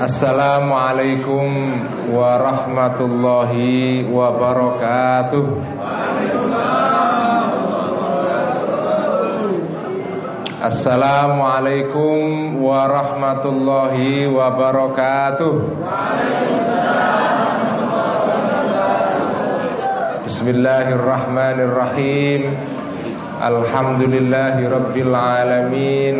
Assalamualaikum warahmatullahi wabarakatuh. Assalamualaikum warahmatullahi wabarakatuh. Bismillahirrahmanirrahim. Alhamdulillahi alamin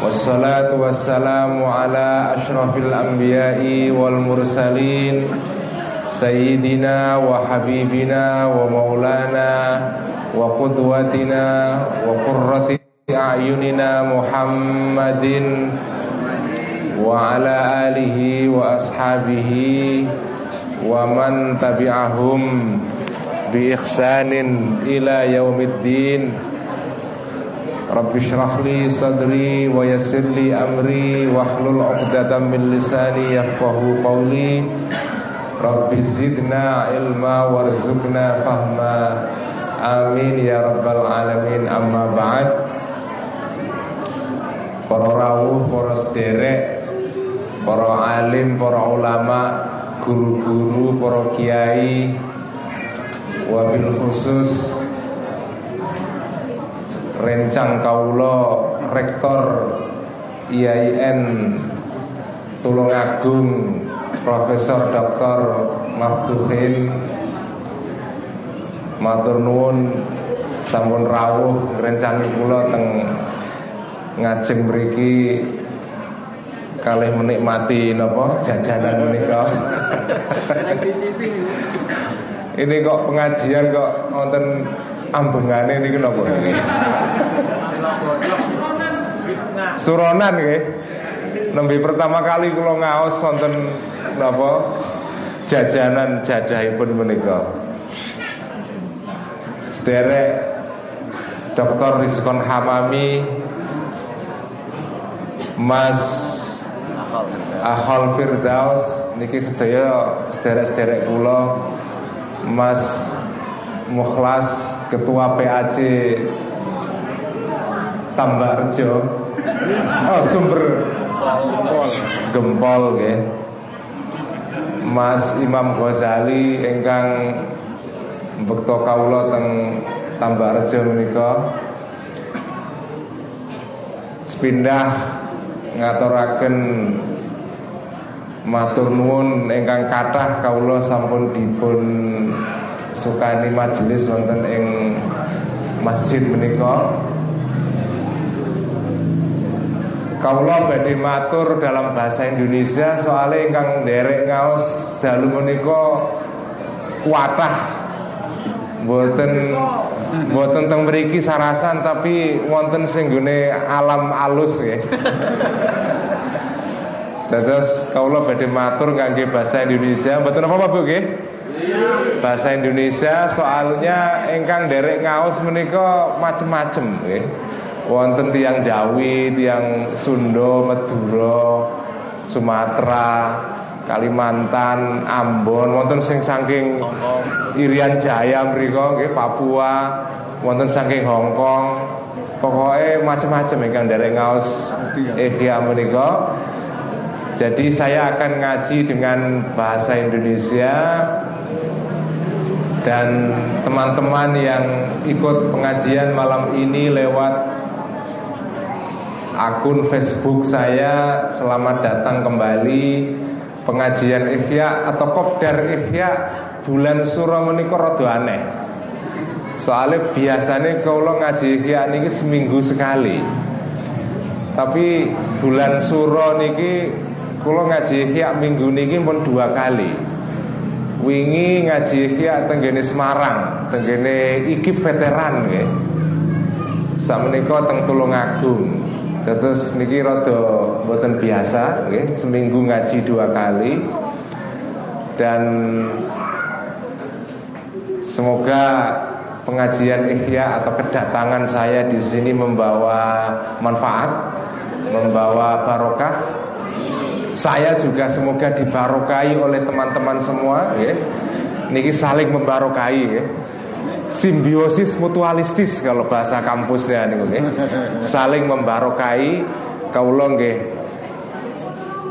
Wassalatu wassalamu ala ashrafil anbiya'i wal mursalin Sayyidina wa habibina wa maulana wa qudwatina wa qurrati a'yunina Muhammadin wa ala alihi wa ashabihi wa man tabi'ahum bi ihsanin ila yaumiddin Rabbi syrah li sadri wa yassir li amri Wahlul uqdatan min lisani yafqahu qawli. Rabbi zidna ilma warzuqna fahma. Amin ya rabbal alamin. Amma ba'd. Para rawuh, para sederek Para alim, para ulama Guru-guru, para kiai. Wabil khusus rencang kaulo rektor IAIN Tulungagung Profesor Dr. Maftuhin Matur nuwun sampun rawuh rencang kula teng ngajeng mriki kalih menikmati napa jajanan menika. Ini kok pengajian kok wonten ambengane niki napa? Suronan nggih. Nembe pertama kali kula ngaos wonten napa jajanan jadahipun menika. Sederek Dr. Rizkon Hamami Mas Ahol Firdaus niki sedaya sederek-sederek kula Mas Mukhlas Ketua PAC Tambarjo Oh sumber Gempol. Nggih. Mas Imam Ghazali ingkang bekto kawula teng Tambarjo menika. Sepindah ngaturaken matur nuwun ingkang kathah kawula sampun dipun sukani majelis wonten ing masjid menika Kawula badhe matur dalam bahasa Indonesia soalnya ingkang derek ngaos dalu menika kuatah Mboten mboten teng mriki sarasan tapi wonten sing alam alus nggih. Dados kawula badhe matur ngangge bahasa Indonesia, mboten apa-apa Bu nggih? Bahasa Indonesia soalnya ingkang derek ngaos menika macem-macem nggih. Wonten tiang Jawi, tiang Sunda, Madura, Sumatera, Kalimantan, Ambon, wonten sing saking Irian Jaya mriku nggih Papua, wonten saking Hong Kong. Pokoknya macam-macam ingkang derek ngaos ihya menika. Jadi saya akan ngaji dengan bahasa Indonesia dan teman-teman yang ikut pengajian malam ini lewat akun Facebook saya selamat datang kembali pengajian Ihya atau Kopdar Ihya bulan suro menika rada aneh. Soalnya biasanya kalau ngaji Ihya niki seminggu sekali. Tapi bulan suro niki kalau ngaji Ihya minggu niki pun dua kali. Wingi ngaji Ihya tenggene Semarang, tenggene iki veteran nggih. Samenika teng Tulungagung. Terus niki rada mboten biasa nggih, seminggu ngaji dua kali. Dan semoga pengajian Ihya atau kedatangan saya di sini membawa manfaat, membawa barokah. Saya juga semoga dibarokai oleh teman-teman semua, ya. Niki saling membarokai, ya. Simbiosis mutualistis kalau bahasa kampusnya niku nggih. Saling membarokai kaula nggih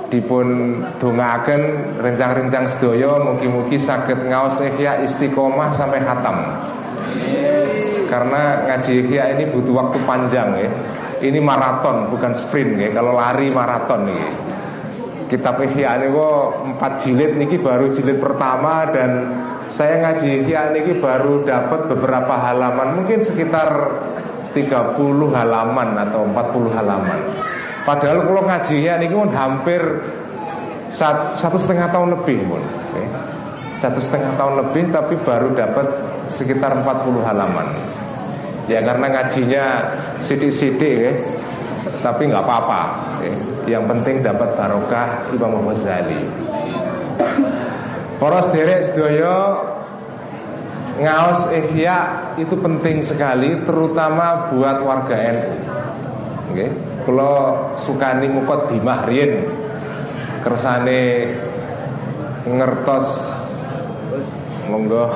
dipun dongaken rencang-rencang sedaya mugi-mugi sakit ngaos ihya istiqomah sampai khatam. Karena ngaji ihya ini butuh waktu panjang ya. Ini maraton bukan sprint ya. Kalau lari maraton nih. Kitab ihya kok empat jilid niki baru jilid pertama dan saya ngaji ihya niki baru dapat beberapa halaman mungkin sekitar 30 halaman atau 40 halaman. Padahal kalau ngajinya ini pun hampir satu setengah tahun lebih pun. Satu setengah tahun lebih tapi baru dapat sekitar 40 halaman. Ya karena ngajinya sidik-sidik ya. Tapi nggak apa-apa. Ya. Yang penting dapat barokah Imam Ghazali. Poros derek sedoyo ngaos ihya itu penting sekali terutama buat warga NU. Okay. Kalau sukani mukot di mahrin kersane ngertos monggo.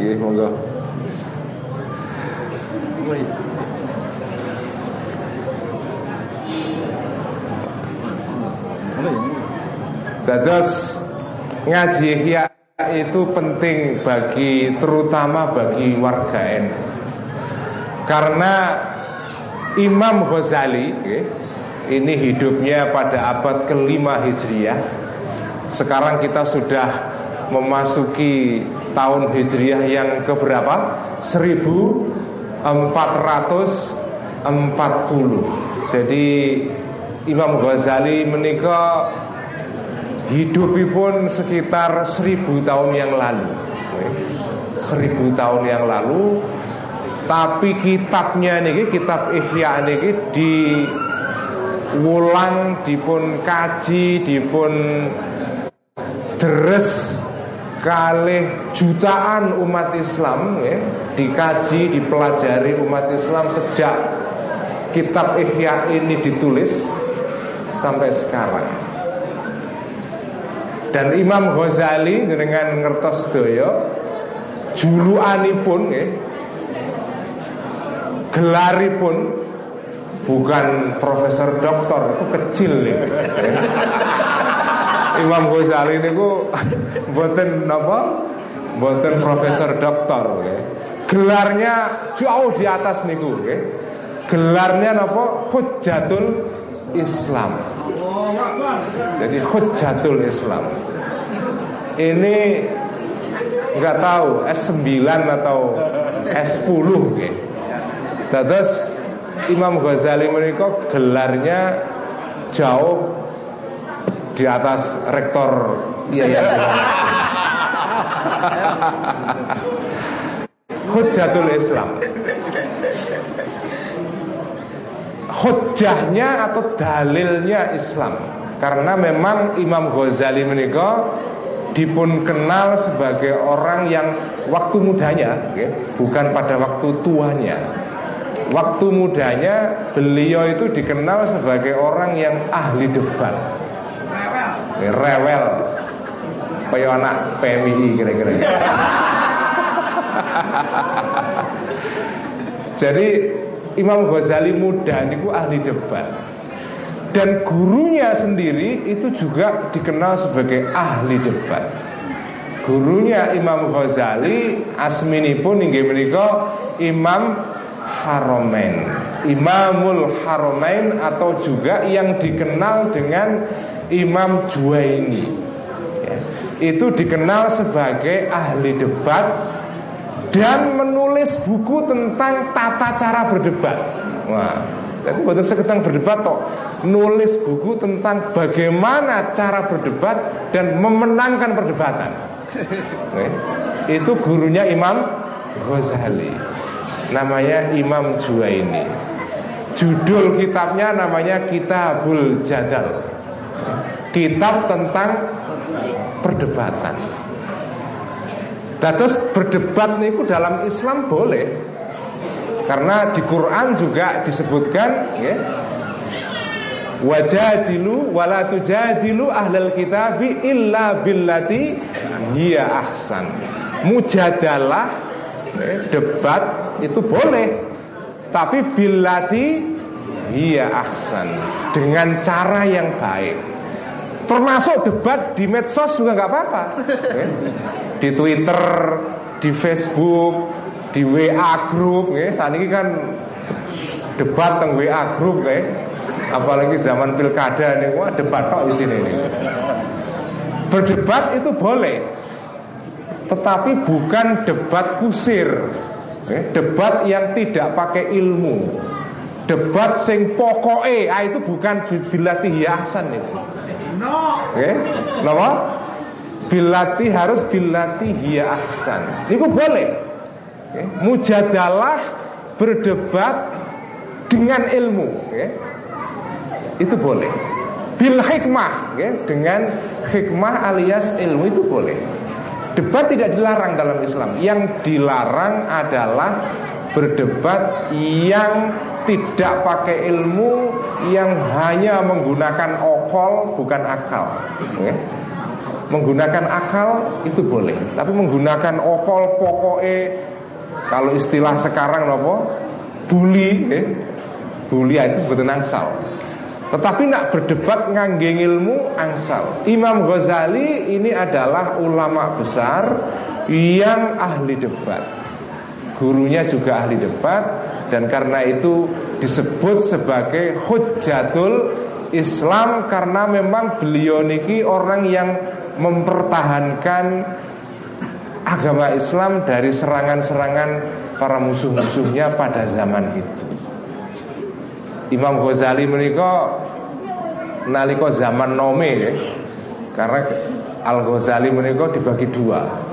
Iya monggo. Dados ngaji ihya itu penting bagi terutama bagi warga NU. Karena Imam Ghazali ini hidupnya pada abad kelima Hijriah. Sekarang kita sudah memasuki tahun Hijriah yang keberapa? 1440. Jadi Imam Ghazali menikah hidupipun sekitar seribu tahun yang lalu. Seribu tahun yang lalu tapi kitabnya niki kitab Ihya niki di wulang dipun kaji dipun deres kalih jutaan umat Islam ya, dikaji dipelajari umat Islam sejak kitab Ihya ini ditulis sampai sekarang dan Imam Ghazali dengan ngertos doyo juluanipun ya, gelaripun bukan profesor doktor itu kecil nih. Imam Ghazali ini ku buatan apa? Buatan profesor doktor. Okay. Gelarnya jauh di atas niku. Okay. Gelarnya apa? Hujjatul Islam. Jadi Hujjatul Islam. Ini nggak tahu S9 atau S10 okay. Terus Imam Ghazali mereka gelarnya jauh di atas rektor yayasan. Hujjatul Islam. Hujjahnya atau dalilnya Islam. Karena memang Imam Ghazali menikah dipun kenal sebagai orang yang waktu mudanya, bukan pada waktu tuanya. Waktu mudanya beliau itu dikenal sebagai orang yang ahli debat Rewel Kayak anak PMI kira-kira Jadi Imam Ghazali muda ini ahli debat. Dan gurunya sendiri itu juga dikenal sebagai ahli debat. Gurunya Imam Ghazali Asmini pun hingga menikah Imam Haromain. Imamul Haromain atau juga yang dikenal dengan Imam Juwaini. Ya, Itu dikenal sebagai ahli debat Dan menulis buku tentang tata cara berdebat Wah, tapi bukan sekedar berdebat toh Nulis buku tentang bagaimana cara berdebat Dan memenangkan perdebatan ya, Itu gurunya Imam Ghazali namanya Imam Juwaini. Judul kitabnya namanya Kitabul Jadal. Kitab tentang perdebatan. Terus berdebat niku dalam Islam boleh. Karena di Quran juga disebutkan ya, Wajadilu wala tujadilu ahlal kitabi illa billati hiya ahsan. Mujadalah debat itu boleh tapi bilati hiya ahsan dengan cara yang baik. Termasuk debat di medsos juga nggak apa-apa. Ya. Di Twitter, di Facebook, di WA group, ya. saat ini kan debat tentang WA group, ya. apalagi zaman pilkada nih, wah debat kok di sini nih. Berdebat itu boleh, tetapi bukan debat kusir, ya. debat yang tidak pakai ilmu, debat sing pokoke, ah itu bukan dilatih hiasan itu. Oke, okay? Bilati harus bilati hiya ahsan. Itu boleh. Okay? Mujadalah berdebat dengan ilmu. Okay? Itu boleh. Bil hikmah, okay? dengan hikmah alias ilmu itu boleh. Debat tidak dilarang dalam Islam. Yang dilarang adalah berdebat yang tidak pakai ilmu yang hanya menggunakan okol bukan akal. Okay? Menggunakan akal itu boleh, tapi menggunakan okol pokoknya kalau istilah sekarang apa? Bully, eh? bully itu betul angsal. Tetapi nak berdebat ngangge ilmu angsal. Imam Ghazali ini adalah ulama besar yang ahli debat. Gurunya juga ahli debat dan karena itu disebut sebagai hujatul Islam karena memang beliau niki orang yang mempertahankan agama Islam dari serangan-serangan para musuh-musuhnya pada zaman itu. Imam Ghazali menika nalika zaman nome ya. Karena Al Ghazali menika dibagi dua.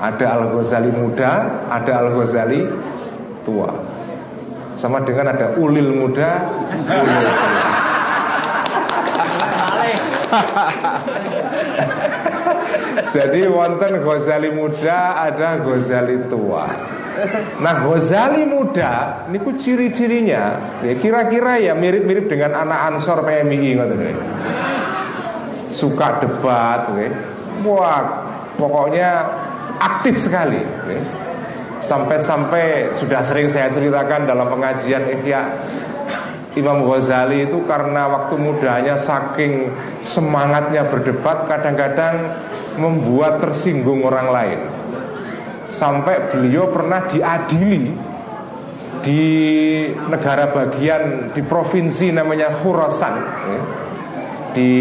Ada Al Ghazali muda, ada Al Ghazali tua. Sama dengan ada ulil muda, ulil tua. Jadi wonten Ghazali muda, ada Ghazali tua. Nah Ghazali muda, niku ciri-cirinya, ya kira-kira ya mirip-mirip dengan anak Ansor PMI ngoten Suka debat, ya. wah pokoknya aktif sekali. Ya. Sampai-sampai sudah sering saya ceritakan dalam pengajian Ihya Imam Ghazali itu karena waktu mudanya saking semangatnya berdebat kadang-kadang membuat tersinggung orang lain. Sampai beliau pernah diadili di negara bagian di provinsi namanya Khurasan ya. di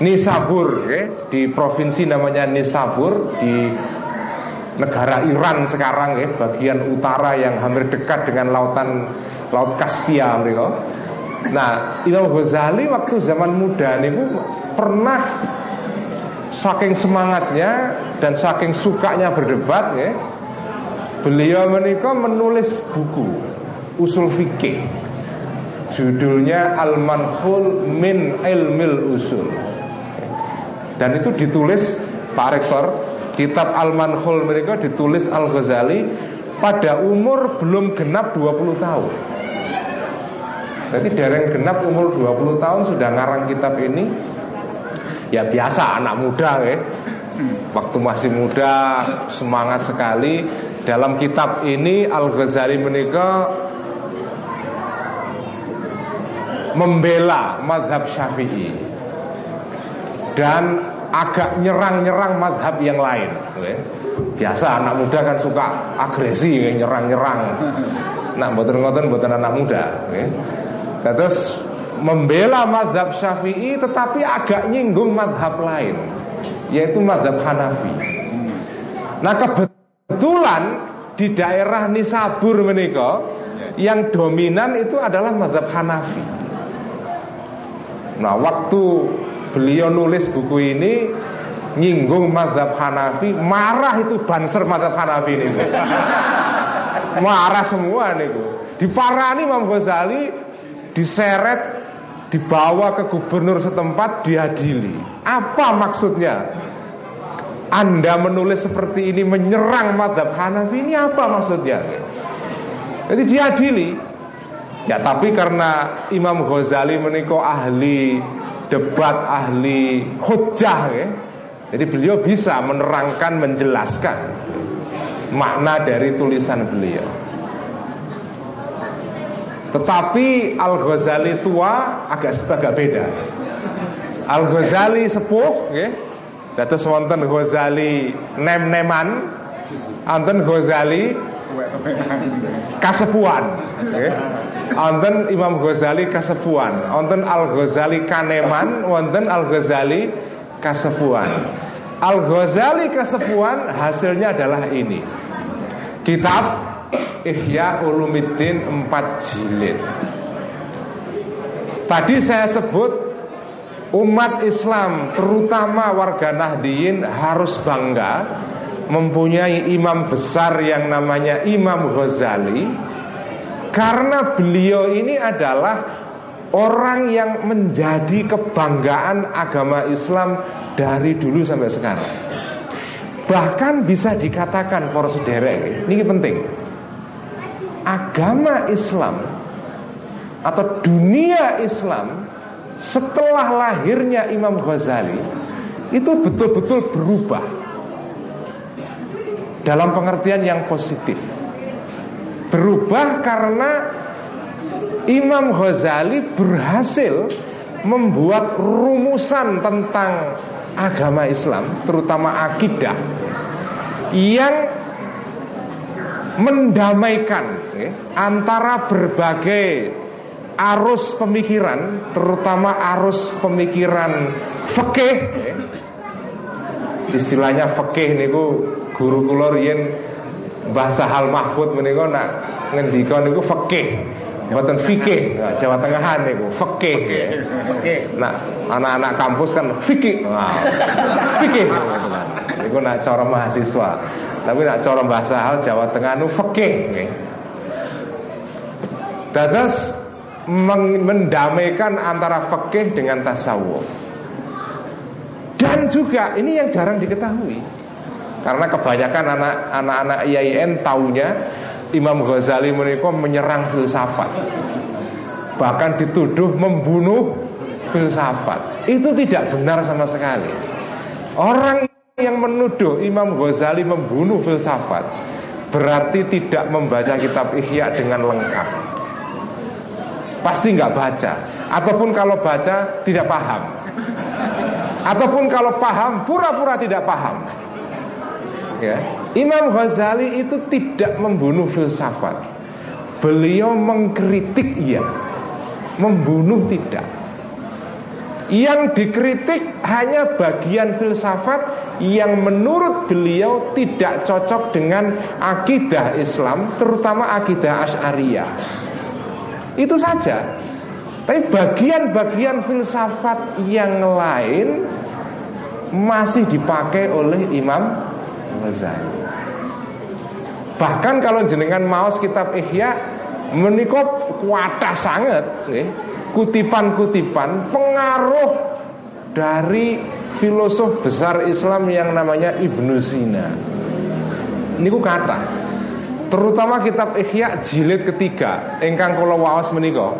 Nisabur ya. di provinsi namanya Nisabur di negara Iran sekarang ya bagian utara yang hampir dekat dengan lautan laut Kaspia mereka. Nah, Imam Ghazali waktu zaman muda niku pernah saking semangatnya dan saking sukanya berdebat ya, beliau menikah menulis buku usul fikih judulnya Al Manhul min Ilmil Usul dan itu ditulis Pak Rektor Kitab Al-Manhul mereka ditulis Al-Ghazali pada umur belum genap 20 tahun. Jadi dereng genap umur 20 tahun sudah ngarang kitab ini Ya biasa anak muda ya. Waktu masih muda semangat sekali. Dalam kitab ini Al-Ghazali menikah Membela madhab syafi'i. Dan agak nyerang-nyerang madhab yang lain. Biasa anak muda kan suka agresi nyerang-nyerang Nah buatan ngoten buatan anak muda ya. Terus membela madhab syafi'i tetapi agak nyinggung madhab lain Yaitu madhab Hanafi Nah kebetulan di daerah Nisabur menika Yang dominan itu adalah madhab Hanafi Nah waktu beliau nulis buku ini nyinggung madhab Hanafi marah itu banser madhab Hanafi ini. Marah semua nih diparani Imam Ghazali diseret dibawa ke gubernur setempat diadili. Apa maksudnya? Anda menulis seperti ini menyerang madhab Hanafi ini apa maksudnya? Jadi diadili. Ya tapi karena Imam Ghazali menikah ahli debat ahli hujah ya. Jadi beliau bisa menerangkan, menjelaskan makna dari tulisan beliau. Tetapi Al Ghazali tua agak agak beda. Al Ghazali sepuh, ya. Dados wonten Ghazali nem-neman, wonten Ghazali kasepuan. Okay. Imam Ghazali kasepuan, wonten Al Ghazali kaneman, wonten Al Ghazali kasepuan. Al Ghazali kasepuan hasilnya adalah ini. Kitab Ihya Ulumiddin 4 jilid. Tadi saya sebut umat Islam terutama warga Nahdiyin harus bangga mempunyai imam besar yang namanya Imam Ghazali karena beliau ini adalah orang yang menjadi kebanggaan agama Islam dari dulu sampai sekarang. Bahkan bisa dikatakan para sederek, ini penting. Agama Islam atau dunia Islam setelah lahirnya Imam Ghazali itu betul-betul berubah dalam pengertian yang positif. Berubah karena Imam Ghazali berhasil membuat rumusan tentang agama Islam, terutama akidah, yang mendamaikan ya, antara berbagai arus pemikiran, terutama arus pemikiran fikih. Ya. Istilahnya fikih niku guru kula riyen Mbah Sahal Mahfud menika nak ngendika niku fikih. Mboten fikih, nah, Jawa Tengahan niku fikih. Nah, anak-anak kampus kan fikih. Nah, fikih. Niku nak cara mahasiswa. Tapi nak cara Mbah Sahal Jawa Tengah niku fikih nggih. Dados mendamaikan antara fikih dengan tasawuf. Dan juga ini yang jarang diketahui karena kebanyakan anak-anak IAIN taunya Imam Ghazali mereka menyerang filsafat. Bahkan dituduh membunuh filsafat. Itu tidak benar sama sekali. Orang yang menuduh Imam Ghazali membunuh filsafat Berarti tidak membaca kitab Ihya dengan lengkap. Pasti nggak baca. Ataupun kalau baca tidak paham. Ataupun kalau paham pura-pura tidak paham ya, Imam Ghazali itu tidak membunuh filsafat. Beliau mengkritik iya, membunuh tidak. Yang dikritik hanya bagian filsafat yang menurut beliau tidak cocok dengan akidah Islam, terutama akidah Asy'ariyah. Itu saja. Tapi bagian-bagian filsafat yang lain masih dipakai oleh Imam Ghazali. Bahkan kalau jenengan maos kitab Ihya menikop kuatah sangat kutipan-kutipan pengaruh dari filosof besar Islam yang namanya Ibnu Sina. Niku kata terutama kitab Ihya jilid ketiga ingkang kula waos menika.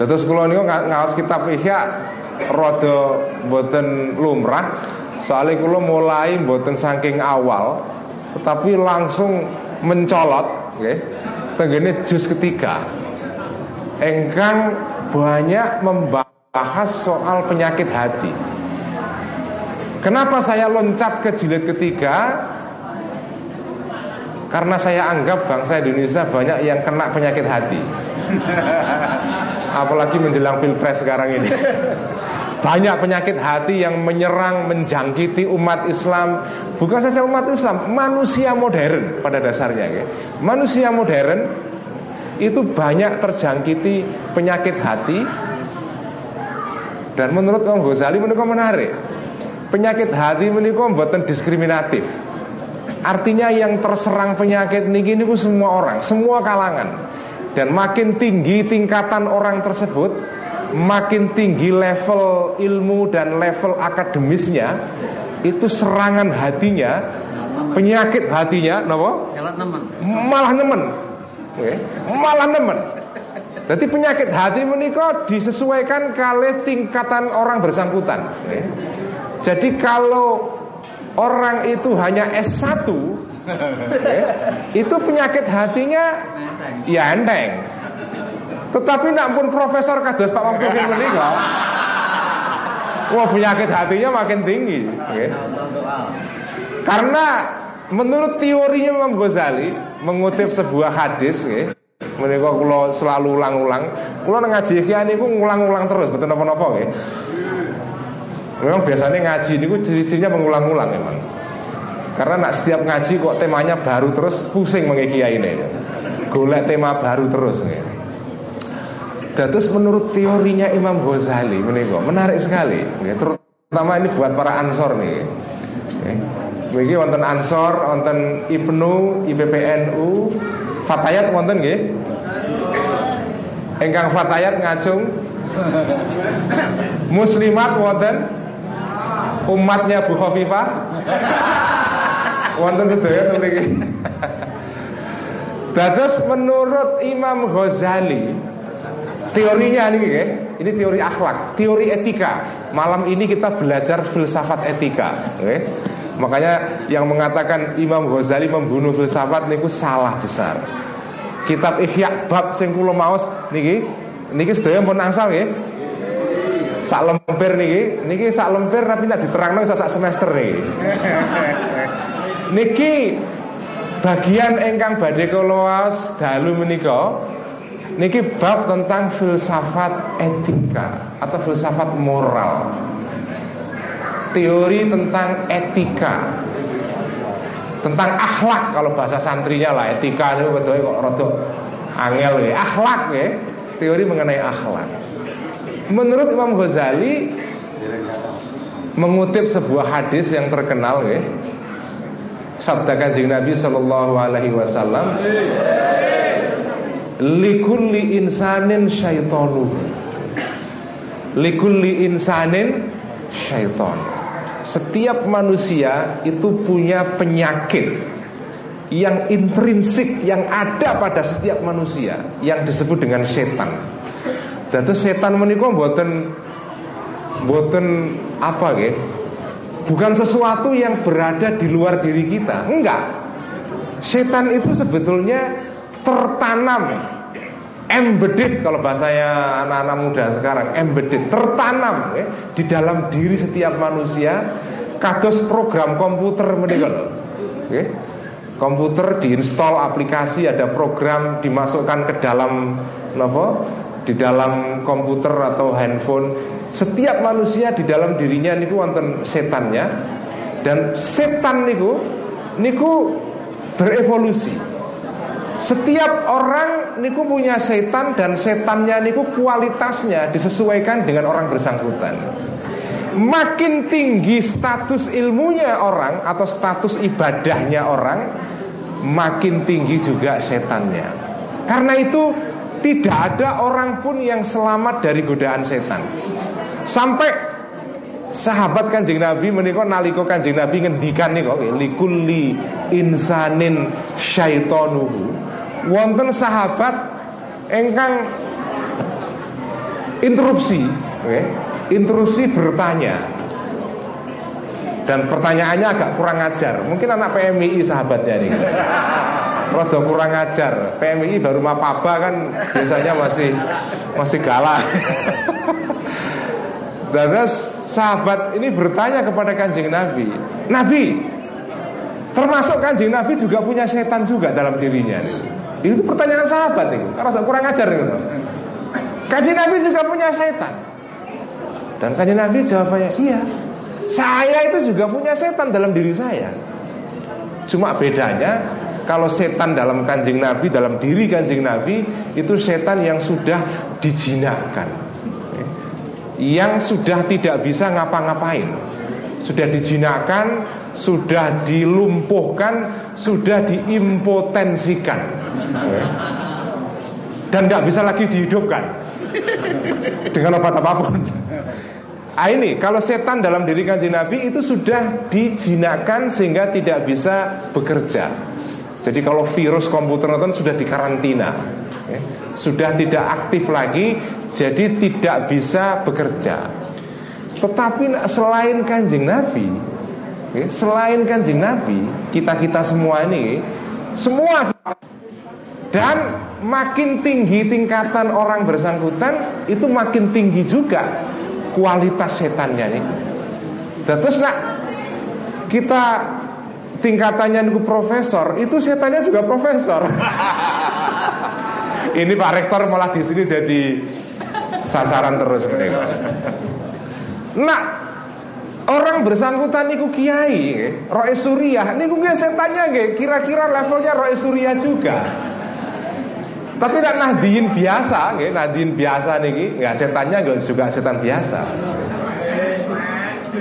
Terus kula niku ngaos kitab Ihya rada boten lumrah Soalnya kalau mulai buatan saking awal Tetapi langsung mencolot okay, Tenggene jus ketiga. Engkang banyak membahas soal penyakit hati. Kenapa saya loncat ke jilid ketiga? Karena saya anggap bangsa Indonesia banyak yang kena penyakit hati. Apalagi menjelang pilpres sekarang ini banyak penyakit hati yang menyerang, menjangkiti umat Islam. Bukan saja umat Islam, manusia modern pada dasarnya ya. Manusia modern itu banyak terjangkiti penyakit hati. Dan menurut Imam Ghazali menikah menarik. Penyakit hati menikah buatan diskriminatif. Artinya yang terserang penyakit ini, ini semua orang, semua kalangan. Dan makin tinggi tingkatan orang tersebut makin tinggi level ilmu dan level akademisnya itu serangan hatinya penyakit hatinya nopo malah nemen. Okay. malah nemen. Jadi penyakit hati menikah disesuaikan kali tingkatan orang bersangkutan. Okay. jadi kalau orang itu hanya S1 okay, itu penyakit hatinya ya enteng Tetapi nak pun profesor kados Pak Tukin menika. Wah penyakit hatinya makin tinggi. Okay. Karena menurut teorinya Imam Ghazali mengutip sebuah hadis, okay, Menika kula selalu ulang-ulang. Kula ngaji iki niku ngulang-ulang terus, betul napa-napa nggih. Memang biasanya ngaji niku ciri-cirinya mengulang-ulang memang. Karena nak setiap ngaji kok temanya baru terus pusing mengikiai ini. Golek tema baru terus nih. Terus menurut teorinya Imam Ghazali menika menarik sekali, terutama ini buat para ansor nih. Begini wonten ansor, wonten Ibnu, IPPNU, Fatayat wonten nggih? Engkang Fatayat ngacung Muslimat wonten umatnya Bu Khofifah wonten sedaya mriki. Dados menurut Imam Ghazali teorinya ini ya, ini teori akhlak, teori etika. Malam ini kita belajar filsafat etika, okay? Makanya yang mengatakan Imam Ghazali membunuh filsafat niku salah besar. Kitab Ihya bab sing kula maos niki niki sedaya pun angsal nggih. Sak lemper niki, niki sak lemper tapi nek diterangno sak semester niki. niki bagian engkang badhe kula waos dalu menika niki bab tentang filsafat etika atau filsafat moral. Teori tentang etika. Tentang akhlak kalau bahasa santrinya lah etika ini betul kok rada angel ya. Akhlak ya teori mengenai akhlak. Menurut Imam Ghazali mengutip sebuah hadis yang terkenal ya sabda kanjeng Nabi Shallallahu Alaihi Wasallam likulli insanin syaitonu likulli insanin syaiton setiap manusia itu punya penyakit yang intrinsik yang ada pada setiap manusia yang disebut dengan setan. Dan itu setan menikah buatan buatan apa ya? Bukan sesuatu yang berada di luar diri kita. Enggak. Setan itu sebetulnya tertanam. Embedded kalau bahasanya anak-anak muda sekarang embedded tertanam ya, di dalam diri setiap manusia kados program komputer meninggal ya. komputer diinstal aplikasi ada program dimasukkan ke dalam apa di dalam komputer atau handphone. Setiap manusia di dalam dirinya niku wonten setannya dan setan niku niku berevolusi setiap orang niku punya setan dan setannya niku kualitasnya disesuaikan dengan orang bersangkutan. Makin tinggi status ilmunya orang atau status ibadahnya orang, makin tinggi juga setannya. Karena itu tidak ada orang pun yang selamat dari godaan setan. Sampai sahabat kanjeng Nabi menikah naliko kanjeng Nabi ngendikan nih kok insanin syaitonuhu wonten sahabat engkang interupsi okay, interupsi bertanya. Dan pertanyaannya agak kurang ajar. Mungkin anak PMI sahabatnya ini. Rodo kurang ajar. PMI baru mapaba kan biasanya masih masih galak. Dan sahabat ini bertanya kepada kanjeng Nabi Nabi Termasuk kanjeng Nabi juga punya setan juga dalam dirinya itu pertanyaan sahabat itu, karena kurang ajar itu. Kaji Nabi juga punya setan. Dan kaji Nabi jawabannya iya. Saya itu juga punya setan dalam diri saya. Cuma bedanya kalau setan dalam kanjeng Nabi, dalam diri kanjeng Nabi itu setan yang sudah dijinakkan, yang sudah tidak bisa ngapa-ngapain, sudah dijinakkan, sudah dilumpuhkan, sudah diimpotensikan, dan nggak bisa lagi dihidupkan dengan obat apa pun. Ah ini kalau setan dalam diri kanjeng Nabi itu sudah dijinakan sehingga tidak bisa bekerja. Jadi kalau virus komputer itu sudah dikarantina, ya, sudah tidak aktif lagi, jadi tidak bisa bekerja. Tetapi selain kanjeng Nabi, selain kanjeng Nabi, kita kita semua ini semua dan makin tinggi tingkatan orang bersangkutan itu makin tinggi juga kualitas setannya nih. Dan terus nak kita tingkatannya niku profesor, itu setannya juga profesor. Ini Pak Rektor malah di sini jadi sasaran terus. Nah, orang bersangkutan niku kiai, roe suriah, niku nggih setannya nggih kira-kira levelnya roe suriah juga. Tapi nak nahdiin biasa, nggih, nahdiin biasa niki, nggak setannya nggak juga setan biasa.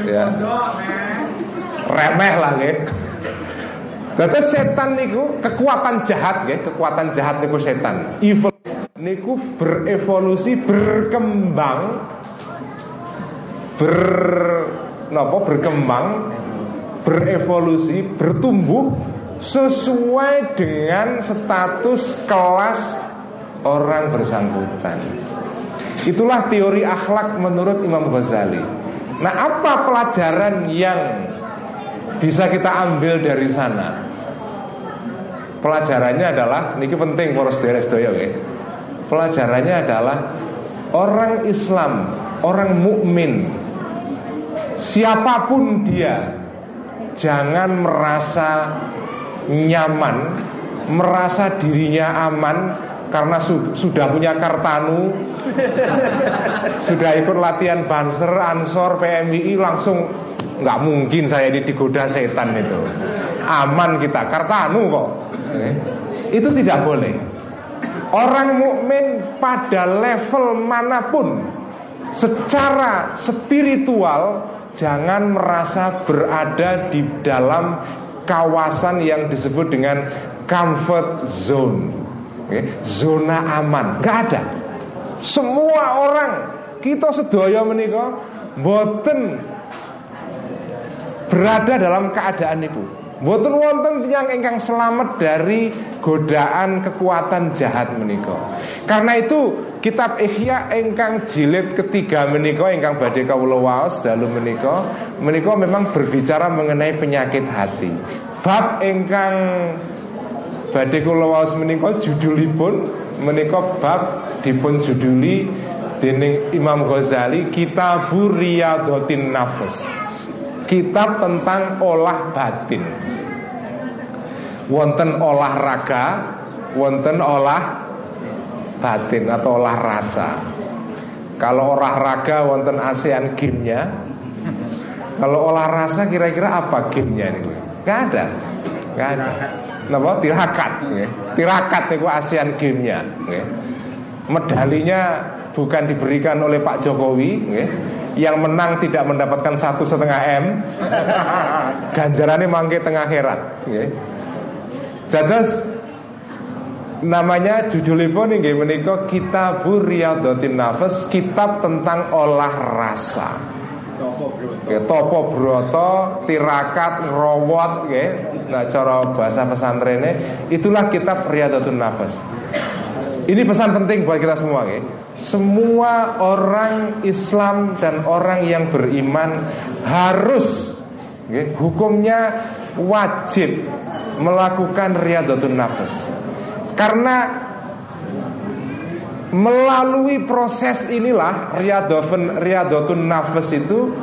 Ya. Remeh lah nggih. Terus setan niku kekuatan jahat nggih, kekuatan jahat niku setan. Evil niku berevolusi, berkembang ber nopo berkembang, berevolusi, bertumbuh sesuai dengan status kelas orang bersangkutan. Itulah teori akhlak menurut Imam Ghazali. Nah, apa pelajaran yang bisa kita ambil dari sana? Pelajarannya adalah niki penting poros deres doyo ya. Pelajarannya adalah orang Islam, orang mukmin siapa pun dia jangan merasa nyaman, merasa dirinya aman karena su sudah punya kartanu, sudah ikut latihan banser, ansor, PMI langsung nggak mungkin saya ini digoda setan itu. Aman kita, kartanu kok. Eh, itu tidak boleh. Orang mukmin pada level mana pun secara spiritual jangan merasa berada di dalam kawasan yang disebut dengan comfort zone, okay? zona aman. Gak ada. Semua orang kita sedaya menikah, boten berada dalam keadaan itu. Boten wonten yang ingkang selamat dari godaan kekuatan jahat menika. Karena itu kitab Ihya ingkang jilid ketiga menika ingkang badhe kawula waos dalu menika menika memang berbicara mengenai penyakit hati. Bab ingkang badhe kula waos menika judulipun menika bab dipun juduli dening Imam Ghazali Kitabur Riyadatin Nafs kitab tentang olah batin. Wonten olahraga, wonten olah batin atau olah rasa. Kalau olahraga wonten ASEAN gamenya. Kalau olah rasa kira-kira apa gamenya nih? Gak ada, gak ada. Napa tirakat, tirakat itu ASEAN gamenya. Ya. Medalinya bukan diberikan oleh Pak Jokowi, yang menang tidak mendapatkan satu setengah m ganjarannya mangke tengah herat ya. Jadas namanya judulipun inggih menika Kitabur Riyadhatin Nafas, kitab tentang olah rasa. Ya, topo broto, tirakat, ngerowot, ya. Nah, cara bahasa pesantrennya itulah kitab Riyadhatun Nafas. Ini pesan penting buat kita semua, ya. Semua orang Islam dan orang yang beriman harus okay, hukumnya wajib melakukan riyadhatun nafas. Karena melalui proses inilah riyadhatun riyadhatun nafas itu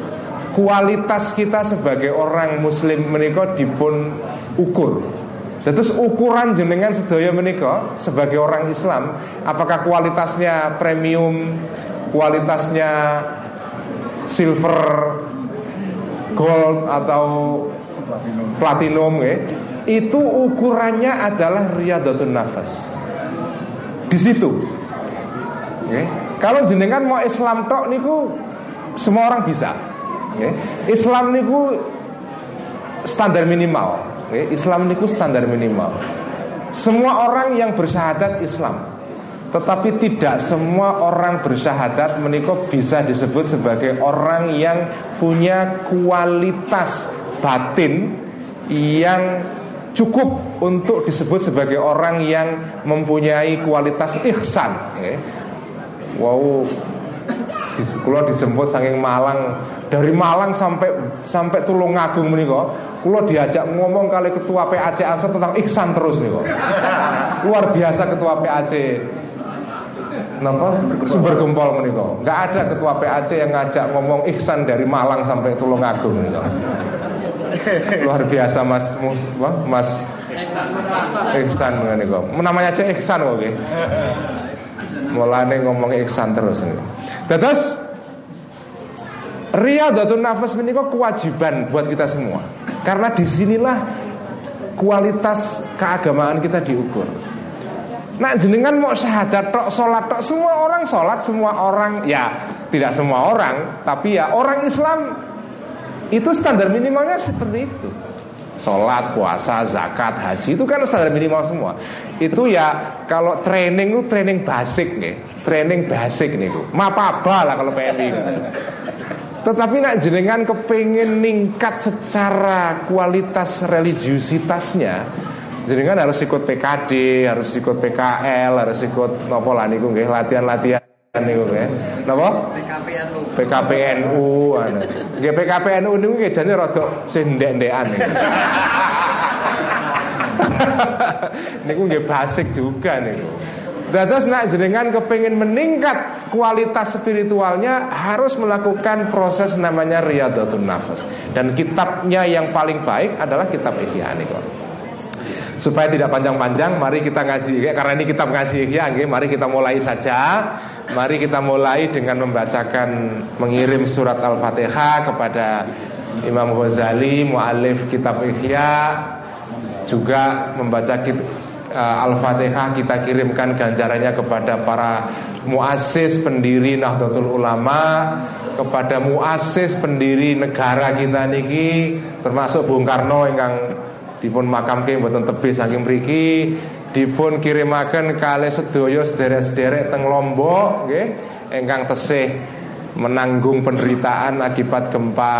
kualitas kita sebagai orang muslim menikah dipun ukur Terus ukuran jenengan sedaya menika sebagai orang Islam, apakah kualitasnya premium, kualitasnya silver, gold atau platinum, ya? itu ukurannya adalah riyadhatun nafas. Di situ. Ya. Kalau jenengan mau Islam tok niku semua orang bisa. Ya. Islam niku standar minimal okay, Islam itu standar minimal Semua orang yang bersyahadat Islam tetapi tidak semua orang bersyahadat menikah bisa disebut sebagai orang yang punya kualitas batin yang cukup untuk disebut sebagai orang yang mempunyai kualitas ihsan. Okay. Wow, kalau dijemput saking Malang dari Malang sampai sampai Tulungagung menika, kula diajak ngomong kali ketua PAC Ansor tentang ihsan terus nih kok. luar biasa ketua PAC Napa? Sumber gempol menika. Enggak ada ketua PAC yang ngajak ngomong Ihsan dari Malang sampai Tulungagung menika. Luar biasa Mas Mus, Mas Ihsan menika. Namanya aja Ihsan kok nggih. Mulane ngomong Ihsan terus niku. Terus Riyadhatun nafas menika kewajiban buat kita semua. Karena di sinilah kualitas keagamaan kita diukur. Nah jenengan mau syahadat tok, sholat tok Semua orang sholat, semua orang Ya tidak semua orang Tapi ya orang Islam Itu standar minimalnya seperti itu Sholat, puasa, zakat, haji Itu kan standar minimal semua. Itu ya kalau training itu training basic nih. Training basic nih Mapaba lah kalau PNI tetapi nak jenengan kepingin ningkat secara kualitas religiusitasnya kan harus ikut PKD, harus ikut PKL, harus ikut nopo lah niku nggih latihan-latihan niku nggih. Napa? PKPNU. PKPNU anu. Nggih PKPNU niku nggih jane rada sing ndek-ndekan. niku nggih basic juga niku. Terus nak jenengan kepingin meningkat kualitas spiritualnya harus melakukan proses namanya riyadatul nafas dan kitabnya yang paling baik adalah kitab Ihya niku. Supaya tidak panjang-panjang, mari kita ngaji karena ini kitab ngaji ya, mari kita mulai saja. Mari kita mulai dengan membacakan mengirim surat Al-Fatihah kepada Imam Ghazali, mualif kitab Ihya juga membaca uh, Al-Fatihah. Kita kirimkan ganjarannya kepada para muassis pendiri Nahdlatul Ulama, kepada muassis pendiri negara kita niki termasuk Bung Karno yang dipun makamke mboten tebih saking mriki dipun kirimaken kalih sedaya sederek-sederek teng Lombok nggih ingkang tesih menanggung penderitaan akibat gempa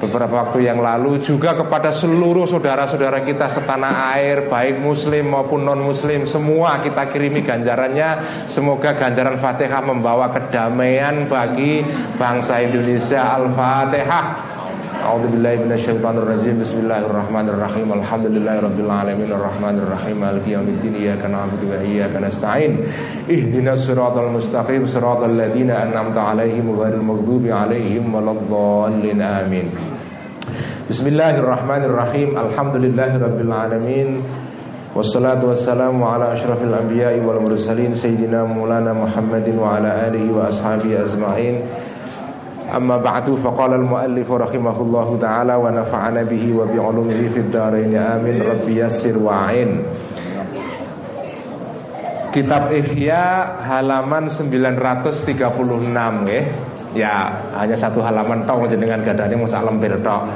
beberapa waktu yang lalu. Juga kepada seluruh saudara-saudara kita setanah air baik muslim maupun non muslim semua kita kirimi ganjarannya. Semoga ganjaran Fatihah membawa kedamaian bagi bangsa Indonesia. Al-Fatihah A'udzu billahi minasyaitonir rajim. Bismillahirrahmanirrahim. Alhamdulillahirabbil alamin. Arrahmanirrahim. Maliki yaumiddin. Iyyaka na'budu wa iyyaka nasta'in. Ihdinas siratal mustaqim. Siratal ladzina an'amta 'alaihim ghairil maghdubi 'alaihim waladdallin. أما بعد فقال المؤلف رحمه الله تعالى ونفعنا به وبعلومه في الدارين آمين ربي يسر وعين Kitab Ihya halaman 936 ya. Ya, hanya satu halaman tok jenengan gadane mau sak lempir tok.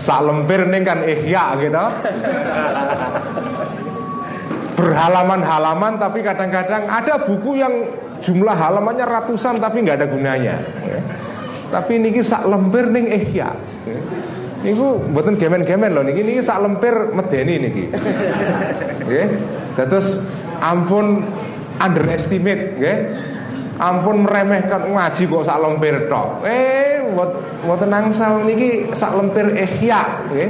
sak lempir ning kan Ihya gitu berhalaman-halaman tapi kadang-kadang ada buku yang jumlah halamannya ratusan tapi nggak ada gunanya. Tapi niki sak lempir ning ihya. Niku mboten gemen-gemen loh niki niki sak lempir medeni niki. Nggih. Terus ampun underestimate nggih. Ampun meremehkan ngaji kok sak lempir tok. Eh, mboten nangsal niki sak lempir ihya nggih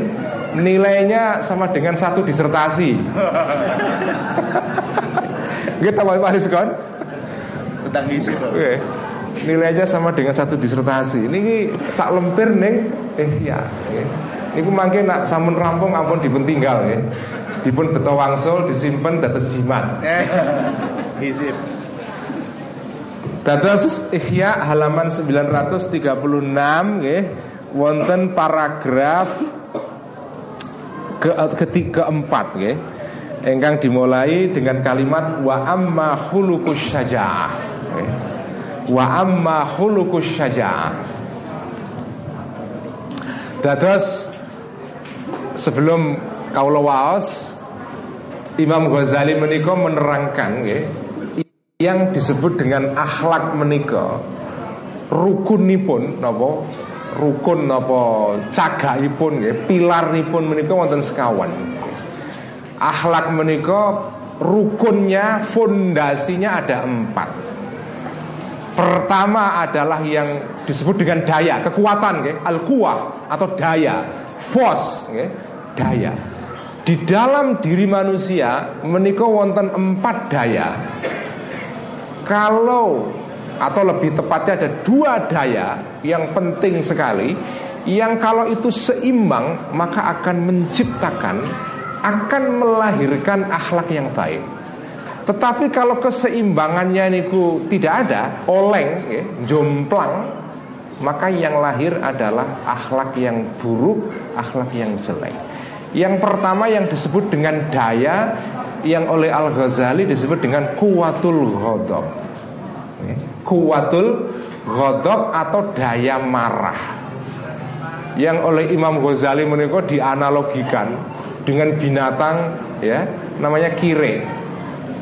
nilainya sama dengan satu disertasi. Kita mau bahas kan? Tentang isi. Oke. Nilainya sama dengan satu disertasi. Ini sak lempir neng eh ya. Ini mungkin nak samun rampung ampun dipun tinggal ya. Dipun beto wangsul disimpan dados jimat. Isip. Dados Ihya halaman 936 nggih wonten paragraf ke ketiga empat ya engkang dimulai dengan kalimat wa amma khuluqus syaja'ah wa amma khuluqus syaja'ah dados sebelum kaula waos Imam Ghazali menika menerangkan ya, yang disebut dengan akhlak menika rukunipun napa rukun apa cagakipun nggih pilaripun menika wonten sekawan. Akhlak menika rukunnya fondasinya ada empat. Pertama adalah yang disebut dengan daya, kekuatan nggih, al-quwah atau daya, force nggih, daya. di dalam diri manusia menika wonten empat daya. Kalau atau lebih tepatnya ada dua daya yang penting sekali yang kalau itu seimbang maka akan menciptakan akan melahirkan akhlak yang baik. Tetapi kalau keseimbangannya niku tidak ada, oleng, ya, jomplang, maka yang lahir adalah akhlak yang buruk, akhlak yang jelek. Yang pertama yang disebut dengan daya yang oleh Al Ghazali disebut dengan kuwatul ghodok. Ya, kuwatul ghodok atau daya marah. Yang oleh Imam Ghazali menikah dianalogikan dengan binatang ya namanya kire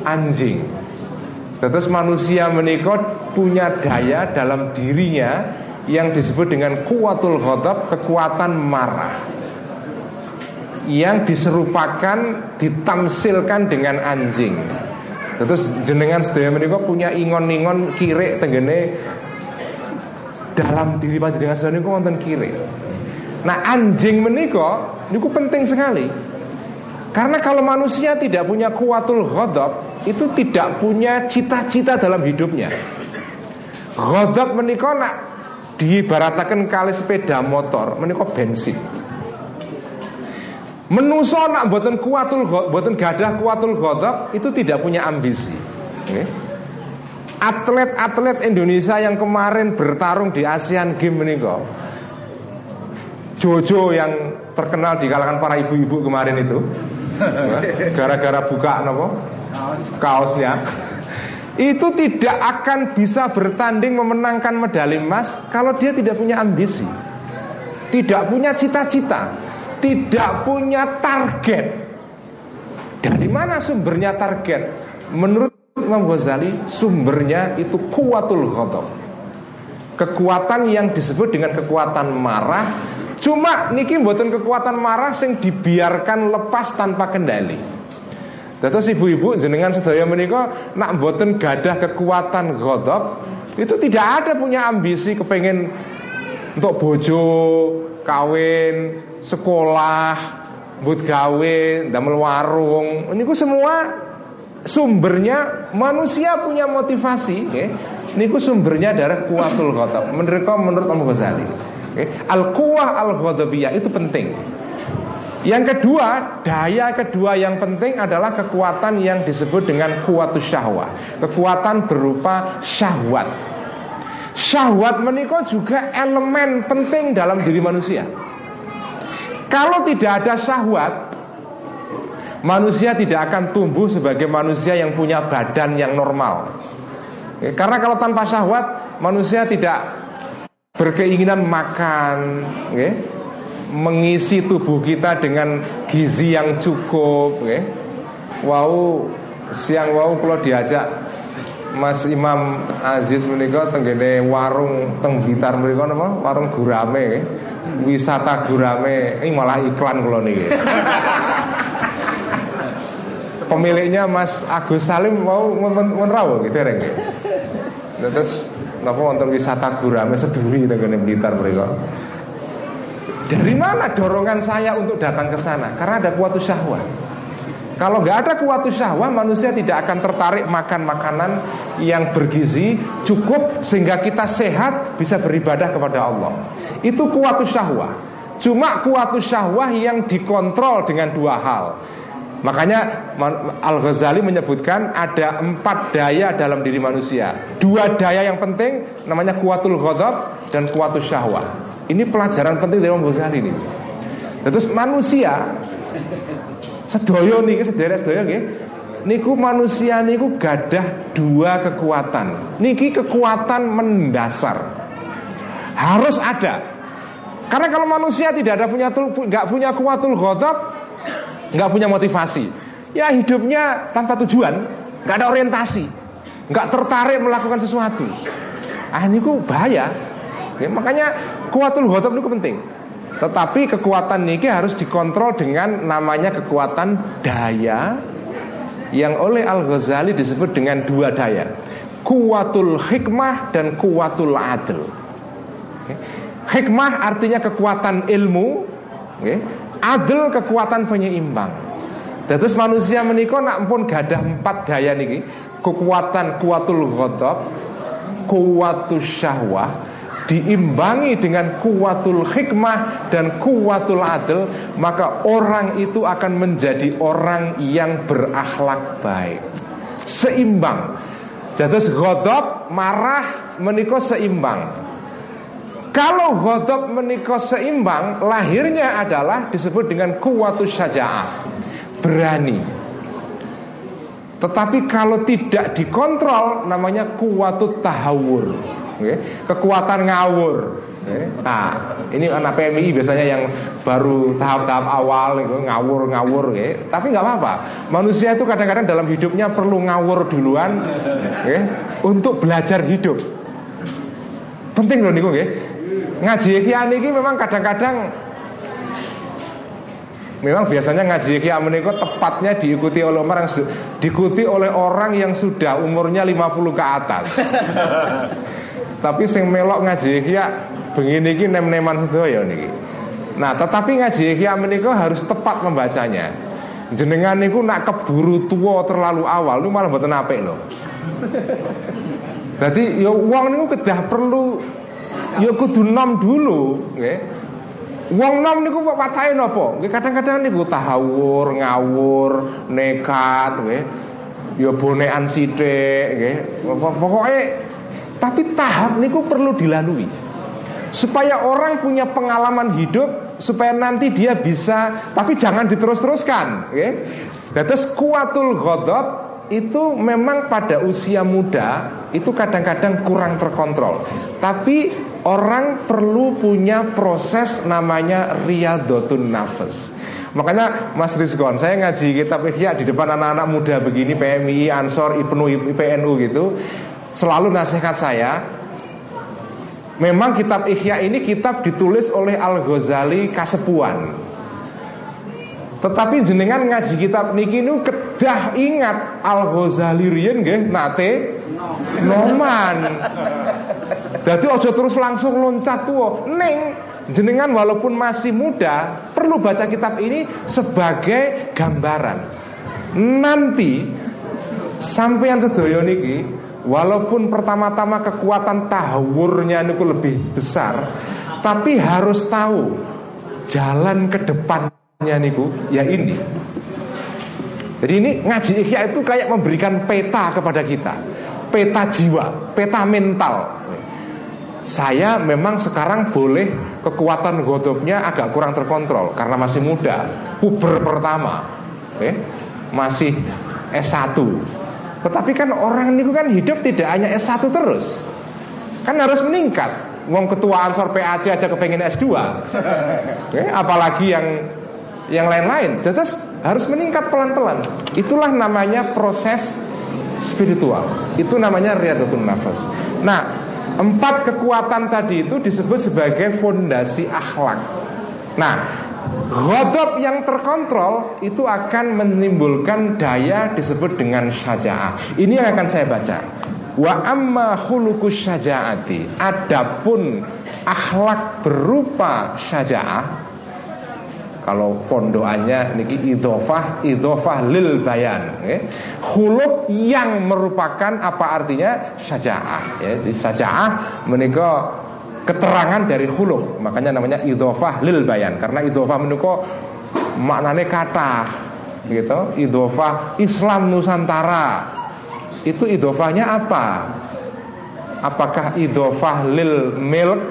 anjing. Terus manusia menikah punya daya dalam dirinya yang disebut dengan kuatul ghadab, kekuatan marah. Yang diserupakan, ditamsilkan dengan anjing. Terus jenengan sedaya menikah punya ingon-ingon kiri tenggene dalam diri panjenengan sedaya menikah wonten kiri. Nah anjing menikah niku penting sekali. Karena kalau manusia tidak punya kuatul ghadab itu tidak punya cita-cita dalam hidupnya. Godok menikah nak diibaratakan kali sepeda motor menikah bensin. Menuso nak buatan kuatul buatan gadah kuatul godok itu tidak punya ambisi. Atlet-atlet Indonesia yang kemarin bertarung di ASEAN Games menikah Jojo yang terkenal di kalangan para ibu-ibu kemarin itu gara-gara buka nopo kaosnya itu tidak akan bisa bertanding memenangkan medali emas kalau dia tidak punya ambisi, tidak punya cita-cita, tidak punya target. Dari mana sumbernya target? Menurut Imam Ghazali, sumbernya itu kuatul ghadab. Kekuatan yang disebut dengan kekuatan marah Cuma niki buatan kekuatan marah sing dibiarkan lepas tanpa kendali Terus ibu-ibu jenengan sedaya menikah nak buatan gadah kekuatan godop itu tidak ada punya ambisi kepengen untuk bojo, kawin, sekolah, buat gawe, damel warung. Ini semua sumbernya manusia punya motivasi? Ini sumbernya dari kuatul godop. Menurut menurut Imam Ghazali, al kuah al godobiyah itu penting. Yang kedua, daya kedua yang penting adalah kekuatan yang disebut dengan kuatus syahwat. Kekuatan berupa syahwat. Syahwat menikah juga elemen penting dalam diri manusia. Kalau tidak ada syahwat, manusia tidak akan tumbuh sebagai manusia yang punya badan yang normal. Karena kalau tanpa syahwat, manusia tidak berkeinginan makan, mengisi tubuh kita dengan gizi yang cukup okay. wow siang wow kalau diajak Mas Imam Aziz menikah tenggene warung teng Blitar menikah nama warung gurame wisata gurame ini malah iklan kalau nih pemiliknya Mas Agus Salim mau menerau gitu ya terus napa wonten wisata gurame seduri tenggene Blitar mereka dari mana dorongan saya untuk datang ke sana? Karena ada kuatu syahwat. Kalau nggak ada kuatu syahwat, manusia tidak akan tertarik makan makanan yang bergizi cukup sehingga kita sehat bisa beribadah kepada Allah. Itu kuatu syahwat. Cuma kuatu syahwat yang dikontrol dengan dua hal. Makanya Al Ghazali menyebutkan ada empat daya dalam diri manusia. Dua daya yang penting namanya kuatul ghadab dan kuatul syahwat. Ini pelajaran penting dari Imam Ghazali ini. Terus manusia sedoyo nih, sederek sedoyo nih. Niku manusia niku gadah dua kekuatan. Niki kekuatan mendasar. Harus ada. Karena kalau manusia tidak ada punya nggak punya kuatul ghadab, nggak punya motivasi. Ya hidupnya tanpa tujuan, nggak ada orientasi, nggak tertarik melakukan sesuatu. Ah ini bahaya. Ya, makanya kuatul ghadab itu penting. Tetapi kekuatan niki harus dikontrol dengan namanya kekuatan daya yang oleh Al Ghazali disebut dengan dua daya, kuatul hikmah dan kuatul adil. Hikmah artinya kekuatan ilmu, adil kekuatan penyeimbang. Terus manusia menikah nak pun gadah empat daya niki kekuatan kuatul ghadab, kuatul syahwah, diimbangi dengan kuatul hikmah dan kuatul adil maka orang itu akan menjadi orang yang berakhlak baik. Seimbang. Jadi godop marah menikah seimbang. Kalau godop menikah seimbang lahirnya adalah disebut dengan kuatul syaja'ah. Berani. Tetapi kalau tidak dikontrol namanya kuatut tahawur kekuatan ngawur. Nah, ini anak PMI biasanya yang baru tahap-tahap awal ngawur-ngawur ya. Tapi nggak apa-apa. Manusia itu kadang-kadang dalam hidupnya perlu ngawur duluan ya, untuk belajar hidup. Penting loh niku nggih. Ngaji kiai ini memang kadang-kadang Memang biasanya ngaji kiai menikah tepatnya diikuti oleh orang yang diikuti oleh orang yang sudah umurnya 50 ke atas. Tapi sing melok ngaji ya begini iki nem-neman sedaya niki. Nah, tetapi ngaji ya menika harus tepat membacanya. Jenengan niku nak keburu tua terlalu awal itu malah mboten apik lho. Jadi ya uang niku kedah perlu ya kudu nom dulu, nggih. Wong nom niku watahe napa? Nggih kadang-kadang niku tahawur, ngawur, nekat nggih. Ya bonekan sithik nggih. Pokoke tapi tahap niku perlu dilalui Supaya orang punya pengalaman hidup Supaya nanti dia bisa Tapi jangan diterus-teruskan okay? Terus kuatul godop itu memang pada usia muda itu kadang-kadang kurang terkontrol. Tapi orang perlu punya proses namanya riyadotun nafas. Makanya Mas Rizkon, saya ngaji kitab Ihya di depan anak-anak muda begini PMI, Ansor, IPNU, IPNU gitu selalu nasihat saya Memang kitab Ihya ini kitab ditulis oleh Al-Ghazali Kasepuan Tetapi jenengan ngaji kitab niki nu kedah ingat Al-Ghazali riyen nggih nate noman. Jadi ojo terus langsung loncat tuh Neng jenengan walaupun masih muda perlu baca kitab ini sebagai gambaran. Nanti sampean sedoyo niki Walaupun pertama-tama kekuatan tahawurnya itu lebih besar Tapi harus tahu Jalan ke depannya niku ya ini. Jadi ini ngaji ikhya itu kayak memberikan peta kepada kita. Peta jiwa, peta mental. Saya memang sekarang boleh kekuatan godopnya agak kurang terkontrol Karena masih muda. Puber pertama okay? Masih S1 tetapi kan orang ini kan hidup tidak hanya S1 terus. Kan harus meningkat. Wong ketua Ansor PAC aja kepengen S2 Oke, Apalagi yang yang lain-lain. Jadi harus meningkat pelan-pelan. Itulah namanya proses spiritual. Itu namanya riyadutun nafas. Nah Empat kekuatan tadi itu disebut sebagai fondasi akhlak. Nah Godop yang terkontrol itu akan menimbulkan daya disebut dengan syaja'ah. Ini yang akan saya baca. Wa amma khulukus syaja'ati. Adapun akhlak berupa syaja'ah kalau pondoannya niki idofah idofah lil bayan okay. khuluk yang merupakan apa artinya syaja'ah ya syaja'ah menikah keterangan dari huluk makanya namanya idofah lil bayan. Karena idofah menuko maknanya kata gitu. Idofah Islam Nusantara. Itu idofahnya apa? Apakah idofah lil milk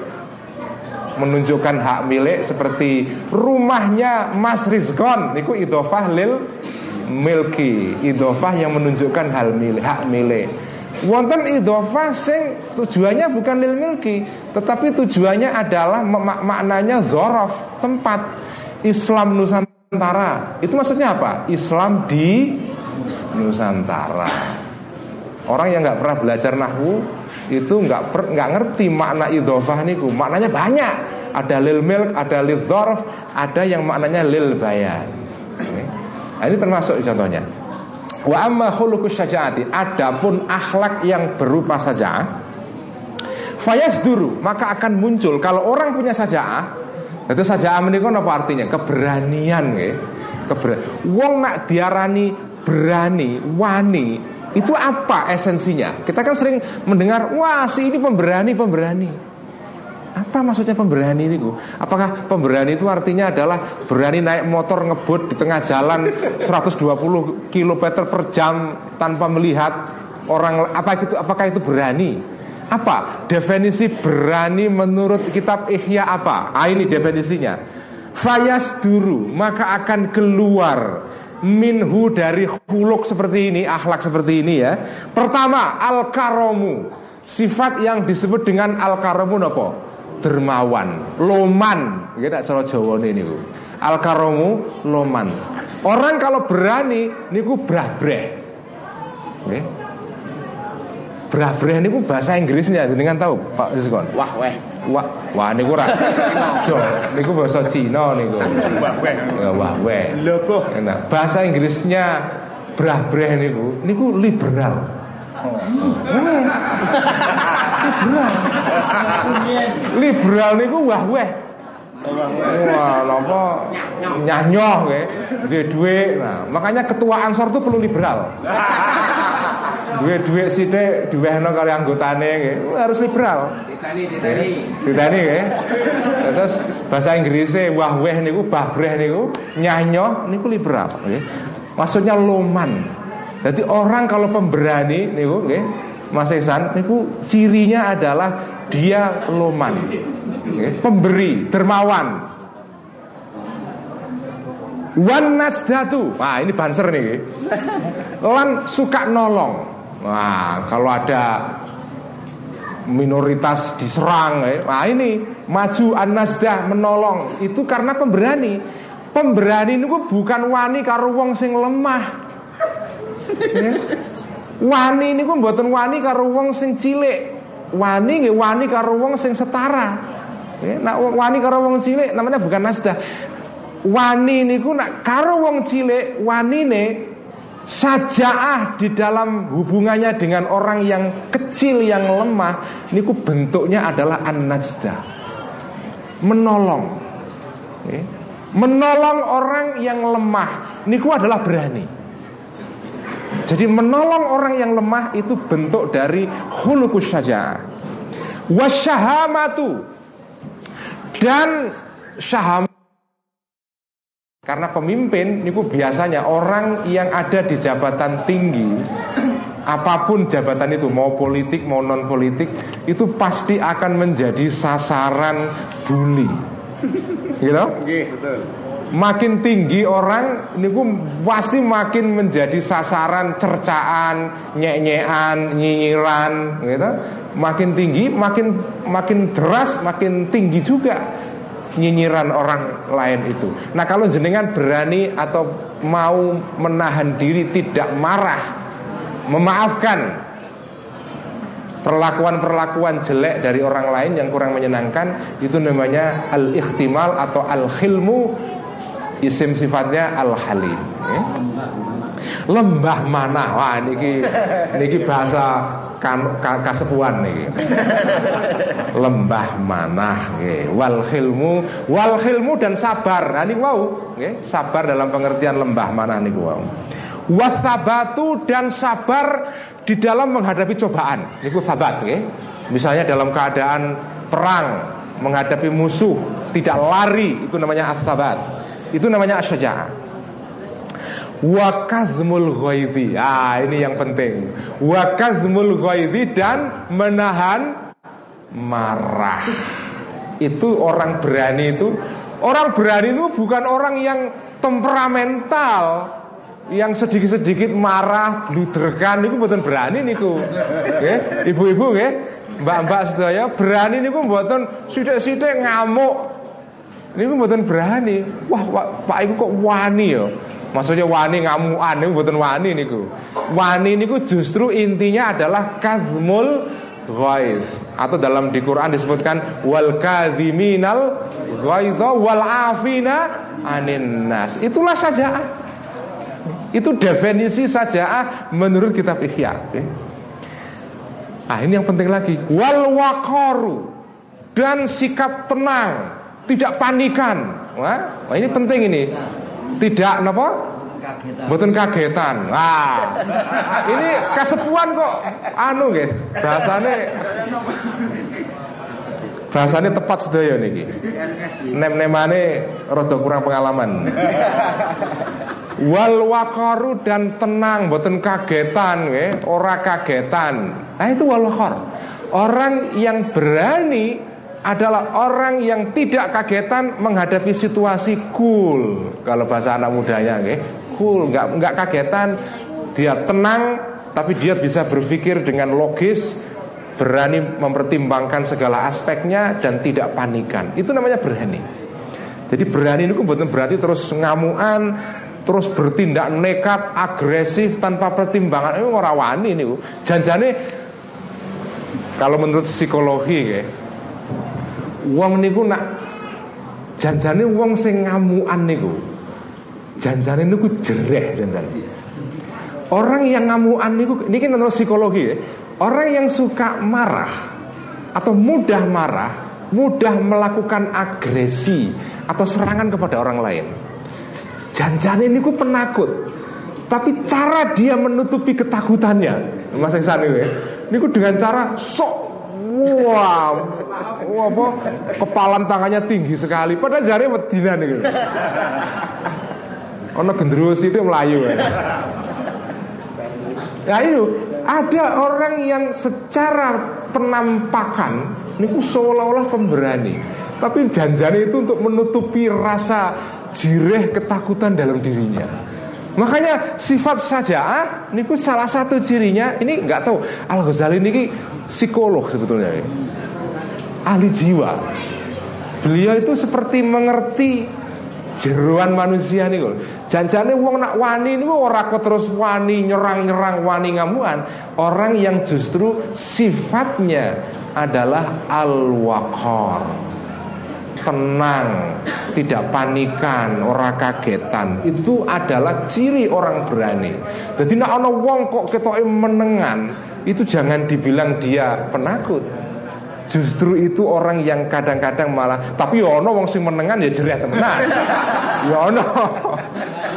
menunjukkan hak milik seperti rumahnya Mas Rizkon? Itu idofah lil milki. Idofah yang menunjukkan hal milik hak milik Wonten idhofah sing tujuannya bukan lil milki, tetapi tujuannya adalah mak maknanya zorof tempat Islam Nusantara. Itu maksudnya apa? Islam di Nusantara. Orang yang nggak pernah belajar nahwu itu nggak nggak ngerti makna idhofah niku. Maknanya banyak. Ada lil milk, ada lil zorof, ada yang maknanya lil bayan. Nah, ini termasuk contohnya. Wa amma khuluqus syajaati Adapun akhlak yang berupa saja Fayas duru Maka akan muncul Kalau orang punya saja Itu saja menikah apa artinya? Keberanian ya. keberani. Wong nak diarani berani, wani, itu apa esensinya? Kita kan sering mendengar, wah si ini pemberani, pemberani. Apa maksudnya pemberani itu? Apakah pemberani itu artinya adalah berani naik motor ngebut di tengah jalan 120 km per jam tanpa melihat orang apa itu apakah itu berani? Apa definisi berani menurut kitab Ihya apa? Ah ini definisinya. Fayas duru maka akan keluar minhu dari huluk seperti ini, akhlak seperti ini ya. Pertama al karomu sifat yang disebut dengan al karomu apa? Dermawan, loman. Kita cara Jawa ini niku. Al karomu loman. Orang kalau berani niku brabreh. Nggih. Brabreh niku bahasa Inggrisnya jenengan tahu Pak Yuskon? Wah weh. Wah, wah niku ora. Jo, niku bahasa Cina niku. Wah weh. Ya, wah weh. Lobo. Nah, bahasa Inggrisnya brabreh niku niku liberal. Liberal. liberal niku wah weh. Wah, napa nyanyoh nggih. Duwe dhuwit. Nah, makanya ketua Ansor itu perlu liberal. Duwe dhuwit sithik diwehno kali anggotane nggih. Harus liberal. Ditani, ditani. Ditani nggih. Terus bahasa Inggrisnya wah weh niku babreh niku nyanyoh niku liberal nggih. Maksudnya loman. Jadi orang kalau pemberani niku nggih Mas Ihsan niku cirinya adalah dia loman. Nggih, pemberi, dermawan. Wan nasdatu. Wah, ini banser nih. Lan suka nolong. Wah, kalau ada minoritas diserang, eh. wah ini maju an nasdah menolong. Itu karena pemberani. Pemberani ini bukan wani karo wong sing lemah. Ya. Wani ini pun mboten wani karo wong sing cilik. Wani nggih wani karo wong sing setara. Ya, nak wani karo wong cilik namanya bukan nasdah. Wani niku nak karo wong cilik wanine sajaah di dalam hubungannya dengan orang yang kecil yang lemah niku bentuknya adalah an-najdah. Menolong. Ya. Menolong orang yang lemah niku adalah berani. Jadi menolong orang yang lemah itu bentuk dari hulukus saja. Wasyahamatu dan syaham karena pemimpin niku biasanya orang yang ada di jabatan tinggi apa pun jabatan itu mau politik mau non politik itu pasti akan menjadi sasaran bully gitu betul. Makin tinggi orang niku pasti makin menjadi sasaran cercaan nyek-nyekan nyinyiran gitu makin tinggi makin makin deras makin tinggi juga nyinyiran orang lain itu. Nah kalau jenengan berani atau mau menahan diri tidak marah, memaafkan perlakuan-perlakuan jelek dari orang lain yang kurang menyenangkan itu namanya al-ikhtimal atau al-khilmu isim sifatnya al-halim ya. lembah mana wah niki niki bahasa kan, ka, kasepuan nih lembah mana wal khilmu wal khilmu dan sabar. Nah, wow okay. sabar dalam pengertian lembah mana nih wow wasabatu dan sabar di dalam menghadapi cobaan. Ini sabat okay. misalnya dalam keadaan perang menghadapi musuh tidak lari itu namanya asabat itu namanya asyaja'ah Wakazmul ghaidhi Ah ini yang penting Wakazmul ghaidhi dan menahan marah Itu orang berani itu Orang berani itu bukan orang yang temperamental yang sedikit-sedikit marah, bluderkan itu buatan berani niku. Okay? Ibu-ibu ya, mbak-mbak sedaya berani niku buatan sidik-sidik ngamuk. Niku buatan berani. Wah, Pak Ibu kok wani ya. Maksudnya wani ngamuan niku mboten wani niku. Wani niku justru intinya adalah kazmul ghaiz atau dalam di Quran disebutkan wal kadhiminal ghaidha wal afina anin nas. Itulah saja. Itu definisi saja menurut kitab Ihya. Okay? Nah, ini yang penting lagi. Wal waqaru dan sikap tenang, tidak panikan. Wah, ini penting ini. tidak napa Mboten kagetan. Wah. ini kasepuan kok anu nggih. Bahasane Bahasane tepat sedaya niki. Nem-nemane rada kurang pengalaman. Wal waqaru dan tenang, boten kagetan nggih, ora kagetan. Nah itu wal waqar. Orang yang berani adalah orang yang tidak kagetan menghadapi situasi cool. Kalau bahasa anak mudanya nggih, cool, nggak nggak kagetan, dia tenang tapi dia bisa berpikir dengan logis, berani mempertimbangkan segala aspeknya dan tidak panikan. Itu namanya berani. Jadi berani itu bukan berarti terus ngamuan, terus bertindak nekat, agresif tanpa pertimbangan. Ini orang wani ini. Janjane kalau menurut psikologi Wong niku nak janjane wong sing ngamuan niku. Janjane niku jereh janjane. Orang yang ngamuan niku niki menurut psikologi ya. Orang yang suka marah atau mudah marah, mudah melakukan agresi atau serangan kepada orang lain. Janjane niku penakut. Tapi cara dia menutupi ketakutannya, Mas Iksan ini, ya, niku dengan cara sok Wah, wah apa? Kepalan tangannya tinggi sekali. Padahal jari medina nih. Ono gendruwo itu melayu ya. Ya itu ada orang yang secara penampakan niku seolah-olah pemberani, tapi janjane itu untuk menutupi rasa jireh ketakutan dalam dirinya. Makanya sifat saja niku salah satu cirinya ini nggak tahu Al Ghazali ini psikolog sebetulnya ya. ahli jiwa. Beliau itu seperti mengerti jeruan manusia nih kok. Janjane wong nak wani niku ora kok terus wani nyerang-nyerang wani ngamuan. Orang yang justru sifatnya adalah al-waqar tenang, tidak panikan, ora kagetan. Itu adalah ciri orang berani. Jadi nak ana wong kok ketoke menengan, itu jangan dibilang dia penakut. Justru itu orang yang kadang-kadang malah Tapi ya ono wong sing menengan ya jerit temenan Ya ono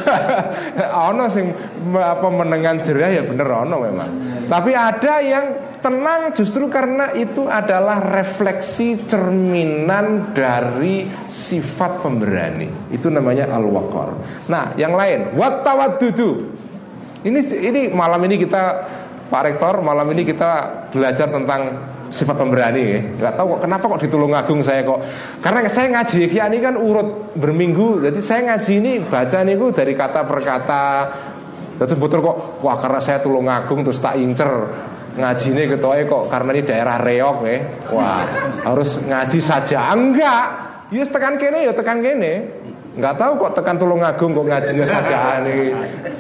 Ono sing apa menengan jerit ya bener ono memang. Tapi ada yang tenang justru karena itu adalah refleksi cerminan dari sifat pemberani. Itu namanya al-waqar. Nah yang lain Wat Ini, ini malam ini kita Pak Rektor malam ini kita belajar tentang sifat pemberani ya. Gak tahu kok kenapa kok ditulung agung saya kok. Karena saya ngaji ya ini kan urut berminggu. Jadi saya ngaji ini baca nih dari kata per kata. Terus betul kok wah karena saya tulung agung terus tak incer ngaji ini ketoe kok karena ini daerah reok ya. Wah, harus ngaji saja. Enggak. Yus ya tekan kene ya tekan kene. Enggak tahu kok tekan tulung agung kok ngajinya saja nih.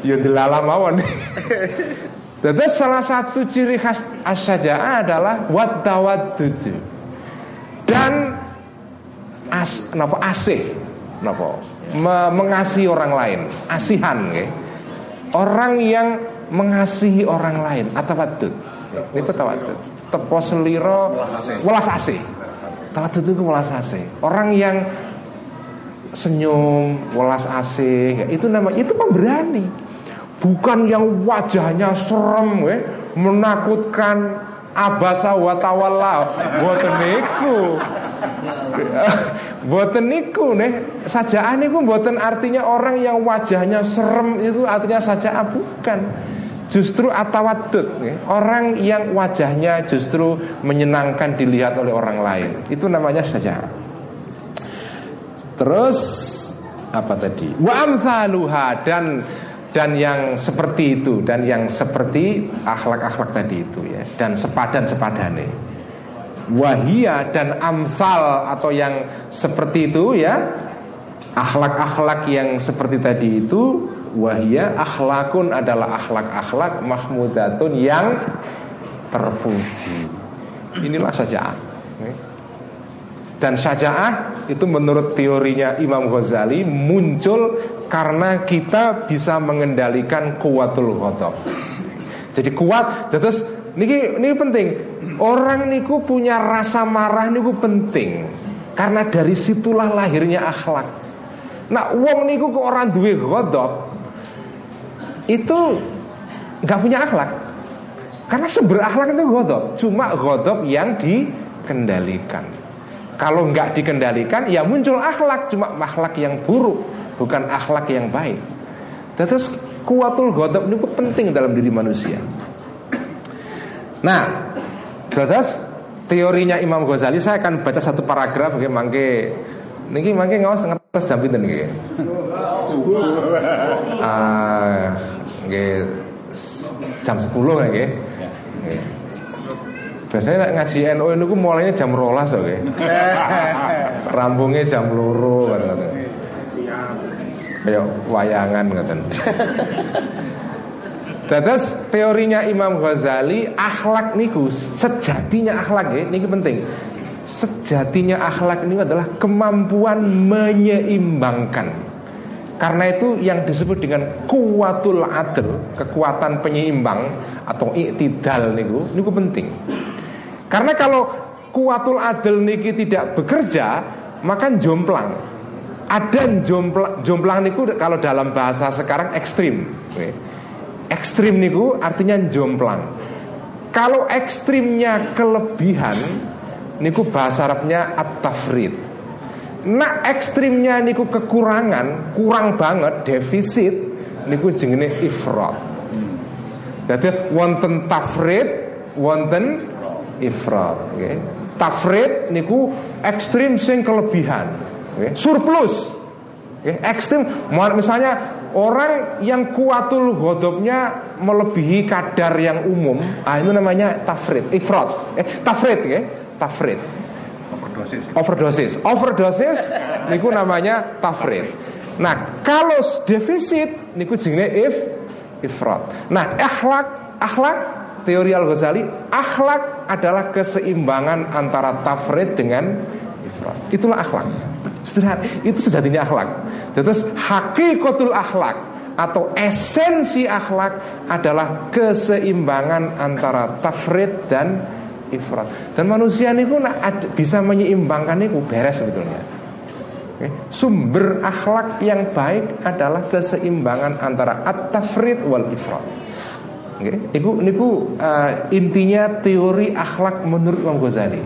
Ya dilalam mawon. Jadi salah satu ciri khas asyaja'ah adalah wat dan as, napa asih, napa Me, mengasihi orang lain, asihan, ya. orang yang mengasihi orang lain, atawadud, itu tawadud. Tepo seliro, welas asih. Tawadud itu welas asih. Orang yang senyum, welas asih, ya. itu nama itu pemberani. Bukan yang wajahnya serem we, menakutkan abasa wa tawalla. Boten niku. Boten niku nih sajaan niku boten artinya orang yang wajahnya serem itu artinya saja bukan. Justru atawadud orang yang wajahnya justru menyenangkan dilihat oleh orang lain. Itu namanya saja terus apa tadi? Wa dan dan yang seperti itu dan yang seperti akhlak-akhlak tadi itu ya dan sepadan sepadane wahia dan amsal atau yang seperti itu ya akhlak-akhlak yang seperti tadi itu wahia akhlakun adalah akhlak-akhlak mahmudatun yang terpuji. Inilah saja dan syaja'ah itu menurut teorinya Imam Ghazali muncul karena kita bisa mengendalikan kuatul ghadab. Jadi kuat, terus niki ini penting. Orang niku punya rasa marah niku penting. Karena dari situlah lahirnya akhlak. Nah, wong niku kok orang duwe godop itu nggak punya akhlak. Karena sumber akhlak itu godop, cuma godop yang dikendalikan. Kalau nggak dikendalikan, ya muncul akhlak, cuma akhlak yang buruk, bukan akhlak yang baik. Terus kuatul godop itu penting dalam diri manusia. Nah, terus teorinya Imam Ghazali saya akan baca satu paragraf nggih mangke niki mangke ngawas ngetes jam pinten nggih. Ah, jam 10 nggih. Biasanya ngaji NU itu mulainya jam rolas oke. Rambungnya jam loro kan Ayo wayangan ngaten. Terus teorinya Imam Ghazali akhlak niku sejatinya akhlak ya, ini penting. Sejatinya akhlak ini adalah kemampuan menyeimbangkan. Karena itu yang disebut dengan kuatul adil, kekuatan penyeimbang atau iktidal niku, niku penting. Karena kalau kuatul adil niki tidak bekerja, maka jomplang. Ada jomplang, jomplang niku kalau dalam bahasa sekarang ekstrim. Ekstrim niku artinya jomplang. Kalau ekstrimnya kelebihan, niku bahasa Arabnya at-tafrid. Nah ekstrimnya niku kekurangan, kurang banget, defisit, niku jenenge ifrat. Jadi wonten tafrid, wonten ifrat. Okay. Tafrid niku ekstrim sing kelebihan, okay. surplus. Okay. Ekstrim, misalnya orang yang kuatul godopnya melebihi kadar yang umum, ah itu namanya tafrid, ifrat. Eh, tafrid, okay. tafrid overdosis. Overdosis. Overdosis niku namanya tafrid. Nah, kalau defisit niku jenenge if ifrat. Nah, akhlak akhlak teori Al-Ghazali, akhlak adalah keseimbangan antara tafrid dengan ifrat. Itulah akhlak. Sederhana, itu sejatinya akhlak. Terus hakikatul akhlak atau esensi akhlak adalah keseimbangan antara tafrid dan ifrat. Dan manusia niku bisa menyeimbangkan niku beres sebetulnya. Sumber akhlak yang baik adalah keseimbangan antara at-tafrid wal ifrat. Oke. Niku niku uh, intinya teori akhlak menurut Imam Ghazali.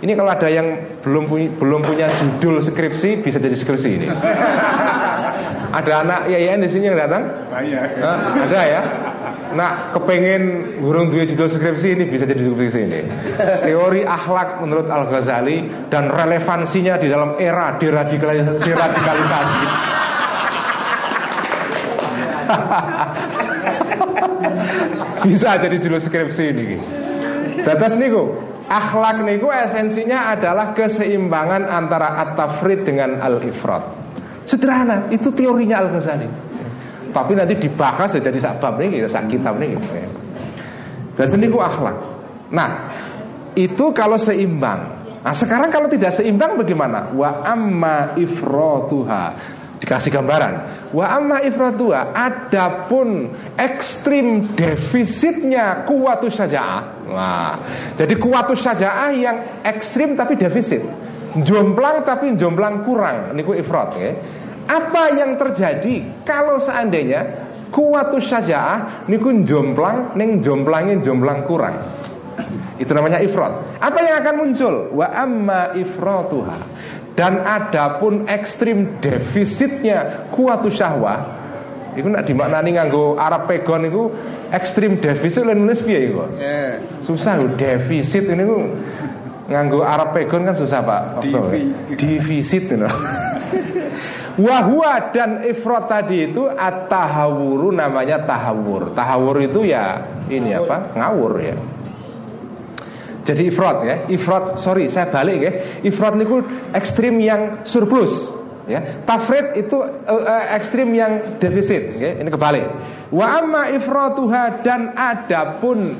Ini kalau ada yang belum punya, belum punya judul skripsi bisa jadi skripsi ini. ada anak yayan di sini yang datang? Banyak. Nah, ada ya. Nah, kepengen burung dua judul skripsi ini bisa jadi skripsi ini. Teori akhlak menurut Al Ghazali dan relevansinya di dalam era deradikalisasi. deradikalisasi. bisa jadi judul skripsi ini. Datas niku, akhlak niku esensinya adalah keseimbangan antara at-tafrid dengan al-ifrat. Sederhana, itu teorinya Al Ghazali. Tapi nanti dibahas ya jadi sabab nih, sak kitab nih. Dan seni ku akhlak. Nah, itu kalau seimbang. Nah, sekarang kalau tidak seimbang bagaimana? Wa amma ifratuha dikasih gambaran. Wa amma ifratuha adapun ekstrim defisitnya kuatus saja. Wah, jadi kuatus saja yang ekstrim tapi defisit. Jomplang tapi jomplang kurang. Niku ifrat ya. Apa yang terjadi kalau seandainya kuatus saja niku jomplang neng jomplangin jomplang kurang. Itu namanya ifrat. Apa yang akan muncul? Wa amma ifratuha. Dan adapun ekstrim defisitnya kuatus syahwah Iku nak dimaknani nganggo Arab pegon itu ekstrim defisit lan nulis piye iku? Yeah. Susah defisit ini ku nganggo Arab pegon kan susah Pak. Defisit know. Wahua dan ifrat tadi itu at-tahawuru namanya tahawur. Tahawur itu ya ini apa? Ngawur ya. Jadi ifrat ya, ifrat sorry saya balik ya. Ifrat itu ekstrim yang surplus ya. Tafrid itu uh, ekstrim yang defisit ya. Ini kebalik. Wa amma ifratuha dan adapun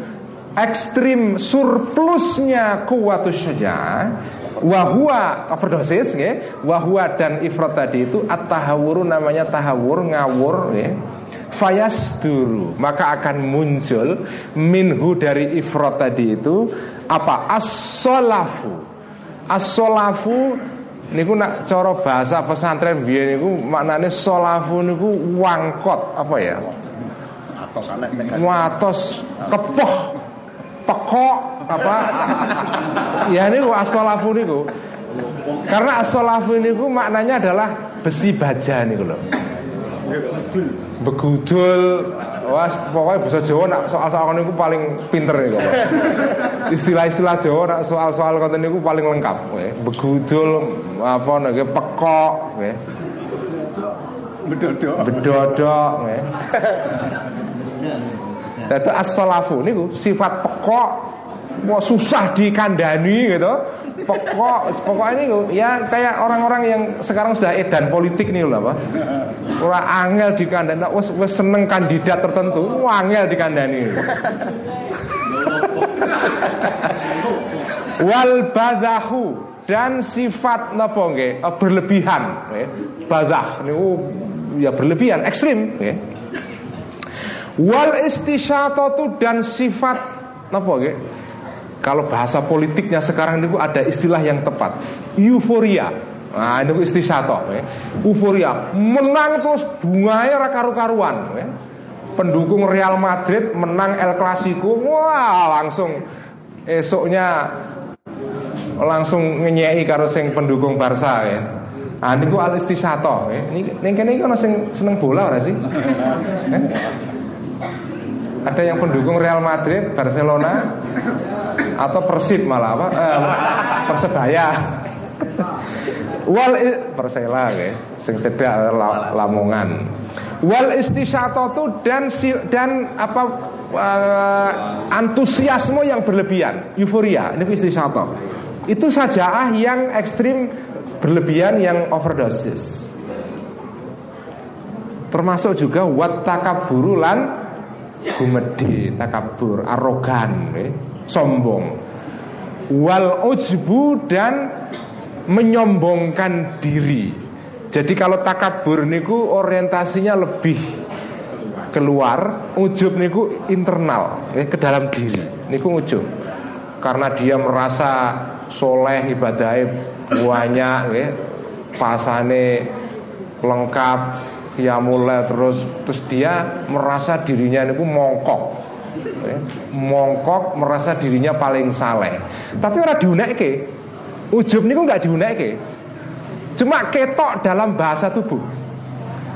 ekstrim surplusnya kuwatus syaja'ah Wahua overdosis ya. Wahua dan ifrat tadi itu at-tahawuru namanya tahawur ngawur ya. Fayas duru maka akan muncul minhu dari ifrat tadi itu apa? As-solafu as-solafu niku nak cara bahasa pesantren biyen niku maknane solafu niku wangkot apa ya? Atos anek Watos kepoh pekok apa? Ya ini asolafu niku. Karena asolafu niku maknanya adalah besi baja niku loh begudul wah pokoknya bisa Jawa nak soal-soal niku paling pinter nih kok istilah-istilah Jawa nak soal-soal konten niku paling lengkap we. begudul apa nih pekok we. bedodok bedodok we. Dadi as-salafu niku sifat pekok mau susah dikandani gitu. Pokok pokoknya niku ya kayak orang-orang yang sekarang sudah edan politik nih loh apa. Ora angel dikandani wis wis seneng kandidat tertentu, angel dikandani. Wal badahu dan sifat napa nggih berlebihan nggih. Badah niku ya berlebihan, ekstrim nggih. Wal istisyatatu dan sifat apa gitu? Kalau bahasa politiknya sekarang itu ada istilah yang tepat Euforia Nah ini istisyato ya. Euforia Menang terus bunganya karu-karuan ya. Pendukung Real Madrid menang El Clasico Wah langsung Esoknya Langsung ngenyei karo sing pendukung Barca ya Ah niku al istisyato ya. Ini ning kene iki ana sing seneng bola ora sih? Eh? Ada yang pendukung Real Madrid, Barcelona, atau Persib malah apa? Eh, Persebaya. Wal Persela ya, sing cedak Lamongan. Wal istisyatatu dan dan apa uh, antusiasme yang berlebihan, euforia, ini istisyato. Itu saja yang ekstrim berlebihan yang overdosis. Termasuk juga wat takaburulan gumedi, takabur, arogan, sombong. Wal ujbu dan menyombongkan diri. Jadi kalau takabur niku orientasinya lebih keluar, ujub niku internal, eh, ke dalam diri. Niku ujub. Karena dia merasa soleh ibadahnya banyak, eh, pasane lengkap, ya mulai terus terus dia merasa dirinya itu mongkok. Mongkok merasa dirinya paling saleh. Tapi orang diunaike ujub niku nggak diunaike cuma ketok dalam bahasa tubuh.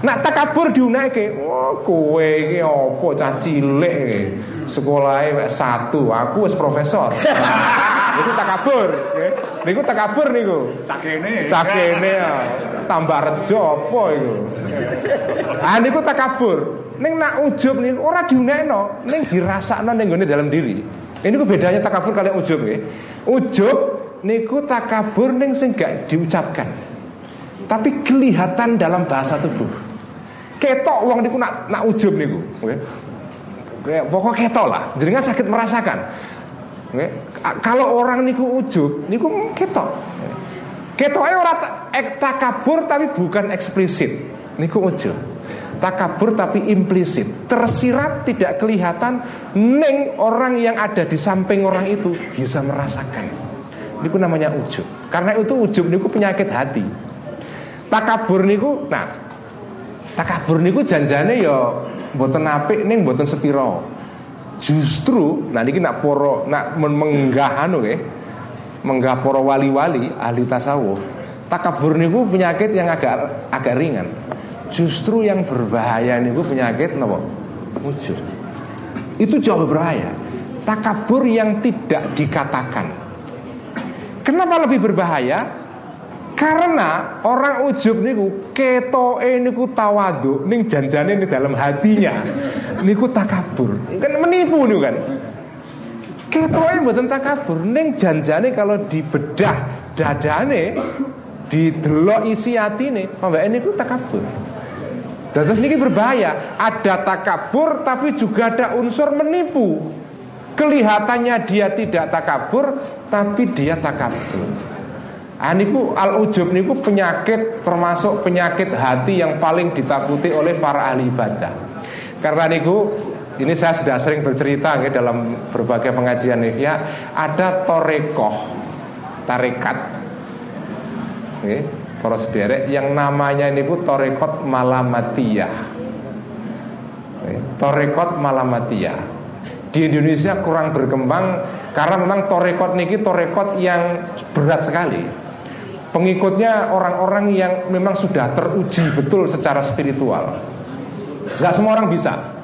Nak takabur diunaike oh kowe iki apa cah cilik sekolahnya satu aku wis profesor. Nah, itu takabur ya. niku takabur niku. Cakene cakene ya. Tambah rejo apa iku? Ah niku takabur ning nak ujub niku ora diunekno ning dirasakno ning gone dalam diri. Ini ku bedanya takabur kalian ujub ya ujub niku takabur ning sing gak diucapkan. Tapi kelihatan dalam bahasa tubuh. Ketok uang niku nak nak ujub niku okay. Pokok ketok lah. Jenengan sakit merasakan. Okay. kalau orang niku ujub niku ketok. Ketoknya orang takabur tapi bukan eksplisit. Niku ujub takabur tapi implisit. Tersirat tidak kelihatan neng orang yang ada di samping orang itu bisa merasakan. Niku namanya ujub. Karena itu ujub niku penyakit hati. Takabur niku nah takabur niku janjane ya mboten apik ning mboten sepiro justru nah niki nak poro nak menggah anu nggih menggah para wali-wali ahli tasawuf takabur niku penyakit yang agak agak ringan justru yang berbahaya niku penyakit napa? Ujub itu jauh berbahaya. Takabur yang tidak dikatakan. Kenapa lebih berbahaya? Karena orang ujub niku ketoke niku tawadu ning janjane ning dalam hatinya. Niku takabur. Kan menipu niku kan. Ketoke mboten takabur. Ning janjane kalau dibedah dadane didelok isi atine pambake niku takabur. Terus niki berbahaya, ada takabur tapi juga ada unsur menipu. Kelihatannya dia tidak takabur tapi dia takabur. Aniku al ujub niku penyakit termasuk penyakit hati yang paling ditakuti oleh para ahli ibadah. Karena niku ini saya sudah sering bercerita ya, dalam berbagai pengajian ya ada torekoh tarekat para sederek yang namanya ini pun torekot malamatiyah. Oke, torekot malamatiyah. Di Indonesia kurang berkembang karena memang torekot niki torekot yang berat sekali. Pengikutnya orang-orang yang memang sudah teruji betul secara spiritual. Gak semua orang bisa.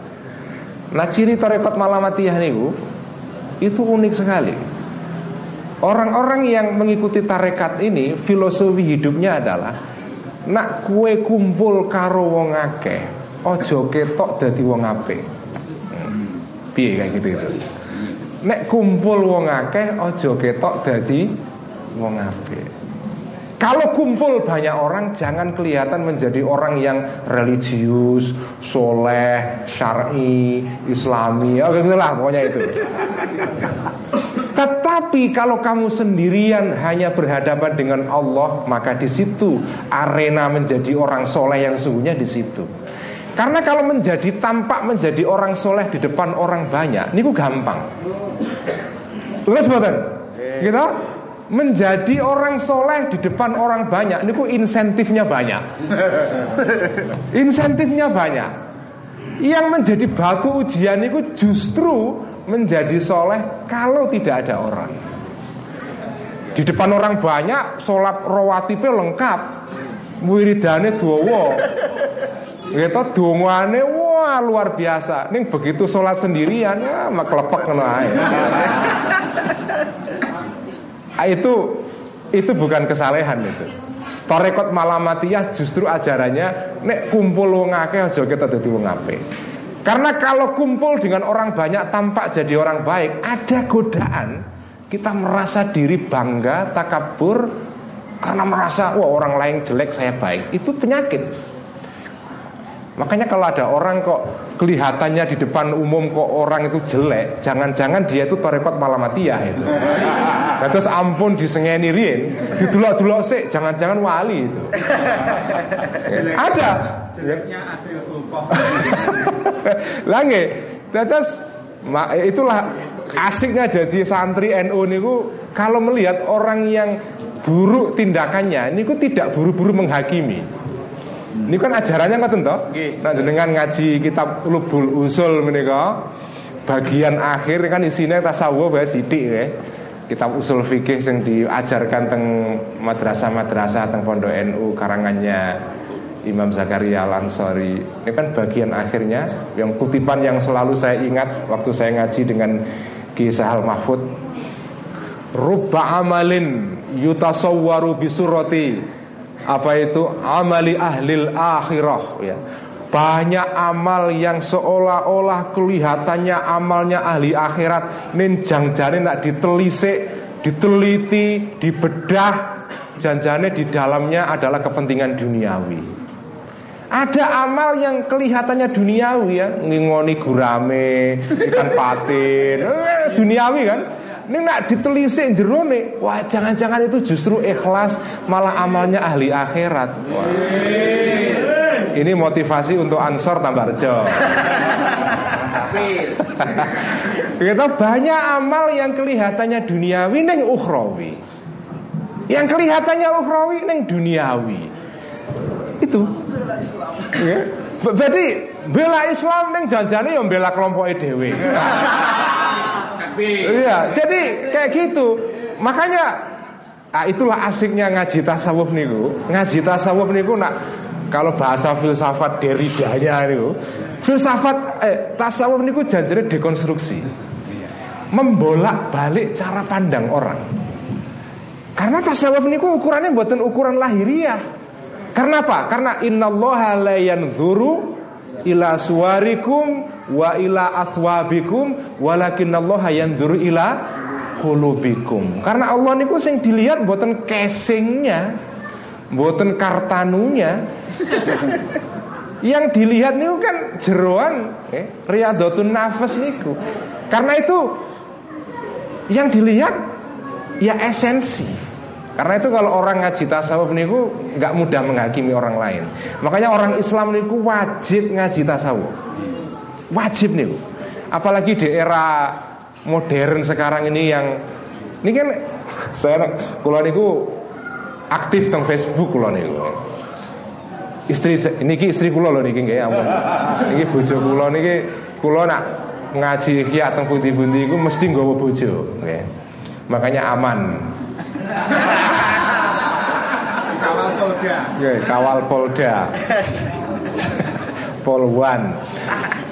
Nah ciri torekot malamatiyah niku itu unik sekali. Orang-orang yang mengikuti tarekat ini filosofi hidupnya adalah nak kue kumpul karo wong akeh, ojo ketok dadi wong. Hmm. Piye kayak gitu itu. Nek kumpul wong akeh, ojo ketok dadi wong apik. Kalau kumpul banyak orang Jangan kelihatan menjadi orang yang religius Soleh, syar'i, islami Ya lah pokoknya itu Tetapi kalau kamu sendirian hanya berhadapan dengan Allah, maka di situ arena menjadi orang soleh yang sungguhnya di situ. Karena kalau menjadi tampak menjadi orang soleh di depan orang banyak, ini gampang. Terus betul, gitu? Menjadi orang soleh di depan orang banyak, ini insentifnya banyak. Insentifnya banyak. Yang menjadi baku ujian itu justru menjadi soleh kalau tidak ada orang. Di depan orang banyak, sholat rawatifnya lengkap, wiridane dua Gitu dongane wah luar biasa. Nih begitu sholat sendirian ya mak lepek ah, itu itu bukan kesalehan itu. Torekot malamatiyah justru ajarannya nek kumpul wong akeh aja kita dadi wong apik. Karena kalau kumpul dengan orang banyak tampak jadi orang baik, ada godaan kita merasa diri bangga, takabur karena merasa wah orang lain jelek saya baik. Itu penyakit. Makanya kalau ada orang kok kelihatannya di depan umum kok orang itu jelek, jangan-jangan dia itu torekot malamatiyah itu. Nah, terus ampun disengeni rien, didulok-dulok sih, jangan-jangan wali itu. ada. Jeleknya hasil Lange, terus itulah asiknya jadi santri NU niku kalau melihat orang yang buruk tindakannya niku tidak buru-buru menghakimi. Ini kan ajarannya nggak tentu. Nah jenengan ngaji kitab Lubul Usul menika bagian akhir kan isinya tasawuf ya sidik ya. Kitab usul fikih yang diajarkan teng madrasah-madrasah teng pondok NU karangannya Imam Zakaria Al-Ansari Ini kan bagian akhirnya Yang kutipan yang selalu saya ingat Waktu saya ngaji dengan Kisah Al-Mahfud Rubba amalin yutasawwaru bisurati apa itu? Amali ahlil akhirah. Ya. Banyak amal yang seolah-olah kelihatannya amalnya ahli akhirat. Nin janjane nak ditelisik diteliti dibedah. Janjane di dalamnya adalah kepentingan duniawi. Ada amal yang kelihatannya duniawi ya. Ngingoni gurame ikan patin. Eh, duniawi kan ini nak ditelisik jerone Wah jangan-jangan itu justru ikhlas Malah amalnya ahli akhirat Wah. Ini motivasi untuk ansor tambah rejo Kita banyak amal yang kelihatannya duniawi Neng ukhrawi Yang kelihatannya ukhrawi Neng duniawi Itu ya. Berarti bela Islam neng janjane yang bela kelompok dewe. Iya, jadi kayak gitu. Makanya ah, itulah asiknya ngaji tasawuf niku. Ngaji tasawuf niku nak kalau bahasa filsafat deridanya niku, filsafat eh tasawuf niku janjane dekonstruksi. Membolak-balik cara pandang orang. Karena tasawuf niku ukurannya buatan ukuran lahiriah. Karena apa? Karena innallaha la yanzuru ila suwarikum wa ila athwabikum walakinallaha yanzuru ila qulubikum. Karena Allah niku sing dilihat mboten casingnya, mboten kartanunya. Yang dilihat niku kan jeroan eh, riyadhatun nafas niku. Karena itu yang dilihat ya esensi. Karena itu kalau orang ngaji tasawuf niku nggak mudah menghakimi orang lain. Makanya orang Islam niku wajib ngaji tasawuf. Wajib nih. Apalagi di era modern sekarang ini yang ini kan saya kalau niku aktif teng Facebook kula niku. Istri niki istri kula lho niki nggih ampun. Niki bojo kula niki kula nak ngaji kiat teng pundi-pundi iku mesti nggawa bojo nggih. Makanya aman. Polda. Nggih, kawal Polda. Polwan.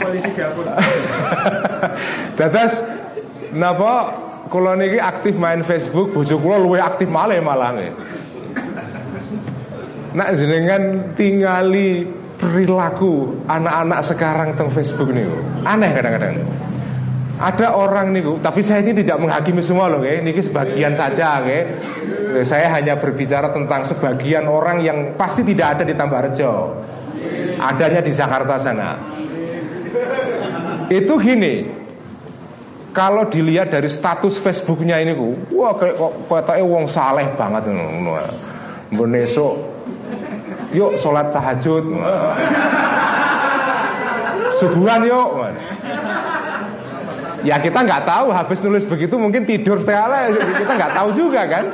Polisi dapur. Dados napa kula niki aktif main Facebook, bojo kula luwih aktif malih malah nggih. Nak jenengan tingali perilaku anak-anak sekarang teng Facebook niku. Aneh kadang-kadang. Ada orang niku, tapi saya ini tidak menghakimi semua loh, nggih. Niki sebagian saja, nggih. Saya hanya berbicara tentang sebagian orang yang pasti tidak ada di Tambarjo. Adanya di Jakarta sana. Itu gini, kalau dilihat dari status Facebooknya ini wah kok katanya wong saleh banget esuk yuk sholat tahajud. Subuhan yuk. Ya kita nggak tahu habis nulis begitu mungkin tidur sekali kita nggak tahu juga kan.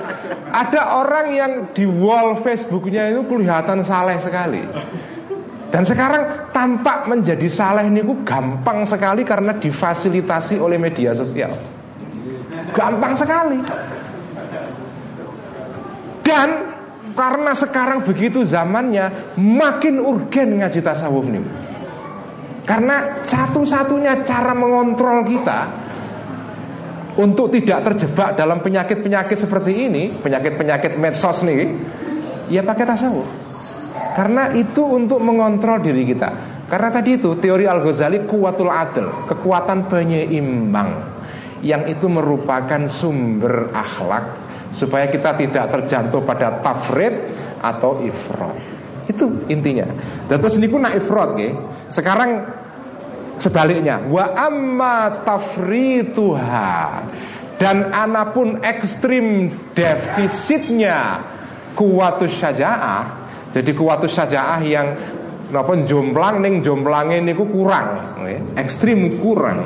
Ada orang yang di wall Facebooknya itu kelihatan saleh sekali. Dan sekarang tampak menjadi saleh ini gampang sekali karena difasilitasi oleh media sosial. Gampang sekali. Dan karena sekarang begitu zamannya makin urgen ngaji tasawuf nih. Karena satu-satunya cara mengontrol kita untuk tidak terjebak dalam penyakit-penyakit seperti ini, penyakit-penyakit medsos nih, ya pakai tasawuf. Karena itu untuk mengontrol diri kita. Karena tadi itu teori Al Ghazali kuatul adil, kekuatan penyeimbang, yang itu merupakan sumber akhlak supaya kita tidak terjatuh pada tafrid atau ifrat. Itu intinya. Dan terus ini pun ifrat ya. Sekarang sebaliknya, wa amma tafrituha dan anapun ekstrim defisitnya kuatus syaja'ah jadi kuatus syaja'ah yang napa jomplang ning jomplange niku kurang, ekstrim kurang.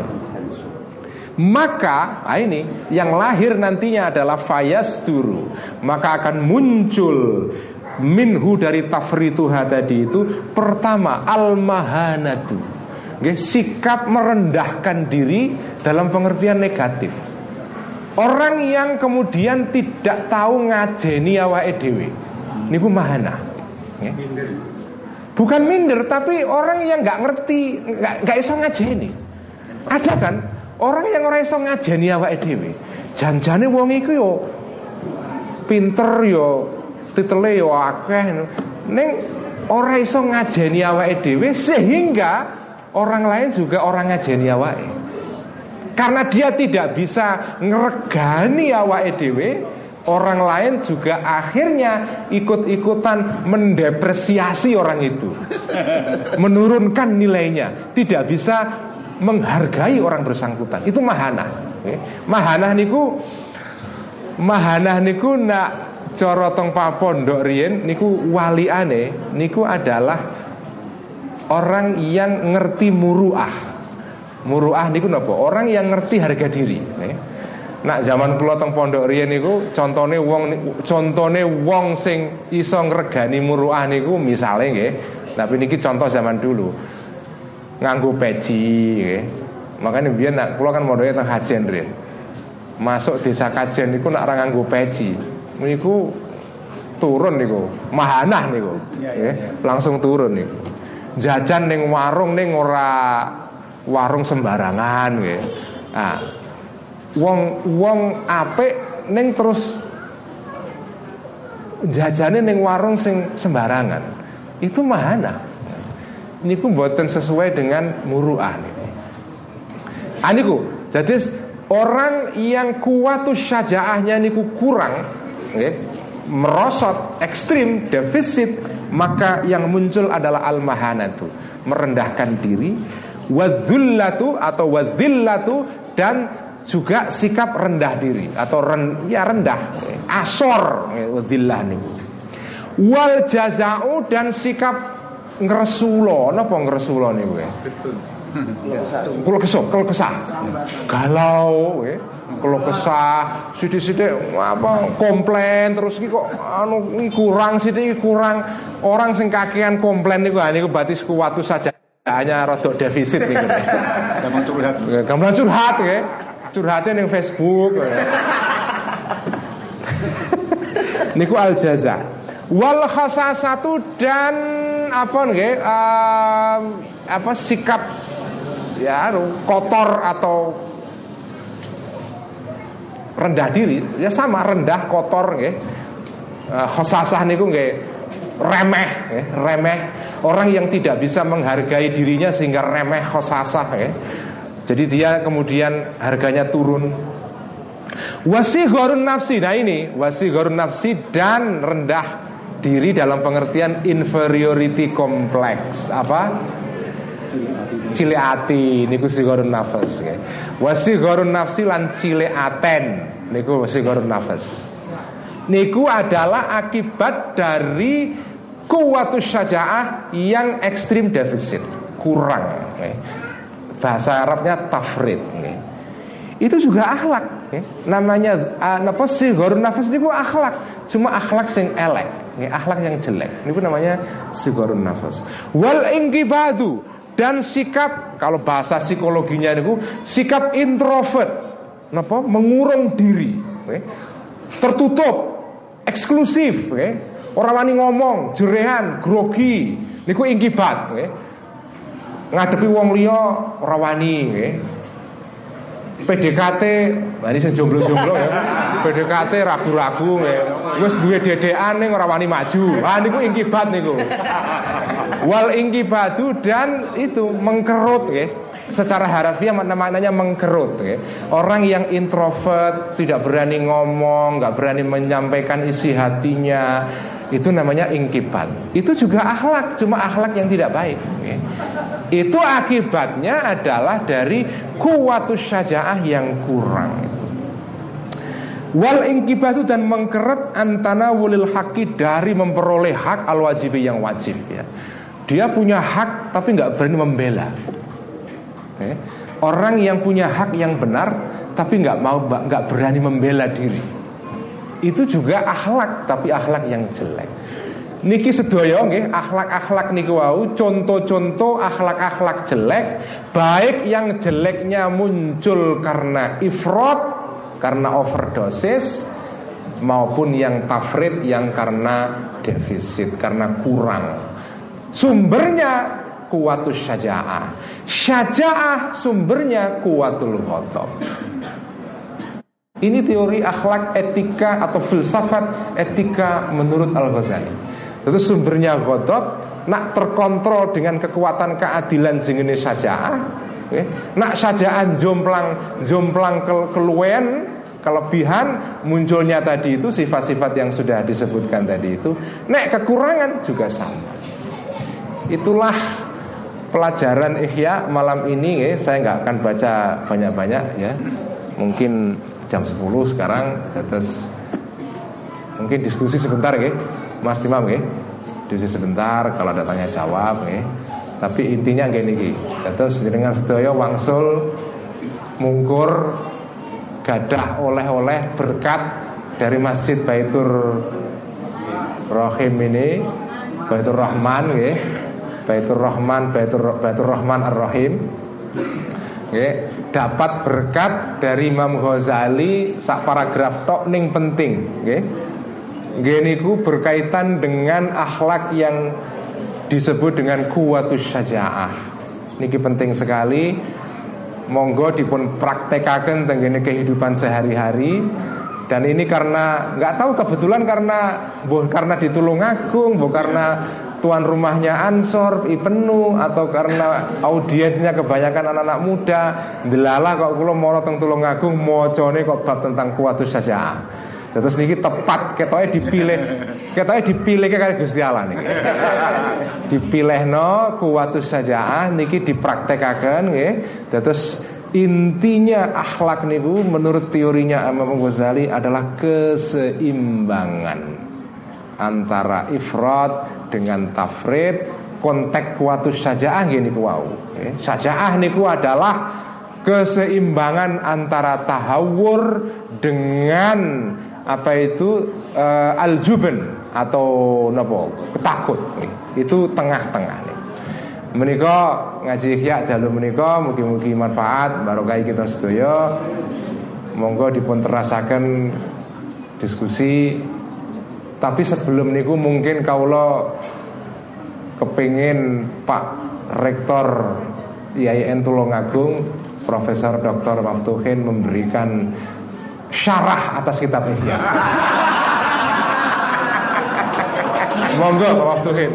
Maka nah ini yang lahir nantinya adalah fayas duru Maka akan muncul minhu dari tafrituha tadi itu pertama al mahanatu sikap merendahkan diri dalam pengertian negatif. Orang yang kemudian tidak tahu ngajeni awake dhewe. Niku mahana bukan minder tapi orang yang nggak ngerti nggak iso ngajeni. Ada kan orang yang orang iso ngajeni awake dhewe janjane wong iku yo pinter yo titele yo akeh. Ning ora iso ngajeni awake dhewe sehingga orang lain juga orang ngajeni awake. Karena dia tidak bisa ngeregani awake dhewe orang lain juga akhirnya ikut-ikutan mendepresiasi orang itu. Menurunkan nilainya tidak bisa menghargai orang bersangkutan. Itu mahana mahana niku mahana niku nak cara teng pondok riyen niku waliane niku adalah orang yang ngerti muruah. Muruah niku napa? Orang yang ngerti harga diri. Nak zaman kula teng pondok riyen niku contone wong contone wong sing iso ngregani muruah niku misale nggih. Tapi niki contoh zaman dulu. Nganggo peci nggih. Makanya biar nak kula kan mondoke teng Hajen riyen. Masuk desa Kajen niku nak ora nganggo peci. Niku turun niku, mahanah niku. Iya, Nggih, iya. Langsung turun niku. Jajan ning warung ning ora warung sembarangan nggih. Nah, wong wong apik ning terus jajane ning warung sing sembarangan. Itu mahana. Niku mboten sesuai dengan muruah niku. Ah jadi orang yang kuatus syajaahnya niku kurang, nggih, merosot, ekstrim, defisit, maka yang muncul adalah al-mahanatu, merendahkan diri, wadzullatu atau wadzillatu dan juga sikap rendah diri atau ren, ya rendah, asor, wadzillah niku. Wal jazau dan sikap ngresulo, napa ngresulo niku ya? Kulo kesok, kulo kesah. Galau. Kalau kesah sidik-sidik apa komplain terus iki kok anu iki kurang sidik kurang. Orang sing kakean komplain niku ha niku berarti sekuatu saja. Hanya rodok defisit niku. Gampang curhat. gampang curhat ya. Curhatnya ning Facebook ya. niku al jaza wal khasasatu dan apa nggih em, apa sikap ya anu, kotor atau rendah diri. Ya sama rendah kotor nggih. Eh, khosasah niku nggih remeh nggih, remeh. Orang yang tidak bisa menghargai dirinya sehingga remeh khosasah nggih. jadi dia kemudian harganya turun. Wasighorun nafsi. Nah ini wasighorun nafsi dan rendah diri dalam pengertian inferiority complex. Apa? Cile ati Niku sigorun nafas okay. Wasighorun nafsi lan cile aten Niku wasighorun nafas Niku adalah akibat dari Kuwatus syaja'ah yang ekstrim defisit Kurang okay. Bahasa Arabnya tafrid okay itu juga akhlak ya. namanya uh, apa sih gorun nafas itu akhlak cuma akhlak yang elek akhlak yang jelek ini namanya sigorun nafas wal ingkibadu dan sikap kalau bahasa psikologinya itu sikap introvert apa mengurung diri ya. tertutup eksklusif ya. orang wani ngomong jerehan grogi niku ingkibat ya. ngadepi wong liya ora wani ya. PDKT, nah ini sing jomblo-jomblo ya. PDKT ragu-ragu ya. Wis duwe dedekan ning ora wani maju. Ah niku ingkibat niku. Wal ingkibatu dan itu mengkerut ya. Secara harafiah maknanya mengkerut ya. Orang yang introvert, tidak berani ngomong, nggak berani menyampaikan isi hatinya, itu namanya ingkibat. Itu juga akhlak, cuma akhlak yang tidak baik. ya. Itu akibatnya adalah dari kuwatus syajaah yang kurang. Wal ingkibatu dan mengkeret antana wulil haki dari memperoleh hak al wajibi yang wajib ya. Dia punya hak tapi nggak berani membela. Oke. Orang yang punya hak yang benar tapi nggak mau nggak berani membela diri. Itu juga akhlak tapi akhlak yang jelek. Niki sedaya nggih akhlak-akhlak niku wau contoh-contoh akhlak-akhlak jelek baik yang jeleknya muncul karena ifrat karena overdosis maupun yang tafrid yang karena defisit karena kurang. Sumbernya kuatus syaja'ah. Syaja'ah sumbernya kuatul ghadab. Ini teori akhlak etika atau filsafat etika menurut Al-Ghazali. Itu sumbernya ghadab nak terkontrol dengan kekuatan keadilan singene syaja'ah. Okay. Nak syaja'ah jomplang jomplang ke keluwen kelebihan munculnya tadi itu sifat-sifat yang sudah disebutkan tadi itu. Nek kekurangan juga sama. Itulah pelajaran Ihya malam ini ya. Saya nggak akan baca banyak-banyak ya. Mungkin jam 10 sekarang terus mungkin diskusi sebentar ya. Mas Imam ya. Diskusi sebentar kalau ada tanya jawab ya. Tapi intinya gini iki. Terus dengan sedaya wangsul mungkur gadah oleh-oleh berkat dari Masjid Baitur Rahim ini Baitur Rahman ya. Baitur Rahman Baitur Baitur Rahman Ar-Rahim. Nggih, dapat berkat dari Imam Ghazali sak paragraf tok ning penting, nggih. Nggih niku berkaitan dengan akhlak yang disebut dengan kuwatus syaja'ah. Niki penting sekali. Monggo dipun praktekaken tenggene kehidupan sehari-hari dan ini karena nggak tahu kebetulan karena karena di Tulungagung, bu karena tuan rumahnya Ansor penuh atau karena audiensnya kebanyakan anak-anak muda delala kok kula mau teng Tulungagung mocone kok bab tentang kuatus saja. Terus niki tepat ketoke dipilih ketoke dipilih kali Gusti Allah niki. Dipilihno kuatus saja niki dipraktekaken nggih. Terus intinya akhlak niku menurut teorinya Imam Ghazali adalah keseimbangan antara ifrat dengan tafrid konteks kuatus sajaah gini wau. Sajaah niku adalah keseimbangan antara tahawur dengan apa itu uh, aljuben atau nopo ketakut itu tengah-tengah nih. Menika ngaji ihya dalu menika mugi-mugi manfaat barokah kita sedaya. Monggo dipun terasaken diskusi tapi sebelum niku mungkin kaulo kepingin Pak Rektor IAIN Tulungagung Profesor Dr. Maftuhin memberikan syarah atas kitab Ihya. Monggo Pak Maftuhin.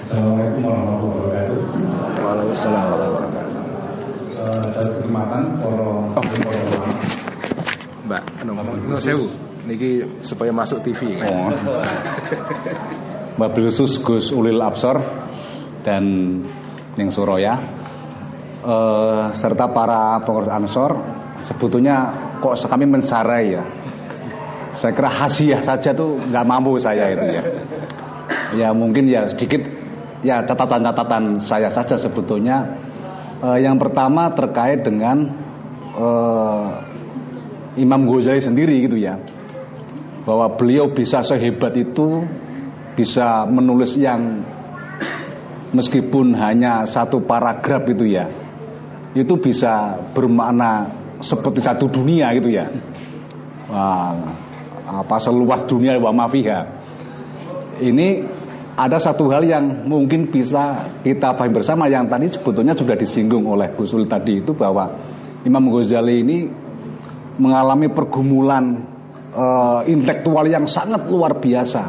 Assalamualaikum warahmatullahi wabarakatuh. Waalaikumsalam warahmatullahi wabarakatuh. Uh, Mbak, anu, no sewu. Niki supaya masuk TV. oh. Wabil khusus Gus Ulil Absor dan Ning Suraya uh, serta para pengurus Ansor sebetulnya kok kami mensarai ya saya kira hasiah saja tuh nggak mampu saya itu ya ya mungkin ya sedikit ya catatan-catatan saya saja sebetulnya Eh, yang pertama terkait dengan eh, Imam Ghazali sendiri gitu ya. Bahwa beliau bisa sehebat itu bisa menulis yang meskipun hanya satu paragraf itu ya itu bisa bermakna seperti satu dunia gitu ya. Wah, apa seluas dunia wa mafiha ini ada satu hal yang mungkin bisa kita pahami bersama yang tadi sebetulnya sudah disinggung oleh Gus Ul tadi itu bahwa Imam Ghazali ini mengalami pergumulan uh, intelektual yang sangat luar biasa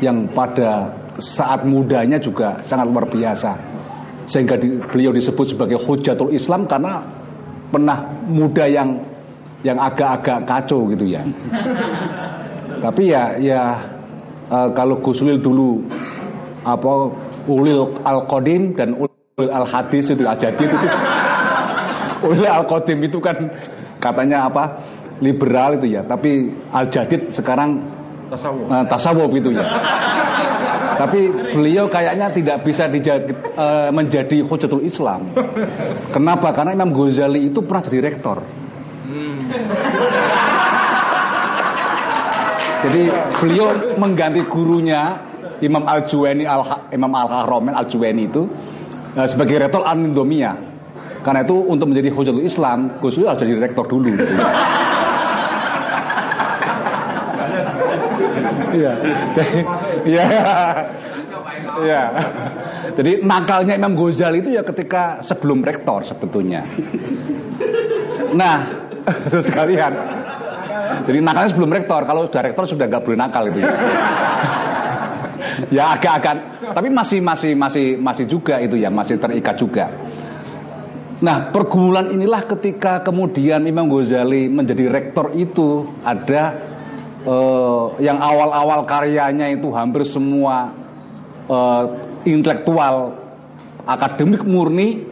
yang pada saat mudanya juga sangat luar biasa. Sehingga di, beliau disebut sebagai hujatul Islam karena pernah muda yang yang agak-agak kacau gitu ya. Tapi ya ya uh, kalau Guslil dulu apa ulil al qadim dan ulil al hadis itu jadi itu ulil al qadim itu kan katanya apa liberal itu ya tapi al jadid sekarang tasawuf, uh, tasawuf itu ya tapi beliau kayaknya tidak bisa dijadi, uh, menjadi hujatul Islam. Kenapa? Karena Imam Ghazali itu pernah jadi rektor. Hmm. Jadi beliau mengganti gurunya Imam Al Juwaini Al Imam Al Haramin Al Juwaini itu uh, sebagai rektor Al Indomia. Karena itu untuk menjadi hujatul Islam, Gus harus jadi rektor dulu. Iya. Iya. Iya. Jadi nakalnya Imam Ghazali itu ya ketika sebelum rektor sebetulnya. Nah, terus sekalian jadi nakalnya sebelum rektor. Kalau sudah rektor sudah gak boleh nakal itu. Ya, ya agak-agak. Tapi masih masih masih masih juga itu ya masih terikat juga. Nah pergumulan inilah ketika kemudian Imam Ghazali menjadi rektor itu ada uh, yang awal-awal karyanya itu hampir semua uh, intelektual akademik murni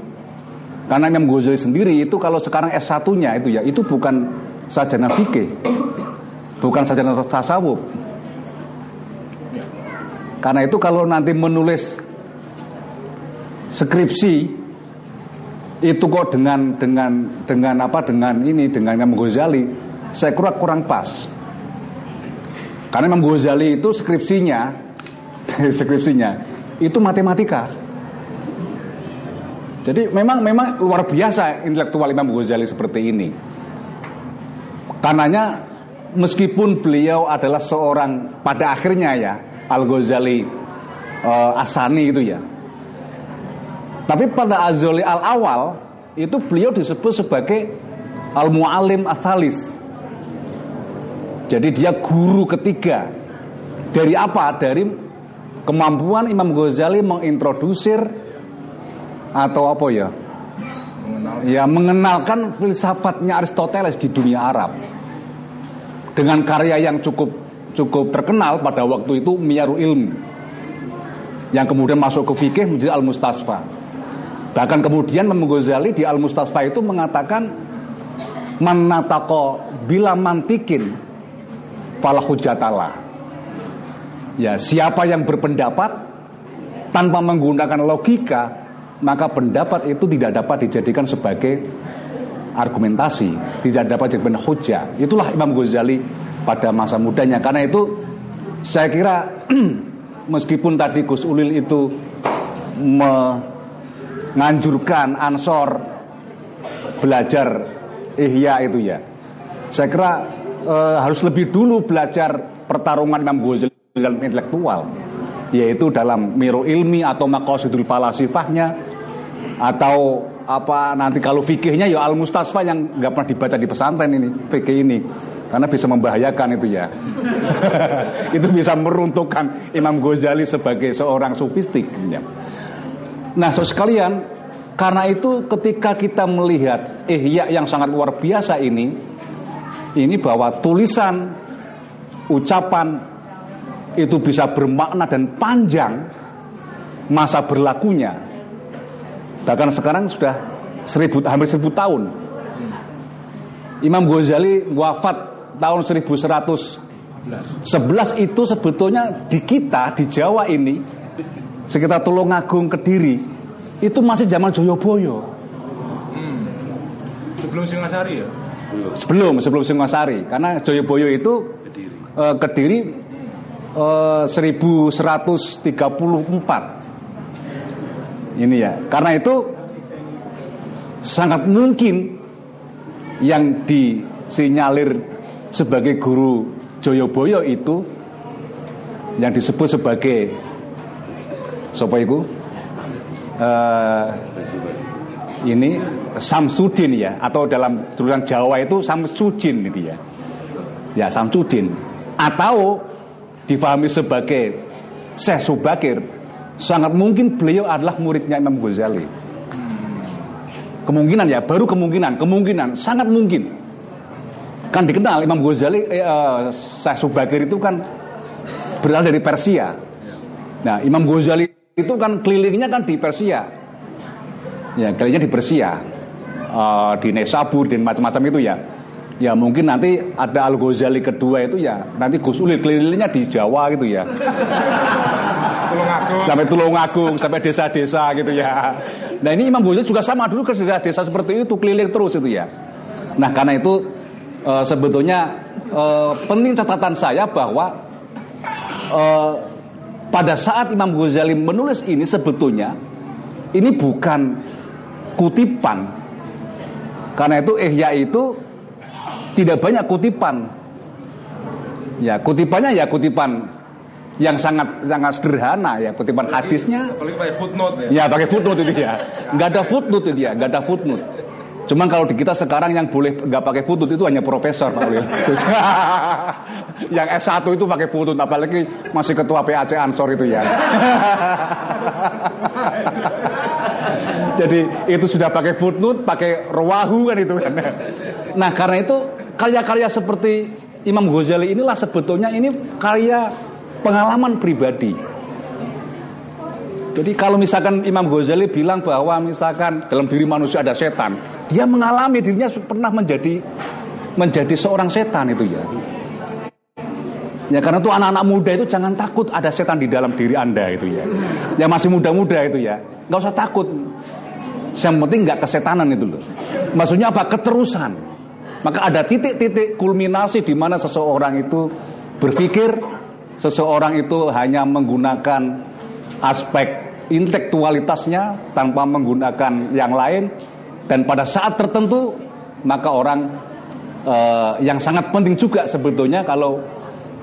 karena Imam Ghazali sendiri itu kalau sekarang S1-nya itu ya itu bukan sajana fikih. Bukan sajana tasawuf. Karena itu kalau nanti menulis skripsi itu kok dengan dengan dengan apa dengan ini dengan Imam Ghazali saya kira kurang pas. Karena Imam Ghazali itu skripsinya skripsinya itu matematika. Jadi memang memang luar biasa intelektual Imam Ghazali seperti ini Karenanya meskipun beliau adalah seorang pada akhirnya ya Al Ghazali uh, Asani itu ya. Tapi pada Azali al awal itu beliau disebut sebagai al mualim athalis. Jadi dia guru ketiga. Dari apa? Dari kemampuan Imam Ghazali mengintrodusir atau apa ya? Ya mengenalkan filsafatnya Aristoteles di dunia Arab dengan karya yang cukup cukup terkenal pada waktu itu Miyaru Ilmu yang kemudian masuk ke fikih menjadi Al-Mustasfa. Bahkan kemudian Imam Ghazali di Al-Mustasfa itu mengatakan manatako bila mantikin falah Ya, siapa yang berpendapat tanpa menggunakan logika, maka pendapat itu tidak dapat dijadikan sebagai argumentasi, tidak dapat dijadikan hujah. Itulah Imam Ghazali pada masa mudanya. Karena itu saya kira meskipun tadi Gus Ulil itu menganjurkan Ansor belajar ihya itu ya. Saya kira e, harus lebih dulu belajar pertarungan Imam Ghazali dalam intelektual yaitu dalam miro ilmi atau maqasidul falasifahnya atau apa nanti kalau fikihnya ya al mustasfa yang nggak pernah dibaca di pesantren ini fikih ini. Karena bisa membahayakan itu ya. Itu bisa meruntuhkan Imam Ghazali sebagai seorang sufistik ya. nah so sekalian karena itu ketika kita melihat ihya yang sangat luar biasa ini ini bahwa tulisan ucapan itu bisa bermakna dan panjang masa berlakunya bahkan sekarang sudah seribu, hampir seribu tahun. Imam Ghazali wafat tahun 1111 itu sebetulnya di kita di Jawa ini sekitar Tulungagung Kediri itu masih zaman Joyoboyo. Hmm. sebelum Singasari ya? Sebelum sebelum Singasari. Karena Joyoboyo itu Kediri, uh, Kediri 1134 eh, ini ya. Karena itu sangat mungkin yang disinyalir sebagai guru Joyoboyo itu yang disebut sebagai siapa itu? Uh, ini Samsudin ya atau dalam tulisan Jawa itu Samsudin itu ya. Ya Samsudin. Atau difahami sebagai Syekh Subakir sangat mungkin beliau adalah muridnya Imam Ghazali. Kemungkinan ya baru kemungkinan kemungkinan sangat mungkin. Kan dikenal Imam Ghazali eh, uh, Syekh Subakir itu kan berasal dari Persia. Nah Imam Ghazali itu kan kelilingnya kan di Persia. Ya kelilingnya di Persia. Uh, di Nesabur dan macam-macam itu ya. Ya mungkin nanti ada Al Ghazali kedua itu ya nanti Gus Ulil kelilingnya di Jawa gitu ya. Tulungagung. Sampai Tulungagung, sampai desa-desa gitu ya. Nah ini Imam Ghazali juga sama dulu ke desa-desa seperti itu keliling terus itu ya. Nah karena itu e, sebetulnya e, penting catatan saya bahwa e, pada saat Imam Ghazali menulis ini sebetulnya ini bukan kutipan. Karena itu ihya itu tidak banyak kutipan. Ya, kutipannya ya kutipan yang sangat sangat sederhana ya kutipan hadisnya pakai footnote ya. Ya, pakai footnote itu ya. Nggak ada footnote itu ya, nggak ada footnote. Cuman kalau di kita sekarang yang boleh nggak pakai footnote itu hanya profesor Pak Ulil. yang S1 itu pakai footnote apalagi masih ketua PAC Ansor itu ya. Jadi itu sudah pakai footnote, pakai rawahu kan itu kan. Nah, karena itu karya-karya seperti Imam Ghazali inilah sebetulnya ini karya pengalaman pribadi. Jadi kalau misalkan Imam Ghazali bilang bahwa misalkan dalam diri manusia ada setan, dia mengalami dirinya pernah menjadi menjadi seorang setan itu ya. Ya karena itu anak-anak muda itu jangan takut ada setan di dalam diri anda itu ya. Yang masih muda-muda itu ya, nggak usah takut. Yang penting nggak kesetanan itu loh. Maksudnya apa? Keterusan. Maka ada titik-titik kulminasi di mana seseorang itu berpikir, seseorang itu hanya menggunakan aspek intelektualitasnya tanpa menggunakan yang lain dan pada saat tertentu maka orang uh, yang sangat penting juga sebetulnya kalau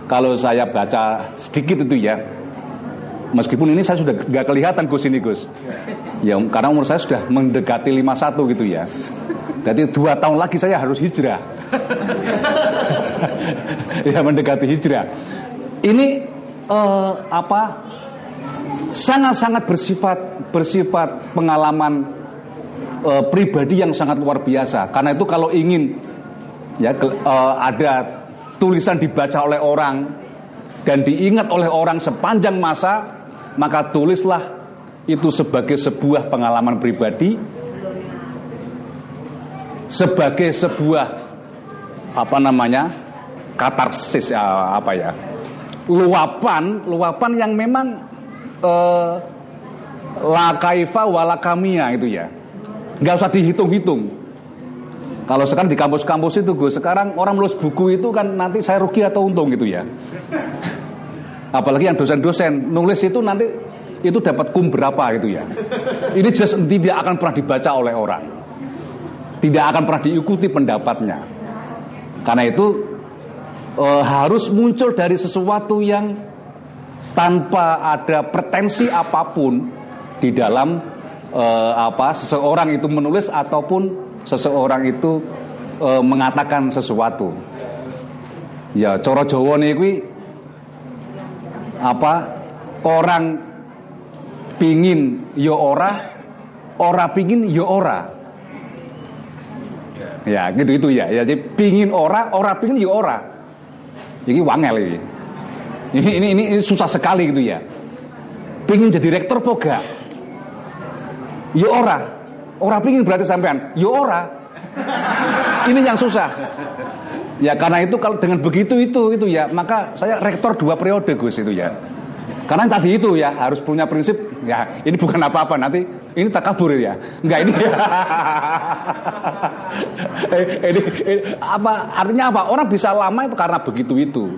kalau saya baca sedikit itu ya meskipun ini saya sudah gak kelihatan Gus ini Gus ya karena umur saya sudah mendekati 51 gitu ya jadi dua tahun lagi saya harus hijrah. ya mendekati hijrah. Ini uh, apa? Sangat-sangat bersifat bersifat pengalaman uh, pribadi yang sangat luar biasa. Karena itu kalau ingin ya uh, ada tulisan dibaca oleh orang dan diingat oleh orang sepanjang masa, maka tulislah itu sebagai sebuah pengalaman pribadi sebagai sebuah apa namanya katarsis apa ya luapan luapan yang memang eh, la kaifa wala kamia itu ya. Nggak usah dihitung-hitung. Kalau sekarang di kampus-kampus itu Gus, sekarang orang menulis buku itu kan nanti saya rugi atau untung gitu ya. Apalagi yang dosen-dosen nulis itu nanti itu dapat kum berapa gitu ya. Ini jelas tidak akan pernah dibaca oleh orang. Tidak akan pernah diikuti pendapatnya. Karena itu e, harus muncul dari sesuatu yang tanpa ada pretensi apa pun di dalam e, apa seseorang itu menulis ataupun seseorang itu e, mengatakan sesuatu. Ya, coro Jawa nih apa orang pingin yo ora ora pingin yo ora. Ya gitu itu ya. Ya jadi pingin ora ora pingin yo ora ini wangel ini. Ini ini, ini, susah sekali gitu ya. Pingin jadi rektor poga yo ora. Ora pingin berarti sampean. Yo ora. Ini yang susah. Ya karena itu kalau dengan begitu itu itu ya maka saya rektor dua periode Gus itu ya. Karena tadi itu ya harus punya prinsip ya ini bukan apa-apa nanti ini tak kabur ya. Enggak ini. Eh, ini, ini apa artinya apa? Orang bisa lama itu karena begitu itu.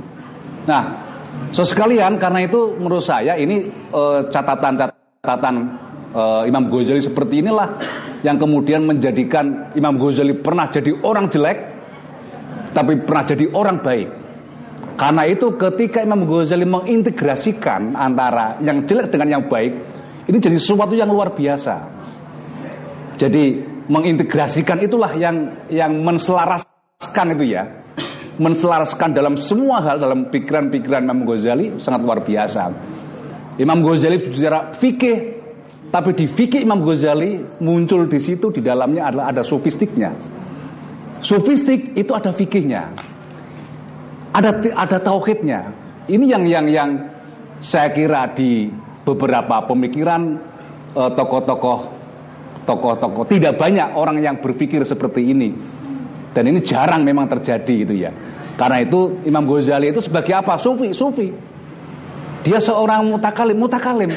Nah, so sekalian karena itu menurut saya ini eh, catatan-catatan uh, Imam Ghazali seperti inilah yang kemudian menjadikan Imam Ghazali pernah jadi orang jelek tapi pernah jadi orang baik. Karena itu ketika Imam Ghazali mengintegrasikan antara yang jelek dengan yang baik, ini jadi sesuatu yang luar biasa. Jadi mengintegrasikan itulah yang yang menselaraskan itu ya. Menselaraskan dalam semua hal dalam pikiran-pikiran Imam Ghazali sangat luar biasa. Imam Ghazali secara fikih tapi di fikih Imam Ghazali muncul di situ di dalamnya adalah ada sofistiknya. Sofistik itu ada fikihnya ada ada tauhidnya. Ini yang yang yang saya kira di beberapa pemikiran eh, tokoh-tokoh tokoh-tokoh tidak banyak orang yang berpikir seperti ini. Dan ini jarang memang terjadi gitu ya. Karena itu Imam Ghazali itu sebagai apa? Sufi, sufi. Dia seorang mutakalim, mutakalim.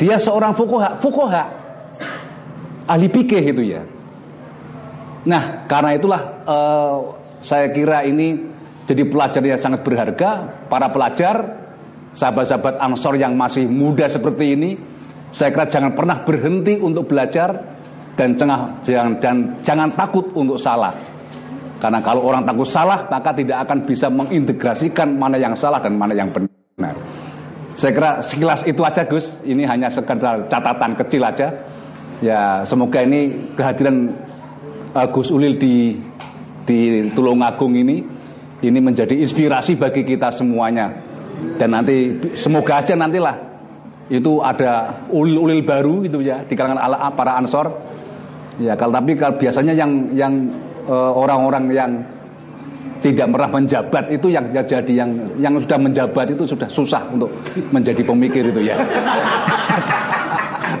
Dia seorang fukoha, fukoha. Ahli pikir itu ya. Nah, karena itulah uh, saya kira ini jadi pelajar yang sangat berharga, para pelajar, sahabat-sahabat Ansor yang masih muda seperti ini, saya kira jangan pernah berhenti untuk belajar dan jangan jangan dan jangan takut untuk salah. Karena kalau orang takut salah, maka tidak akan bisa mengintegrasikan mana yang salah dan mana yang benar. Saya kira sekilas itu aja Gus, ini hanya sekedar catatan kecil aja. Ya, semoga ini kehadiran uh, Gus Ulil di di Tulungagung ini ini menjadi inspirasi bagi kita semuanya. Dan nanti semoga aja nantilah itu ada ulil-ulil baru itu ya di kalangan ala para ansor. Ya kalau tapi kalau biasanya yang yang eh, orang-orang uh, yang tidak pernah menjabat itu yang jadi yang yang sudah menjabat itu sudah susah untuk menjadi pemikir itu ya.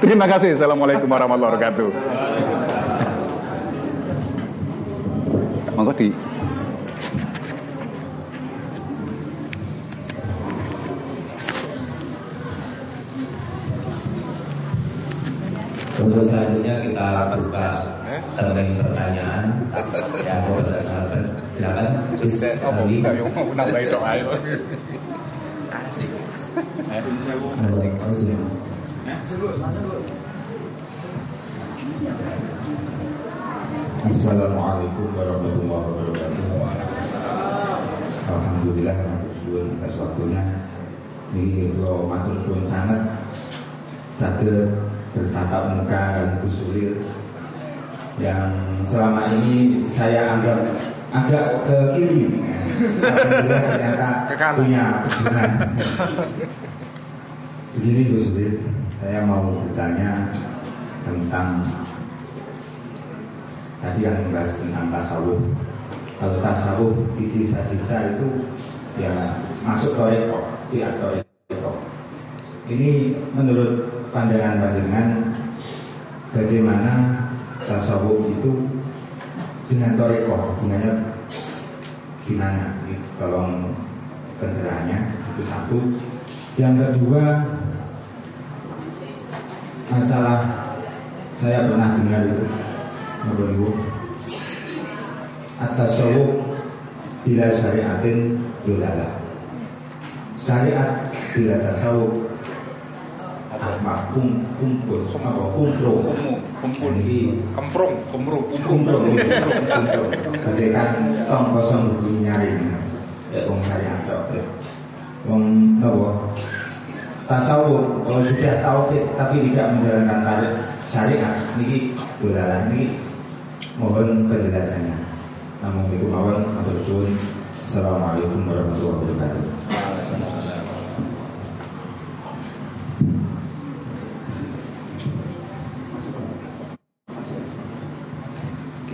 Terima kasih. Assalamualaikum warahmatullahi wabarakatuh. Monggo di Untuk selanjutnya kita lakukan terkait pertanyaan. Ya kepada sahabat. Silakan. Sukses enggak yang mau nambah itu. Ayo asik. Assalamualaikum warahmatullahi wabarakatuh. Alhamdulillah matur atas waktunya. Ini kalau matur suwun sangat. Saged bertatap muka dan Sulir yang selama ini saya anggap agak ke kiri. Ternyata punya begini Gus Sulir saya mau bertanya tentang tadi yang membahas tentang tasawuf. Kalau tasawuf di desa-desa itu ya masuk toreko tidak toreko ini menurut pandangan pandangan bagaimana tasawuf itu dengan toreko hubungannya gimana? Tolong pencerahannya itu satu. Yang kedua masalah saya pernah dengar itu apa itu atas bila syariatin dolalah. Syariat bila tasawuf ah kum kumpul apa kumpul kumpul Kemprung, kemprung, kumpul kumpul bagaikan tong kosong bunyi nyari ya wong syariat tok wong apa tasawuf kalau sudah tahu tapi tidak menjalankan tarif syariat niki dolalah niki mohon penjelasannya namun itu mawon atau suwun Assalamualaikum warahmatullahi wabarakatuh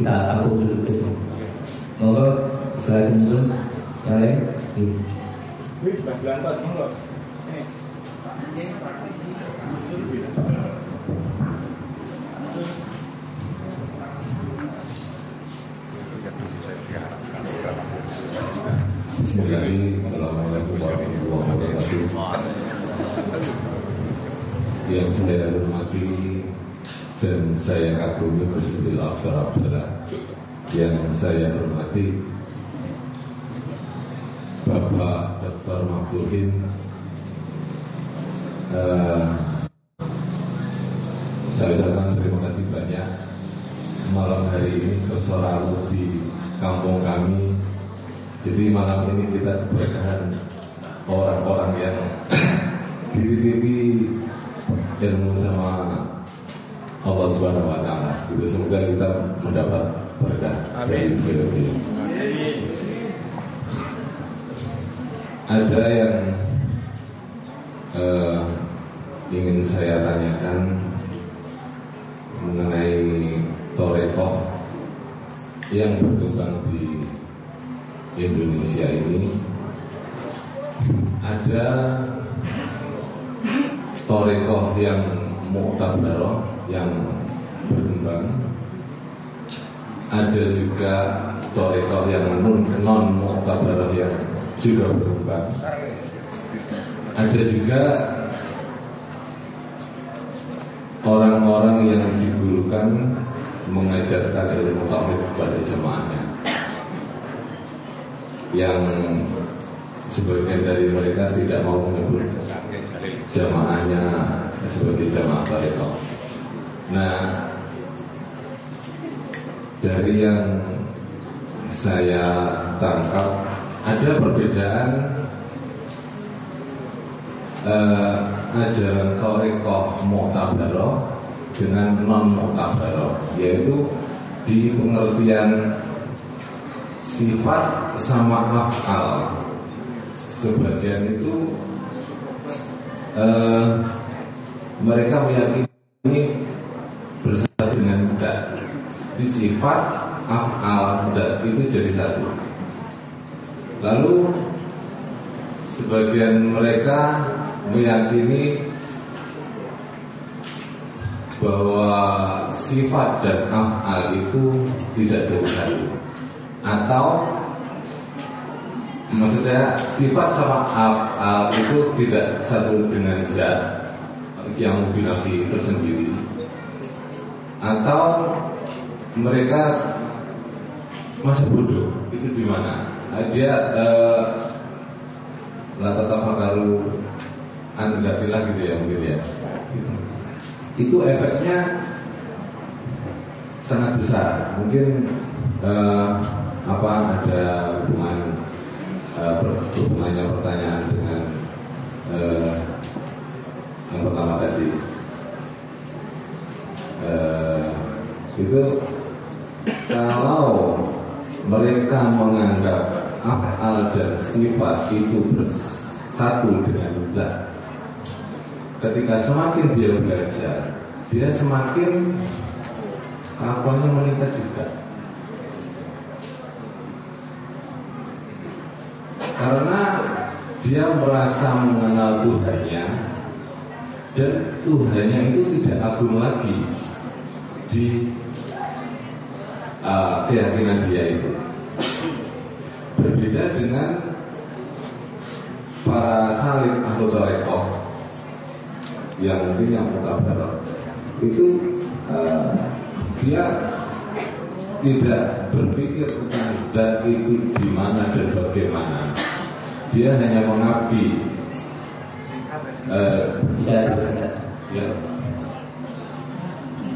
kita tahu dulu ke sini. Monggo saya dulu yang lain. Iya. Wih, Mbak Belantot, monggo. Ini. Ini praktisi usul Bismillahirrahmanirrahim. Assalamualaikum warahmatullahi wabarakatuh. Yang saya hormati dan saya kagumi Bismil Aksar Abdullah Yang saya hormati Bapak Dr. Mabduhin eh, Saya ucapkan terima kasih banyak Malam hari ini bersoralu di kampung kami jadi malam ini kita berkahan orang-orang yang dititipi ilmu sama Allah Subhanahu wa taala. Itu semoga kita mendapat berkah. Dari beliau. Ada yang eh, ingin saya tanyakan mengenai torekoh yang berkembang di Indonesia ini ada torekoh yang mu'tabaroh yang berkembang ada juga torekoh yang non, non yang juga berkembang ada juga orang-orang yang digurukan mengajarkan ilmu tauhid kepada jemaahnya yang sebagian dari mereka tidak mau menyebut jamaahnya sebagai jamaah tarekat. Nah, dari yang saya tangkap ada perbedaan eh, ajaran torekoh mu'tabaroh dengan non mu'tabaroh yaitu di pengertian sifat sama afal. Sebagian itu eh, mereka meyakini di sifat afal dan itu jadi satu. Lalu sebagian mereka meyakini bahwa sifat dan afal itu tidak jadi satu. Atau maksud saya sifat sama afal itu tidak satu dengan zat yang binafsi tersendiri. Atau mereka masa bodoh. Itu di mana? Dia eh, lah tetap baru andafilah gitu ya mungkin ya. Itu efeknya sangat besar. Mungkin eh, apa ada hubungan eh, hubungannya pertanyaan dengan eh, yang pertama tadi. Eh, itu kalau mereka menganggap afal dan sifat itu bersatu dengan zat ketika semakin dia belajar dia semakin kapalnya meningkat juga. Karena dia merasa mengenal Tuhannya dan Tuhannya itu tidak agung lagi di uh, keyakinan dia itu berbeda dengan para salib atau tarekoh yang mungkin yang mutabarat itu uh, dia tidak berpikir tentang dan itu di mana dan bagaimana. Dia hanya mengabdi. Uh, ya.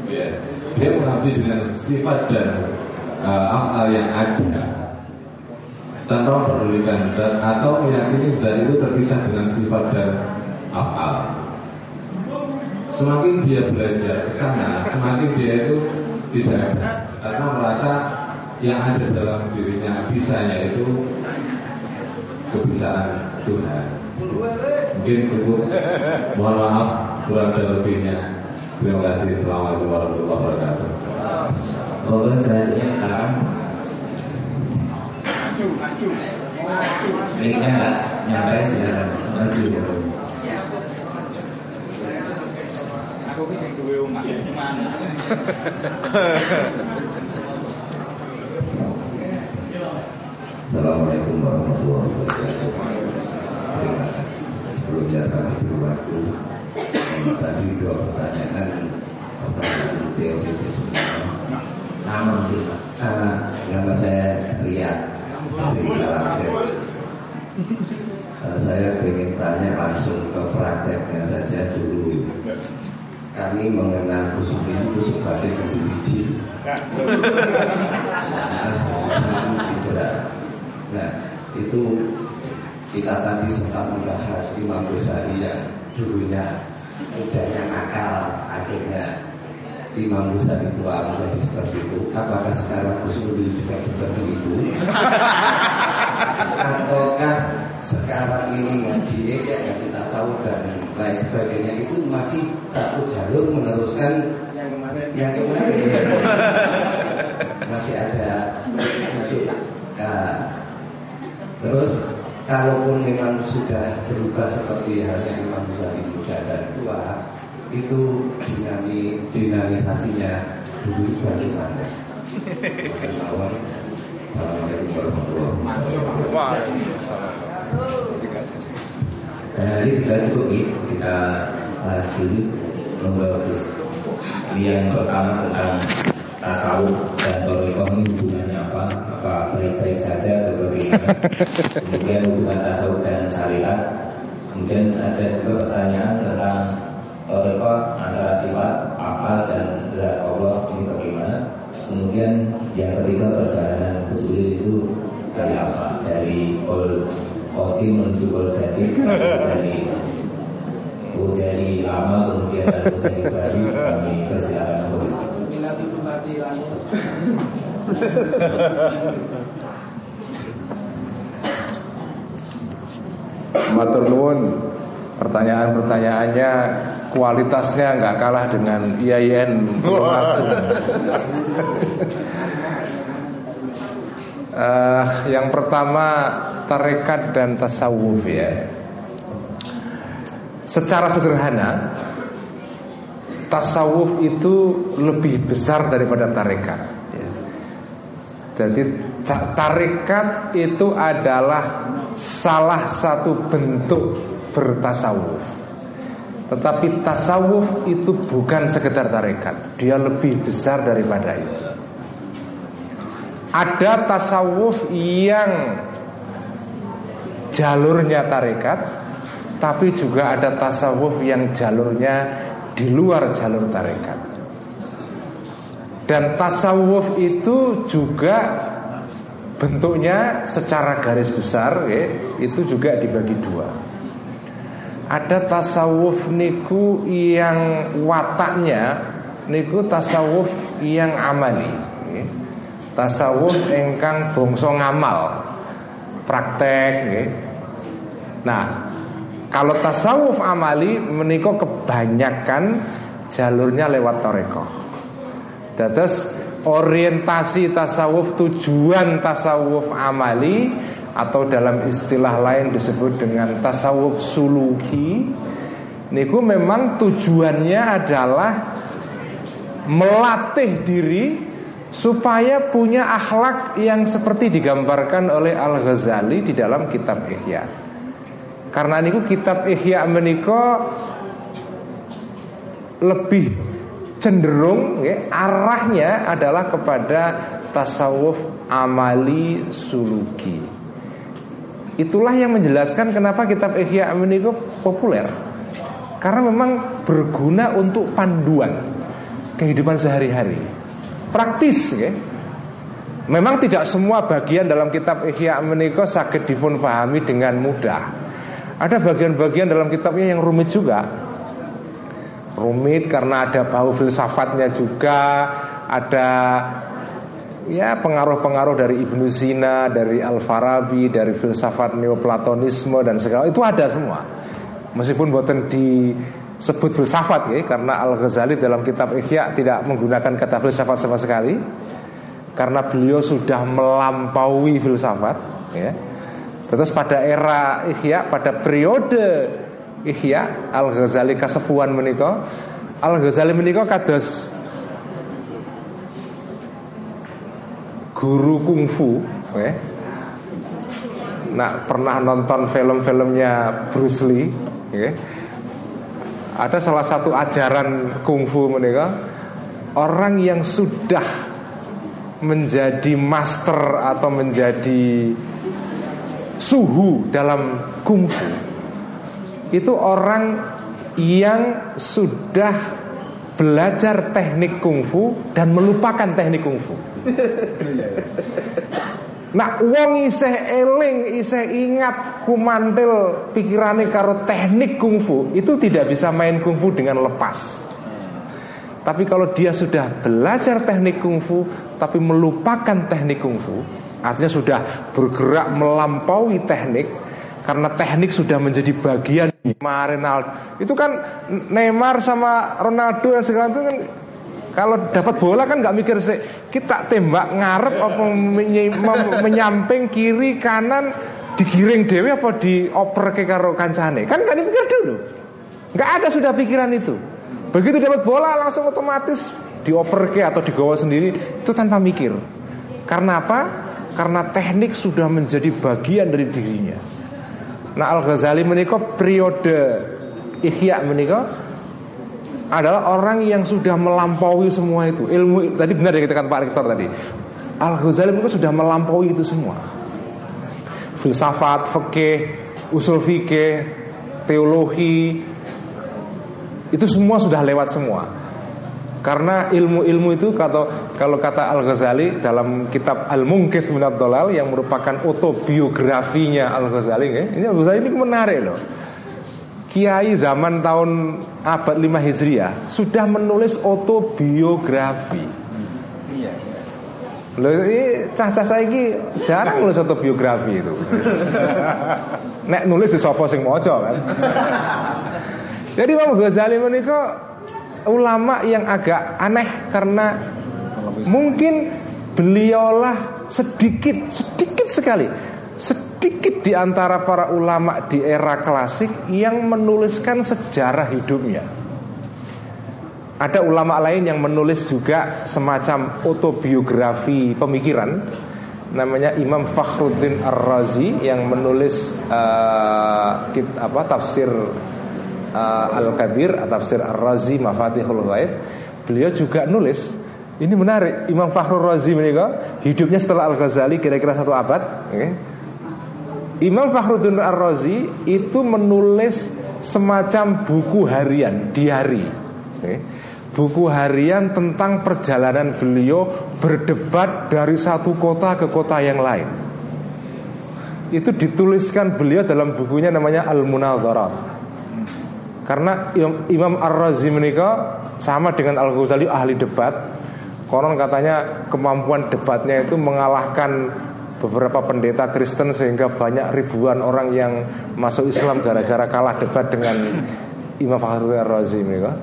ya. Dia mengabdi dengan sifat dan uh, yang ada tanpa memperdulikan dan atau meyakini dan itu terpisah dengan sifat dan afal. Semakin dia belajar ke sana, semakin dia itu tidak ada karena merasa yang ada dalam dirinya bisanya itu kebisaan Tuhan. Mungkin cukup. Mohon maaf kurang dan lebihnya. Terima kasih. Assalamualaikum warahmatullahi wabarakatuh. Moga selanjutnya sekarang Maju, maju, maju. Mic-nya nggak nyampe silakan maju Aku ki sing duwe omah. Mana? Assalamualaikum warahmatullahi wabarakatuh. Terima kasih. Sebelumnya kami berwaktu tadi dua pertanyaan pertanyaan nama kita Ah, nama saya Rian dari Kalambet. Ah, saya ingin tanya langsung ke prakteknya saja dulu. Kami mengenal Kusumi itu sebagai ketua biji. Nah, Nah, itu kita tadi sempat membahas Imam Ghazali yang dulunya mudahnya nakal, akhirnya Imam Ghazali tua menjadi seperti itu. Apakah sekarang Gus Nuril juga seperti itu? Ataukah sekarang ini ngaji ya ngaji tasawuf dan lain sebagainya itu masih satu jalur meneruskan Yang kemarin yang kemarin masih ada masuk Nah, terus kalaupun memang sudah berubah seperti halnya Imam Ghazali muda dan tua itu dinami dinamisasinya dulu bagaimana? Assalamualaikum warahmatullahi wabarakatuh. dan nanti kita cukup kita bahas dulu membahas yang pertama tentang tasawuf dan torikoh ini hubungannya apa? Apa baik-baik saja atau bagaimana? Kemudian hubungan tasawuf dan syariat kemudian ada juga pertanyaan tentang torikoh antara sifat akal dan zat Allah ini bagaimana? Kemudian yang ketiga perjalanan usul itu dari apa? Dari Pol Kodim menuju Pol Jadi dari Uzeli lama kemudian Uzeli baru kami persilakan untuk Matur nuwun. Pertanyaan-pertanyaannya kualitasnya nggak kalah dengan IAIN Tulungagung. Eh, yang pertama tarekat dan tasawuf ya. Secara sederhana tasawuf itu lebih besar daripada tarekat. Jadi tarekat itu adalah salah satu bentuk bertasawuf. Tetapi tasawuf itu bukan sekedar tarekat, dia lebih besar daripada itu. Ada tasawuf yang jalurnya tarekat, tapi juga ada tasawuf yang jalurnya di luar jalur tarekat. Dan tasawuf itu juga bentuknya secara garis besar ya, itu juga dibagi dua. Ada tasawuf niku yang wataknya niku tasawuf yang amali. ya. Tasawuf engkang bongso ngamal, praktek. ya. Nah, kalau tasawuf amali meniko kebanyakan jalurnya lewat torekoh. Terus orientasi tasawuf tujuan tasawuf amali atau dalam istilah lain disebut dengan tasawuf suluki. Niku memang tujuannya adalah melatih diri supaya punya akhlak yang seperti digambarkan oleh Al Ghazali di dalam kitab Ihya. Karena niku kitab Ihya menika lebih cenderung ya, arahnya adalah kepada tasawuf amali suluki. Itulah yang menjelaskan kenapa kitab Ihya Amin populer. Karena memang berguna untuk panduan kehidupan sehari-hari. Praktis ya. Memang tidak semua bagian dalam kitab Ihya Meniko sakit dipun dengan mudah. Ada bagian-bagian dalam kitabnya yang rumit juga. Rumit karena ada bau filsafatnya juga, ada ya pengaruh-pengaruh dari Ibnu Sina, dari Al Farabi, dari filsafat neoplatonisme dan segala itu ada semua. Meskipun buatan disebut filsafat ya, karena Al Ghazali dalam kitab Ihya tidak menggunakan kata filsafat sama sekali, karena beliau sudah melampaui filsafat. Ya. Terus pada era Ihya, pada periode Ihya Al Ghazali kasepuan menikah, Al Ghazali menikah kados guru kungfu ya. Nah pernah nonton film-filmnya Bruce Lee ya. Ada salah satu ajaran kungfu mereka Orang yang sudah menjadi master atau menjadi suhu dalam kungfu Itu orang yang sudah belajar teknik kungfu dan melupakan teknik kungfu Nah, wong isih eling, isih ingat kumantil pikirane karo teknik kungfu itu tidak bisa main kungfu dengan lepas. Tapi kalau dia sudah belajar teknik kungfu tapi melupakan teknik kungfu, artinya sudah bergerak melampaui teknik karena teknik sudah menjadi bagian Ronaldo. Itu kan Neymar sama Ronaldo dan segala itu kan kalau dapat bola kan nggak mikir sih kita tembak ngarep apa menyamping kiri kanan digiring dewi apa dioper ke karo kancane? Kan nggak dipikir dulu. Nggak ada sudah pikiran itu. Begitu dapat bola langsung otomatis dioper ke atau digawa sendiri itu tanpa mikir. Karena apa? Karena teknik sudah menjadi bagian dari dirinya nah Al Ghazali menikah periode ihya menikah adalah orang yang sudah melampaui semua itu. Ilmu tadi benar ya kita kata Pak Rektor tadi. Al Ghazali itu sudah melampaui itu semua. Filsafat fikih usul fikih teologi itu semua sudah lewat semua karena ilmu-ilmu itu kata kalau kata Al Ghazali dalam kitab Al Mungkith Minad Dolal yang merupakan autobiografinya Al Ghazali ya, ini Al Ghazali ini menarik loh Kiai zaman tahun abad 5 Hijriah sudah menulis autobiografi. Iya. Loh, ini cah-cah saya ini jarang nulis autobiografi itu. Nek nulis di sopo sing mojo kan. Jadi Imam Ghazali menikah ulama yang agak aneh karena mungkin beliaulah sedikit sedikit sekali sedikit di antara para ulama di era klasik yang menuliskan sejarah hidupnya. Ada ulama lain yang menulis juga semacam autobiografi pemikiran namanya Imam Fakhruddin Ar-Razi yang menulis uh, kit, apa tafsir uh, Al-Kabir tafsir Ar-Razi Mafatihul Ghaib. Beliau juga nulis ini menarik Imam Fakhrul Razi mereka hidupnya setelah Al-Ghazali kira-kira satu abad okay Imam Fakhruddin Ar-Razi itu menulis semacam buku harian, diari. Okay. Buku harian tentang perjalanan beliau berdebat dari satu kota ke kota yang lain. Itu dituliskan beliau dalam bukunya namanya Al-Munadharat. Karena Imam Ar-Razi menikah sama dengan Al-Ghazali ahli debat. Konon katanya kemampuan debatnya itu mengalahkan beberapa pendeta Kristen sehingga banyak ribuan orang yang masuk Islam gara-gara kalah debat dengan Imam Fakhruddin Razi mereka.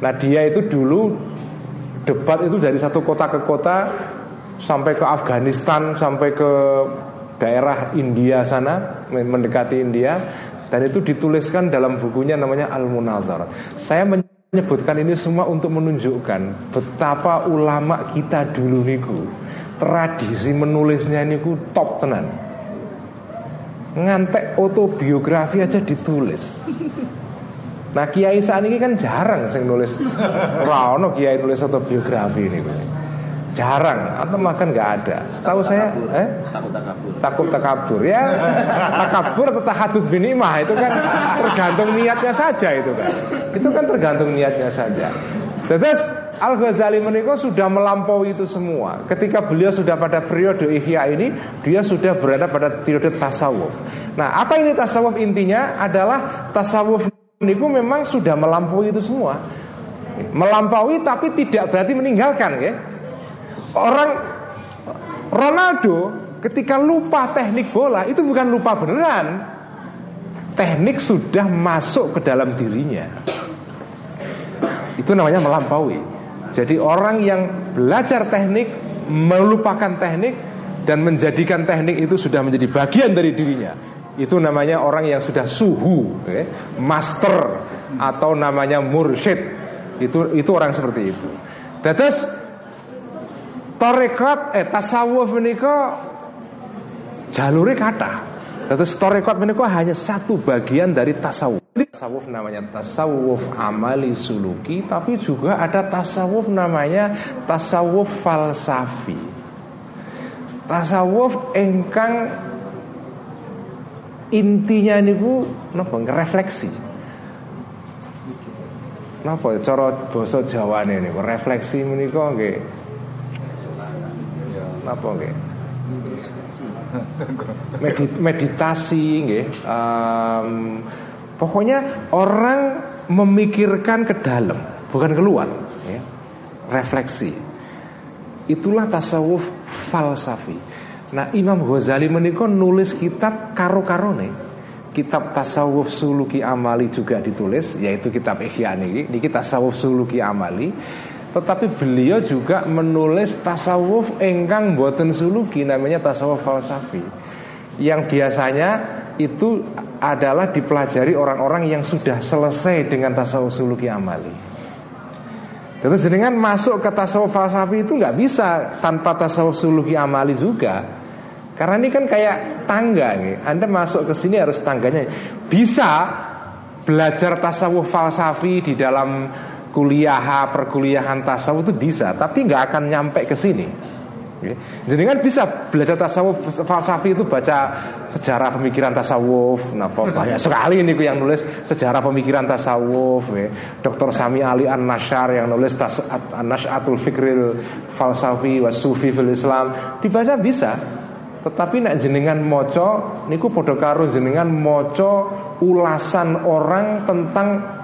Nah dia itu dulu debat itu dari satu kota ke kota sampai ke Afghanistan sampai ke daerah India sana mendekati India dan itu dituliskan dalam bukunya namanya Al Munazar. Saya menyebutkan ini semua untuk menunjukkan betapa ulama kita dulu niku tradisi menulisnya ini ku top tenan. Ngantek autobiografi aja ditulis. Nah kiai saat ini kan jarang sing nulis. Rano kiai nulis autobiografi ini Jarang. Atau makan nggak ada. Setahu saya eh? Takut takabur. Takut takabur Ya. Takabur atau tahadud binimah Itu kan tergantung niatnya saja itu. Kan Itu kan tergantung niatnya saja. Terus Al-Ghazali menikah sudah melampaui itu semua. Ketika beliau sudah pada periode ihya ini Dia sudah berada pada periode tasawuf. Nah apa ini tasawuf intinya? Adalah Tasawuf niku memang sudah melampaui itu semua. Melampaui tapi tidak berarti meninggalkan ya. Orang Ronaldo ketika lupa teknik bola itu bukan lupa beneran. Teknik sudah masuk ke dalam dirinya. Itu namanya melampaui. Jadi orang yang belajar teknik melupakan teknik dan menjadikan teknik itu sudah menjadi bagian dari dirinya itu namanya orang yang sudah suhu, okay? master atau namanya mursyid. Itu itu orang seperti itu. Terus torekat eh tasawuf menika jalure kata. Terus torekat menika hanya satu bagian dari tasawuf. Tasawuf namanya tasawuf amali suluki, tapi juga ada tasawuf namanya tasawuf falsafi. Tasawuf engkang intinya ini bu napa refleksi napa cara bahasa Jawa ini refleksi menika nggih napa nggih? Meditasi nggih. Um, pokoknya orang memikirkan ke dalam bukan keluar ya. refleksi. Itulah tasawuf falsafi. Nah Imam Ghazali menikah nulis kitab karo-karone. Kitab Tasawuf Suluki Amali juga ditulis Yaitu kitab Ihya ini Ini Tasawuf Suluki Amali Tetapi beliau juga menulis Tasawuf engkang boten suluki Namanya Tasawuf Falsafi Yang biasanya itu adalah dipelajari orang-orang yang sudah selesai dengan Tasawuf Suluki Amali Terus jenengan masuk ke tasawuf falsafi itu nggak bisa tanpa tasawuf suluki amali juga. Karena ini kan kayak tangga nih. Anda masuk ke sini harus tangganya. Bisa belajar tasawuf falsafi di dalam kuliah perkuliahan tasawuf itu bisa, tapi nggak akan nyampe ke sini. Jadi kan bisa belajar tasawuf falsafi itu baca sejarah pemikiran tasawuf. Nah, banyak sekali ini yang nulis sejarah pemikiran tasawuf. Ya. Dr. Sami Ali An Nashar yang nulis tas An Nashatul Fikril Falsafi was Sufi fil Islam dibaca bisa. Tetapi nak jenengan moco niku podo karo jenengan moco ulasan orang tentang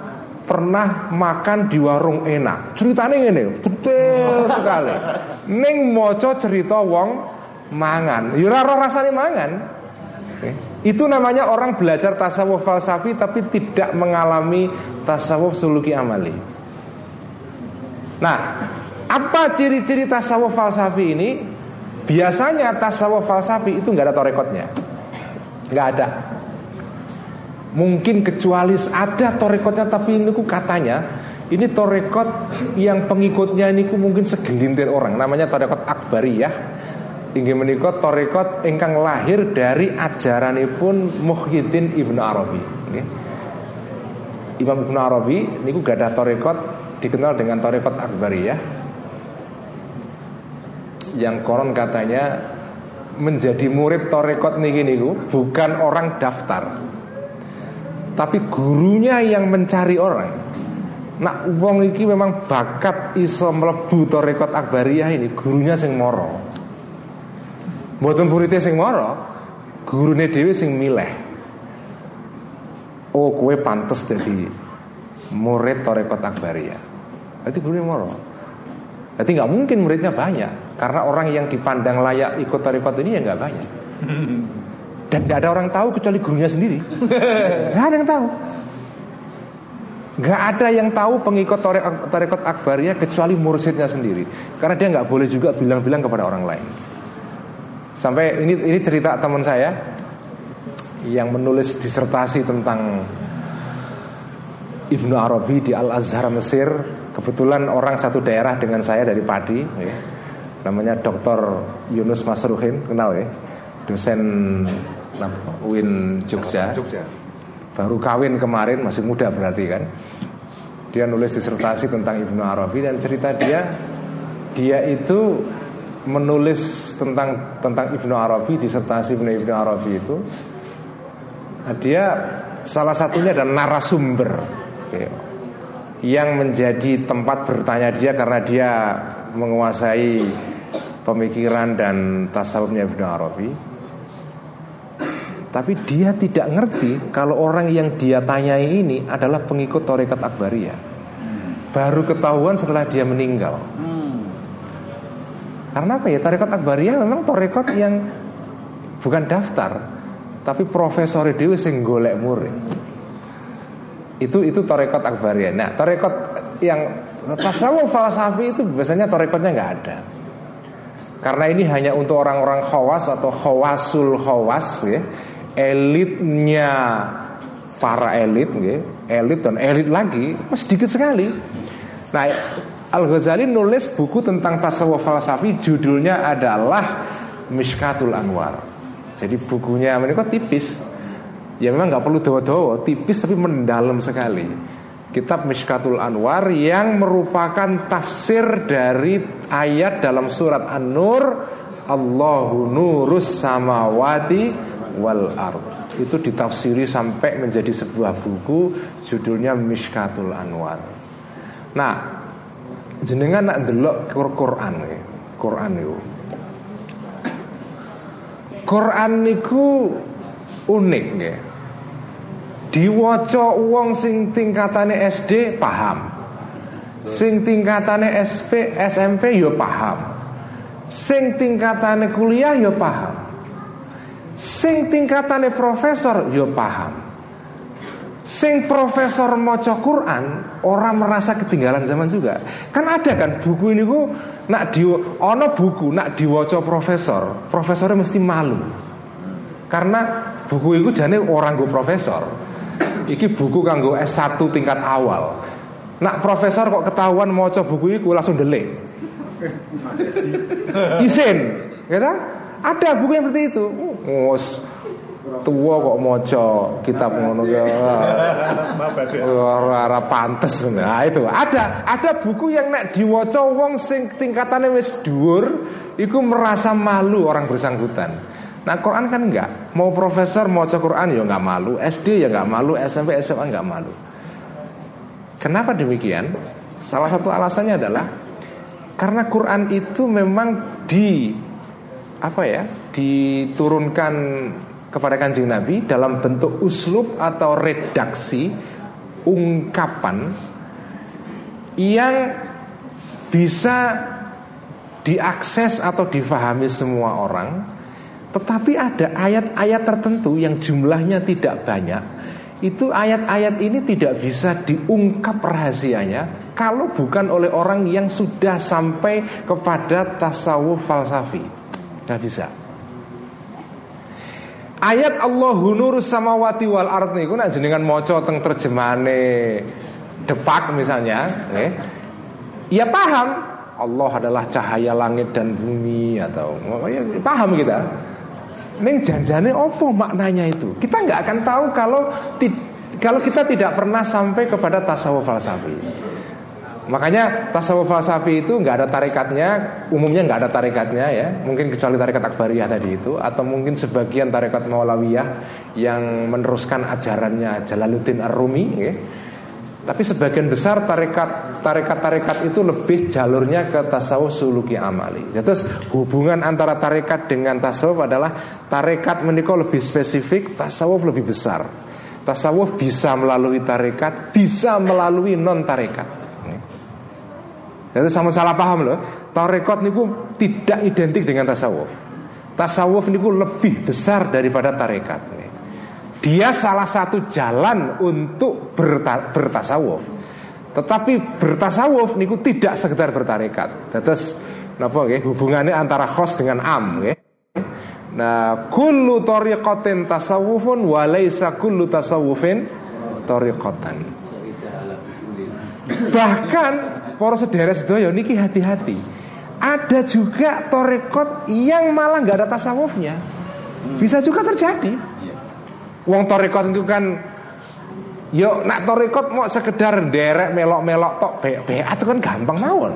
pernah makan di warung enak. Ceritanya ini detail sekali. Neng moco cerita wong mangan. Yura ya rasanya mangan. Oke. Itu namanya orang belajar tasawuf falsafi tapi tidak mengalami tasawuf suluki amali. Nah, apa ciri-ciri tasawuf falsafi ini? Biasanya tasawuf falsafi itu nggak ada torekotnya, nggak ada. Mungkin kecuali ada torekotnya, tapi ini ku katanya ini torekot yang pengikutnya ini ku mungkin segelintir orang. Namanya torekot akbariyah. Tinggi menikot torekot ingkang lahir dari ajaran pun Muhyiddin Ibnu Arabi. Okay. Imam Ibnu Arabi ku gak ada torekot dikenal dengan torekot akbariyah yang konon katanya menjadi murid torekot niki niku bukan orang daftar tapi gurunya yang mencari orang. Nak wong iki memang bakat iso mlebu torekot akbariyah ini gurunya sing moro. Mboten muridnya sing moro gurune dhewe sing milih. Oh kue pantas jadi murid torekot akbariyah. Jadi gurunya moro. Jadi nggak mungkin muridnya banyak karena orang yang dipandang layak ikut tarikot ini ya nggak banyak. Dan tidak ada orang tahu kecuali gurunya sendiri. Gak ada yang tahu. Gak ada yang tahu pengikut tarikot akbarnya kecuali mursidnya sendiri. Karena dia nggak boleh juga bilang-bilang kepada orang lain. Sampai ini ini cerita teman saya yang menulis disertasi tentang Ibnu Arabi di Al Azhar Mesir. Kebetulan orang satu daerah dengan saya dari Padi. Ya namanya Dr. Yunus Masruhin kenal ya dosen UIN Jogja. Jogja baru kawin kemarin masih muda berarti kan. Dia nulis disertasi tentang Ibnu Arabi dan cerita dia dia itu menulis tentang tentang Ibnu Arabi disertasi Ibnu Ibnu Arabi itu nah, dia salah satunya adalah narasumber yang menjadi tempat bertanya dia karena dia menguasai pemikiran dan tasawufnya Ibnu Arabi tapi dia tidak ngerti kalau orang yang dia tanyai ini adalah pengikut Torekat Akbariyah. Baru ketahuan setelah dia meninggal. Karena apa ya? Torekat Akbariyah memang torekat yang bukan daftar, tapi profesor Dewi sing golek murid. Itu itu torekat Akbariyah. Nah, torekat yang tasawuf falsafi itu biasanya torekatnya nggak ada. Karena ini hanya untuk orang-orang khawas atau khawasul khawas ya elitnya para elit, elit dan elit lagi, sedikit sekali. Nah, Al Ghazali nulis buku tentang tasawuf falsafi, judulnya adalah Mishkatul Anwar. Jadi bukunya mereka tipis, ya memang nggak perlu dawa-dawa, tipis tapi mendalam sekali. Kitab Mishkatul Anwar yang merupakan tafsir dari ayat dalam surat An-Nur Allahu nurus samawati wal ard itu ditafsiri sampai menjadi sebuah buku judulnya Mishkatul Anwar. Nah, jenengan nak delok Quran ya. Quran itu. Quran niku unik ya. Diwaca wong sing tingkatane SD paham. Sing tingkatane SP SMP yo ya paham. Sing tingkatane kuliah yo ya paham. Sing tingkatane profesor yo paham. Sing profesor maca Quran orang merasa ketinggalan zaman juga. Kan ada kan buku ini ku nak di ono buku nak diwaca profesor, profesornya mesti malu. Karena buku itu jane orang gue profesor. Iki buku kanggo S1 tingkat awal. Nak profesor kok ketahuan maca buku itu langsung delik. Isin, ya Ada buku yang seperti itu. Ngos tua kok moco kitab ngono ya ora pantes. Nah itu. Ada ada buku yang nek diwaca wong sing tingkatannya wis dhuwur iku merasa malu orang bersangkutan. Nah Quran kan enggak. Mau profesor mau Quran ya enggak malu. SD ya enggak malu. SMP SMA enggak malu. Kenapa demikian? Salah satu alasannya adalah karena Quran itu memang di apa ya diturunkan kepada kanjeng Nabi dalam bentuk uslub atau redaksi ungkapan yang bisa diakses atau difahami semua orang tetapi ada ayat-ayat tertentu yang jumlahnya tidak banyak. Itu ayat-ayat ini tidak bisa diungkap rahasianya kalau bukan oleh orang yang sudah sampai kepada tasawuf falsafi nggak bisa Ayat Allahu nurus samawati wal ard niku nek jenengan maca teng terjemahane Depak misalnya, eh, ya paham Allah adalah cahaya langit dan bumi atau ya, paham kita. Neng janjane opo maknanya itu? Kita nggak akan tahu kalau kalau kita tidak pernah sampai kepada tasawuf falsafi. Makanya tasawuf falsafi itu nggak ada tarikatnya, umumnya nggak ada tarikatnya ya, mungkin kecuali tarikat akbariyah tadi itu, atau mungkin sebagian tarikat maulawiyah yang meneruskan ajarannya Jalaluddin Ar-Rumi. Ya. Tapi sebagian besar tarikat tarikat-tarikat itu lebih jalurnya ke tasawuf suluki amali. Ya, terus hubungan antara tarikat dengan tasawuf adalah tarikat menikah lebih spesifik, tasawuf lebih besar. Tasawuf bisa melalui tarikat, bisa melalui non tarikat. Itu sama salah paham loh. Tarekat niku tidak identik dengan tasawuf. Tasawuf niku lebih besar daripada tarekat. Dia salah satu jalan untuk berta bertasawuf. Tetapi bertasawuf niku tidak sekedar bertarekat. Terus napa nggih hubungannya antara khos dengan am nggih. Nah, kullu tariqatin tasawufun wa laisa kullu tasawufin tariqatan. Bahkan Para sedherek sedaya niki hati-hati. Ada juga torekot yang malah nggak ada tasawufnya. Bisa juga terjadi. Wong torekot itu kan Yo nak torikot mau sekedar derek melok-melok tok be beat itu kan gampang mawon.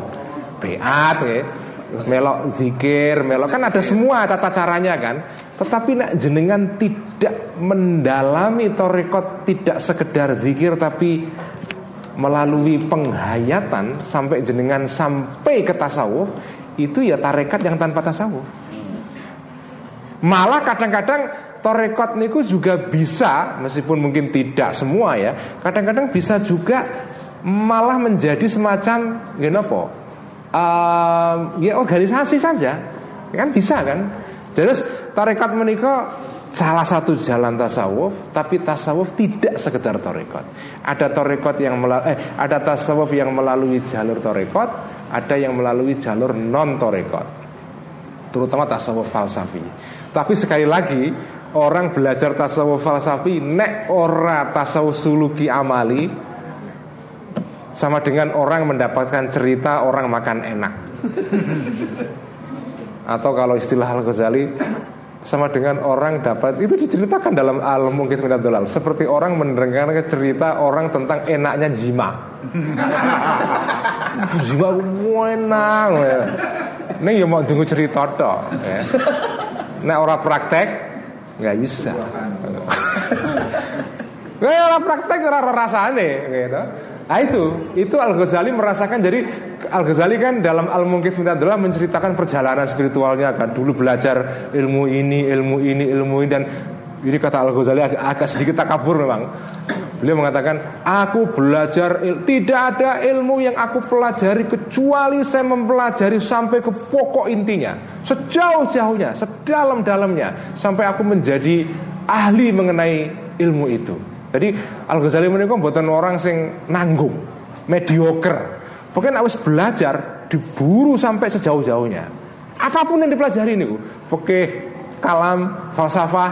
Beat ya. Melok zikir, melok kan ada semua tata caranya kan. Tetapi nak jenengan tidak mendalami torikot tidak sekedar zikir tapi melalui penghayatan sampai jenengan sampai ke tasawuf itu ya tarekat yang tanpa tasawuf. Malah kadang-kadang torekot niku juga bisa meskipun mungkin tidak semua ya. Kadang-kadang bisa juga malah menjadi semacam apa? Uh, ya organisasi saja. Kan bisa kan? Jadi tarekat menikah salah satu jalan tasawuf tapi tasawuf tidak sekedar torekot ada torekot yang melalui eh, ada tasawuf yang melalui jalur torekot ada yang melalui jalur non torekot terutama tasawuf falsafi. Tapi sekali lagi orang belajar tasawuf falsafi nek ora tasawuf suluki amali sama dengan orang mendapatkan cerita orang makan enak. Atau kalau istilah Al Ghazali sama dengan orang dapat itu diceritakan dalam al mungkin dolal. Seperti orang mendengarkan cerita orang tentang enaknya jima. Jima enak ini ya. Mau tunggu cerita toh ya. nah orang praktek nggak bisa. Nggak orang praktek orang rasane gitu Nah itu, itu Al Ghazali merasakan jadi Al Ghazali kan dalam Al Mungkif adalah menceritakan perjalanan spiritualnya kan dulu belajar ilmu ini, ilmu ini, ilmu ini dan ini kata Al Ghazali agak, agak sedikit takabur memang. Beliau mengatakan, aku belajar tidak ada ilmu yang aku pelajari kecuali saya mempelajari sampai ke pokok intinya, sejauh-jauhnya, sedalam-dalamnya, sampai aku menjadi ahli mengenai ilmu itu. Jadi Al Ghazali menika buatan orang sing nanggung, mediocre. Pokoknya harus belajar diburu sampai sejauh-jauhnya. Apa pun yang dipelajari ini, oke kalam, falsafah,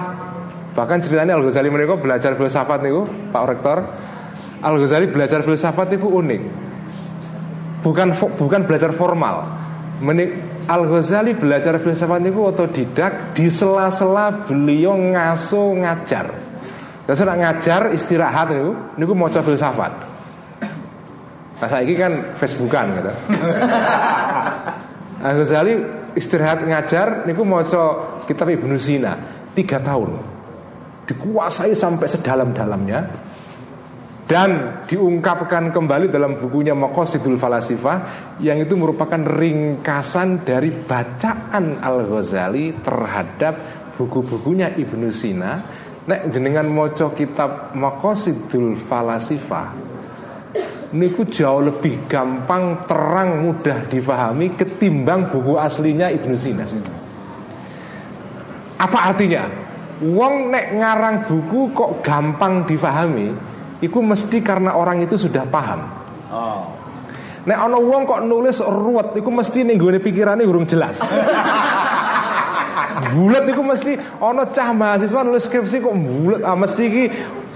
bahkan ceritanya Al Ghazali menika belajar filsafat niku, Pak Rektor. Al Ghazali belajar filsafat itu unik. Bukan bukan belajar formal. Al Ghazali belajar filsafat itu otodidak di sela-sela beliau ngaso ngajar. Dan saya ngajar istirahat itu, niku mau coba filsafat. Pas ini kan Facebookan gitu. Al Ghazali istirahat ngajar, niku mau kitab Ibnu Sina tiga tahun, dikuasai sampai sedalam-dalamnya dan diungkapkan kembali dalam bukunya Maqasidul Falasifah yang itu merupakan ringkasan dari bacaan Al Ghazali terhadap buku-bukunya Ibnu Sina Nek jenengan moco kitab Makosidul Falasifah Niku jauh lebih gampang, terang, mudah difahami Ketimbang buku aslinya Ibnu Sina Apa artinya? Wong nek ngarang buku kok gampang difahami Iku mesti karena orang itu sudah paham oh. Nek ono wong kok nulis ruwet Iku mesti nih gue pikirannya urung jelas bulat itu mesti ono cah mahasiswa nulis skripsi kok bulat ah mesti ki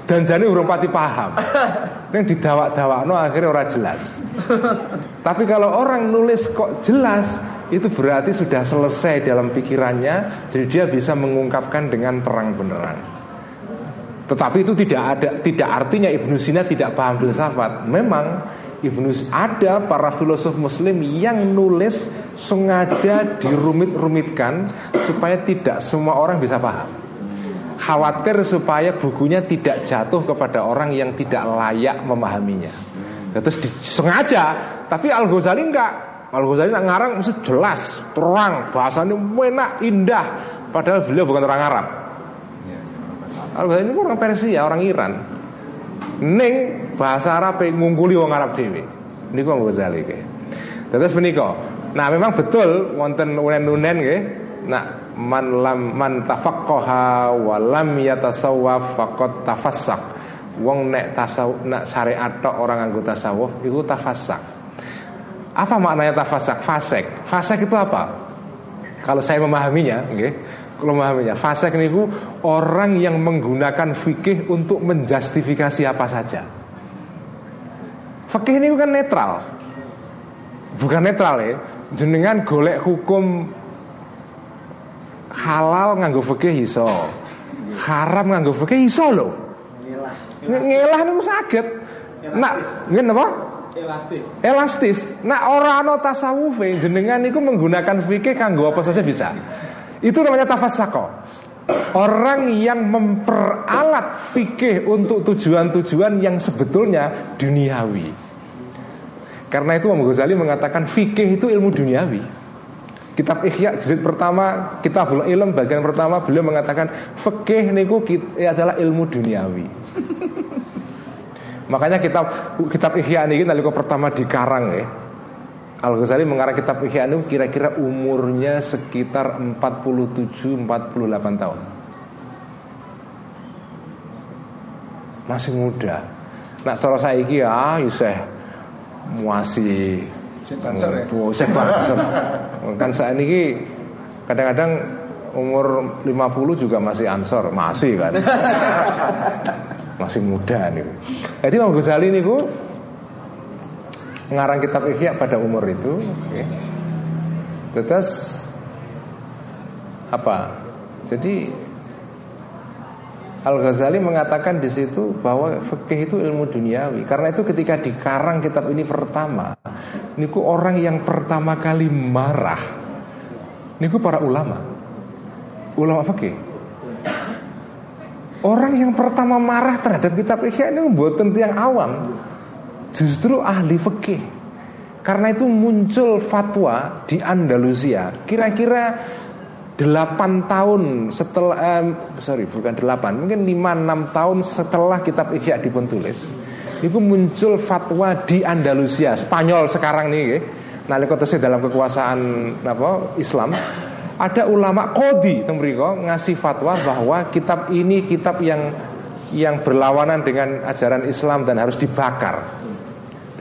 danjane urung pati paham. Ning didawak-dawakno akhirnya ora jelas. Tapi kalau orang nulis kok jelas itu berarti sudah selesai dalam pikirannya jadi dia bisa mengungkapkan dengan terang benerang. Tetapi itu tidak ada tidak artinya Ibnu Sina tidak paham filsafat. Memang Ibnu ada para filosof muslim yang nulis sengaja dirumit-rumitkan supaya tidak semua orang bisa paham. Khawatir supaya bukunya tidak jatuh kepada orang yang tidak layak memahaminya. Terus sengaja, tapi Al Ghazali enggak. Al Ghazali nak ngarang mesti jelas, terang, bahasanya enak, indah. Padahal beliau bukan orang Arab. Al Ghazali ini orang Persia, orang Iran. Neng bahasa Arab ngungkuli wong Arab dhewe. Niku Al Ghazali ke. Terus menika. Nah memang betul wonten unen-unen nggih. Nah man lam man tafaqqaha wa lam yatasawwaf faqad. Wong nek tasawuf nak syariat tok orang anggota tasawuf itu tafassak. Apa maknanya tafassak? Fasek. Fasek itu apa? Kalau saya memahaminya, nggih, kalau memahaminya, fasek niku orang yang menggunakan fikih untuk menjustifikasi apa saja. Fikih ini kan netral. Bukan netral ya. Jenengan golek hukum halal nganggo fikih iso. Haram nganggo fikih iso loh. Nge- Ngelah niku saged. Nak ngene apa? Elastis. Elastis. Nak ora ana tasawufe jenengan niku menggunakan fikih kanggo apa saja bisa. Itu namanya tafassaqo. Orang yang memperalat fikih untuk tujuan-tujuan yang sebetulnya duniawi. Karena itu Imam Ghazali mengatakan fikih itu ilmu duniawi. Kitab Ihya jilid pertama, Kitabul Ilm bagian pertama beliau mengatakan fikih niku kit- adalah ilmu duniawi. Makanya kitab kitab Ihya ini nalika pertama dikarang ya. Al Ghazali mengarang kitab Ihya kira-kira umurnya sekitar 47 48 tahun. Masih muda. Nak cara saiki ya isih masih Oh, isih banser. Kan saat ini kadang-kadang umur 50 juga masih ansor, masih kan. masih muda nih. Jadi Imam Ghazali ini ngarang kitab Ihya pada umur itu. ya. Terus apa? Jadi Al Ghazali mengatakan di situ bahwa fikih itu ilmu duniawi. Karena itu ketika dikarang kitab ini pertama, niku orang yang pertama kali marah, niku para ulama, ulama fikih. Orang yang pertama marah terhadap kitab Ihya ini membuat yang awam, justru ahli fikih. Karena itu muncul fatwa di Andalusia, kira-kira 8 tahun setelah eh, sorry bukan 8 mungkin 5 6 tahun setelah kitab Ihya dipun tulis itu muncul fatwa di Andalusia Spanyol sekarang nih nalika tesih dalam kekuasaan apa Islam ada ulama kodi tembriko ngasih fatwa bahwa kitab ini kitab yang yang berlawanan dengan ajaran Islam dan harus dibakar.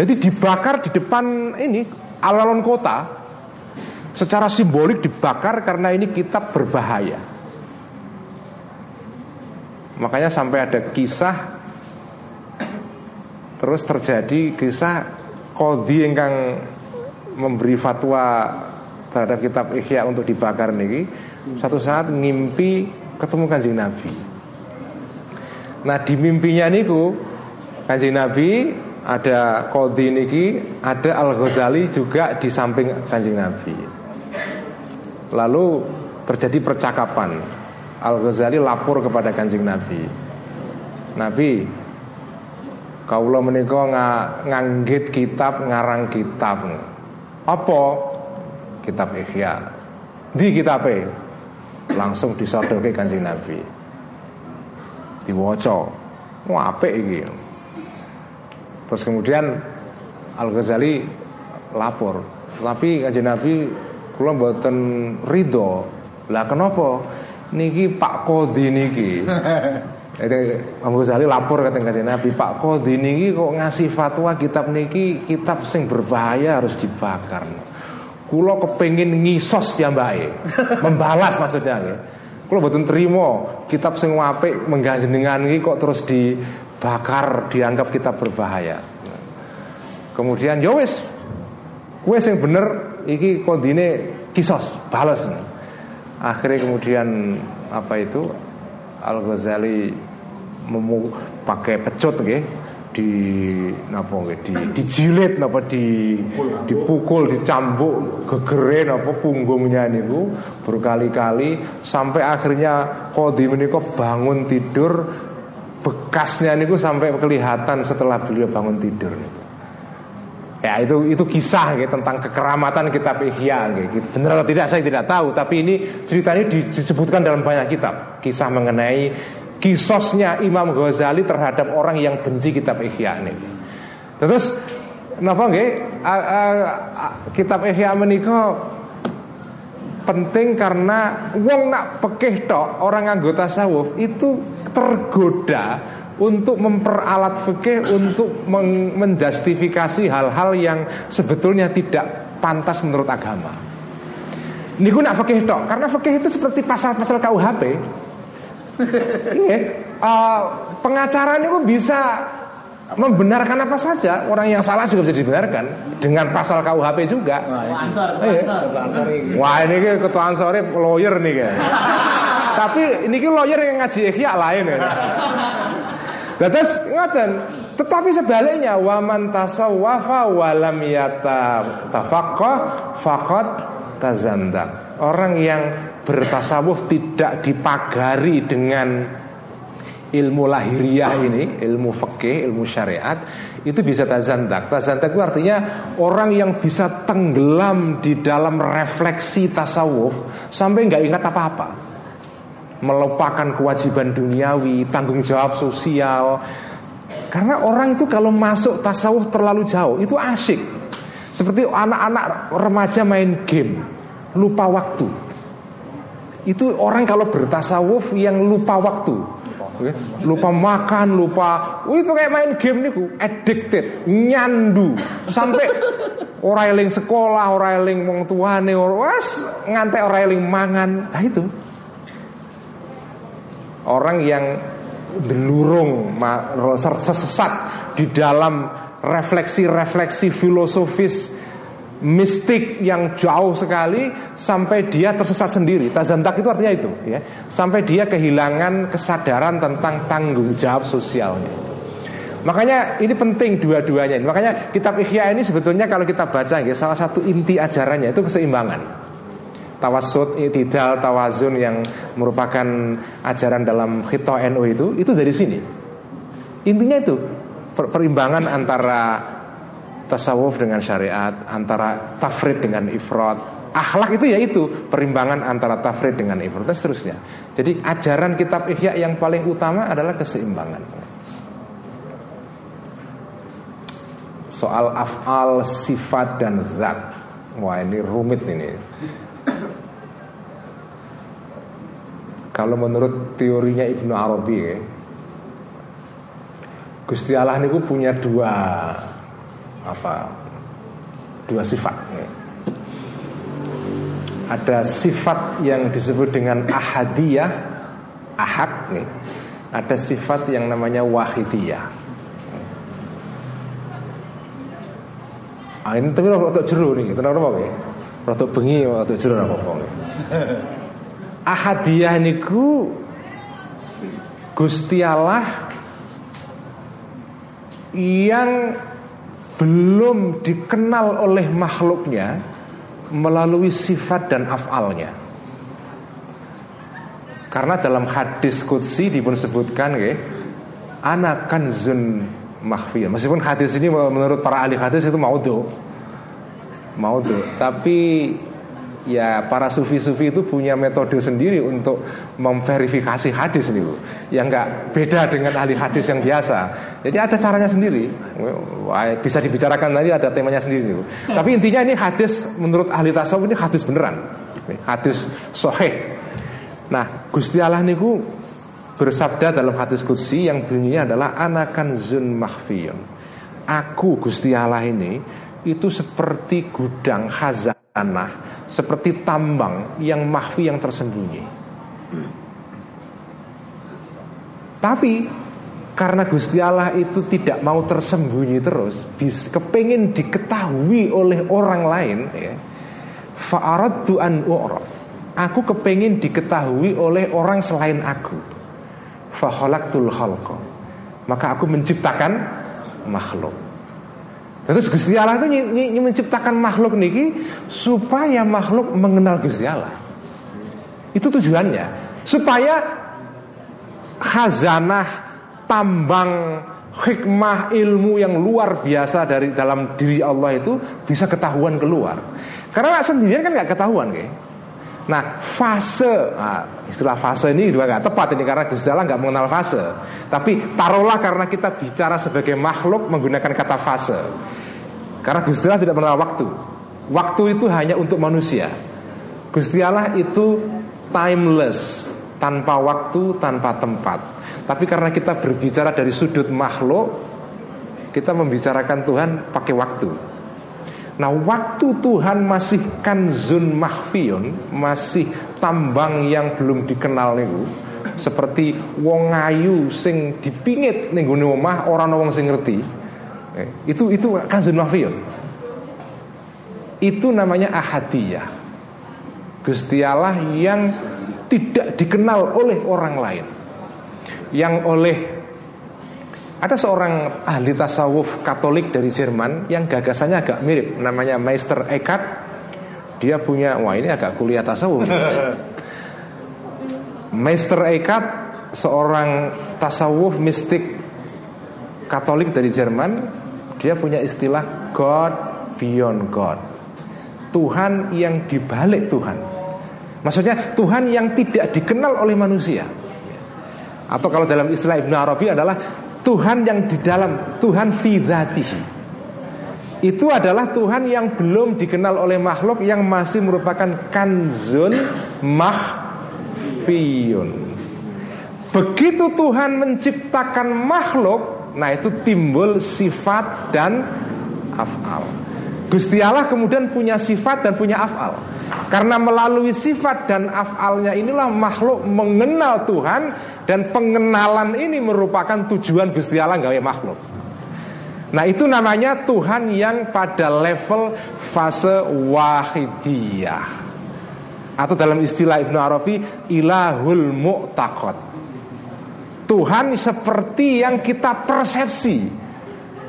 Jadi dibakar di depan ini alun-alun kota secara simbolik dibakar karena ini kitab berbahaya. Makanya sampai ada kisah terus terjadi kisah kodi yang memberi fatwa terhadap kitab Ihya untuk dibakar niki satu saat ngimpi ketemu kanjeng Nabi. Nah di mimpinya niku kanjeng Nabi ada kodi niki ada Al Ghazali juga di samping kanjeng Nabi. Lalu terjadi percakapan. Al Ghazali lapor kepada kanjeng Nabi. Nabi, kaulah menika nga, nganggit kitab ngarang kitab. Apa? Kitab Ihya. Di kitabe langsung disodoke kanjeng Nabi. Diwaca. Wah, apik iki. Terus kemudian Al Ghazali lapor, tapi kanjeng Nabi kula mboten ridho. Lah kenapa? Niki Pak Kodi niki. Jadi Abu Ghazali lapor kata kanjeng Nabi, Pak Kodi niki kok ngasih fatwa kitab niki kitab sing berbahaya harus dibakar. Kulo kepengin ngisos ya mbak Membalas maksudnya. Kulo mboten terima kitab sing apik mengganjenengan iki kok terus dibakar dianggap kitab berbahaya. Kemudian yo wis kowe sing bener iki kondine kisos, balas. Akhirnya kemudian apa itu Al Ghazali memu pakai pecut nggih di napa nggih di dijilid napa di dipukul dicambuk gegere napa punggungnya niku berkali-kali sampai akhirnya kodi menika bangun tidur bekasnya niku sampai kelihatan setelah beliau bangun tidur. Ya itu itu kisah gitu, tentang kekeramatan kitab Ihya gitu. Benar atau tidak saya tidak tahu, tapi ini cerita ini disebutkan dalam banyak kitab. Kisah mengenai kisosnya Imam Ghazali terhadap orang yang benci kitab Ihya ini. Terus napa nggih? Kitab Ihya menika penting karena wong nak pekeh tok orang anggota tasawuf itu tergoda untuk memperalat fikih untuk menjustifikasi hal-hal yang sebetulnya tidak pantas menurut agama. Niku nak fikih tok, karena fikih itu seperti pasal-pasal KUHP. Iya, uh, pengacara niku bisa membenarkan apa saja, orang yang salah juga bisa dibenarkan dengan pasal KUHP juga. Ansor, Iya. ansor. Wah ini ke ketua ansore lawyer nih kan. Tapi ini ke lawyer yang ngaji ikhya lain ya. Terus ngoten, tetapi sebaliknya waman tasawwafa walam yata tafaqqah faqad tazandak. Orang yang bertasawuf tidak dipagari dengan ilmu lahiriah ini, ilmu fikih, ilmu syariat, itu bisa tazandak. Tazandak itu artinya orang yang bisa tenggelam di dalam refleksi tasawuf sampai nggak ingat apa-apa. Melupakan kewajiban duniawi, tanggung jawab sosial. Karena orang itu kalau masuk tasawuf terlalu jauh, itu asyik. Seperti anak-anak remaja main game, lupa waktu. Itu orang kalau bertasawuf yang lupa waktu lupa makan, lupa, oh, itu kayak main game nih, addicted, nyandu, sampai orang eling sekolah, orang eling wong tuane, was ngantek orang eling mangan, nah itu. Orang yang delurung, sesat di dalam refleksi-refleksi filosofis mistik yang jauh sekali sampai dia tersesat sendiri. Tazantak itu artinya itu, ya. Sampai dia kehilangan kesadaran tentang tanggung jawab sosialnya. Makanya ini penting dua-duanya. Makanya kitab Ihya ini sebetulnya kalau kita baca ya, salah satu inti ajarannya itu keseimbangan. Tawasud, itidal, tawazun yang merupakan ajaran dalam Khito NU itu itu dari sini. Intinya itu perimbangan antara tasawuf dengan syariat, antara tafrid dengan ifrat. Akhlak itu ya itu perimbangan antara tafrid dengan ifrat dan seterusnya. Jadi ajaran kitab Ihya yang paling utama adalah keseimbangan. Soal afal, sifat dan zat. Wah ini rumit ini. Kalau menurut teorinya Ibnu Arabi Gusti Allah ini punya dua apa dua sifat. Ada sifat yang disebut dengan ahadiyah ahad ya. ada sifat yang namanya wahidiyah. Ah, ini tapi untuk jeru nih kenapa apa ya Rotok bengi atau jeru apa apa ahadiyah niku Gusti Allah yang belum dikenal oleh makhluknya melalui sifat dan afalnya. Karena dalam hadis kutsi dipun sebutkan ya, anak kanzun makhfiyah. Meskipun hadis ini menurut para ahli hadis itu maudhu. Maudhu, tapi ya para sufi-sufi itu punya metode sendiri untuk memverifikasi hadis nih bu. Yang nggak beda dengan ahli hadis yang biasa. Jadi ada caranya sendiri. Bisa dibicarakan nanti ada temanya sendiri nih bu. Tapi intinya ini hadis menurut ahli tasawuf ini hadis beneran. Hadis soheh nah Gusti Allah niku bersabda dalam hadis kudsi yang bunyinya adalah anakan zun mahfiyun. Aku Gusti Allah ini itu seperti gudang khazanah seperti tambang yang mahfi yang tersembunyi. Tapi karena Gusti Allah itu tidak mau tersembunyi terus, bis, kepingin diketahui oleh orang lain, ya. Fa'aradtu an u'raf. Aku kepingin diketahui oleh orang selain aku. Fakhalaqtul khalqa. Maka aku menciptakan makhluk. Terus Gusti Allah itu menciptakan makhluk niki supaya makhluk mengenal Gusti Allah. Itu tujuannya. Supaya khazanah tambang hikmah ilmu yang luar biasa dari dalam diri Allah itu bisa ketahuan keluar. Karena sendirian kan nggak ketahuan, kayak. Nah fase nah, Istilah fase ini juga nggak tepat ini Karena Gusti Allah nggak mengenal fase Tapi taruhlah karena kita bicara sebagai makhluk Menggunakan kata fase Karena Gusti Allah tidak mengenal waktu. Waktu itu hanya untuk manusia. Gusti Allah itu timeless Tanpa waktu, tanpa tempat. Tapi karena kita berbicara dari sudut makhluk Kita membicarakan Tuhan pakai waktu. Nah waktu Tuhan masih kanzun mahfiun Masih tambang yang belum dikenal nih Seperti wong ayu sing dipingit nih omah orang wong sing ngerti eh, Itu itu kanzun mahfiun Itu namanya ahadiyah Gusti Allah yang tidak dikenal oleh orang lain Yang oleh Ada seorang ahli tasawuf Katolik dari Jerman yang gagasannya agak mirip, namanya Meister Eckhart. Dia punya, wah ini agak kuliah tasawuf. Meister Eckhart seorang tasawuf mistik Katolik dari Jerman, dia punya istilah God beyond God. Tuhan yang dibalik Tuhan. Maksudnya Tuhan yang tidak dikenal oleh manusia. Atau kalau dalam istilah Ibnu Arabi adalah Tuhan yang di dalam Tuhan fidatihi itu adalah Tuhan yang belum dikenal oleh makhluk yang masih merupakan kanzun mahfiyun. Begitu Tuhan menciptakan makhluk, nah itu timbul sifat dan afal. Gusti Allah kemudian punya sifat dan punya afal. Karena melalui sifat dan afalnya inilah makhluk mengenal Tuhan dan pengenalan ini merupakan tujuan Gusti Allah gawe makhluk. Nah itu namanya Tuhan yang pada level fase wahidiyah Atau dalam istilah Ibnu Arabi Ilahul mu'taqad Tuhan seperti yang kita persepsi.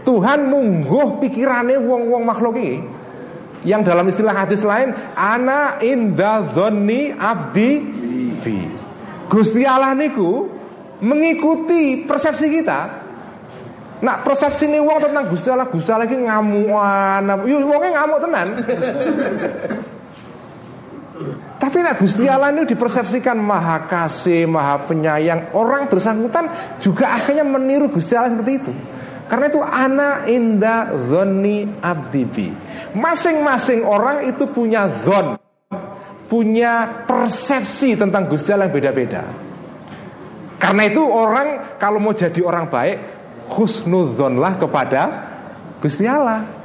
Tuhan mungguh pikirannya wong-wong makhluk ini Yang dalam istilah hadis lain Ana inda dhonni abdi fi. Gusti Allah niku mengikuti persepsi kita. Nah persepsi ini wong tentang Gusti Allah Gusti Allah ini ngamuan. Yuk wongnya ngamuk tenan Tapi nak Gusti Allah ini dipersepsikan maha kasih, maha penyayang. Orang bersangkutan juga akhirnya meniru Gusti Allah seperti itu. Karena itu ana inda zoni abdibi. Masing-masing orang itu punya zon Punya persepsi tentang Gusti Allah yang beda-beda. Karena itu orang kalau mau jadi orang baik husnudzonlah kepada Gusti Allah.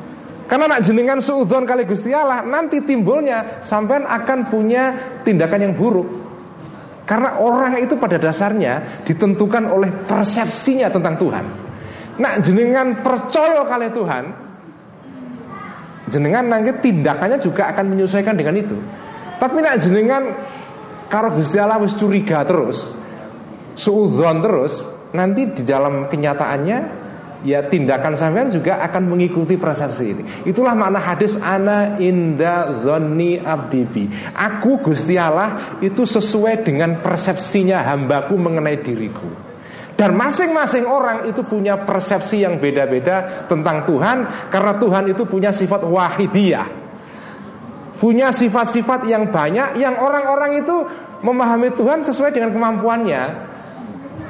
Karena nak jenengan suudzon kali Gusti Allah, nanti timbulnya sampean akan punya tindakan yang buruk. Karena orang itu pada dasarnya ditentukan oleh persepsinya tentang Tuhan. Nak jenengan percaya kali Tuhan, jenengan nanti tindakannya juga akan menyesuaikan dengan itu. Tapi nak jenengan kalau Gusti Allah curiga terus, suudzon terus, nanti di dalam kenyataannya ya tindakan sampean juga akan mengikuti persepsi ini. Itulah makna hadis ana inda dzanni abdibi. Aku Gusti Allah itu sesuai dengan persepsinya hambaku mengenai diriku. Dan masing-masing orang itu punya persepsi yang beda-beda tentang Tuhan karena Tuhan itu punya sifat wahidiyah. Punya sifat-sifat yang banyak yang orang-orang itu memahami Tuhan sesuai dengan kemampuannya.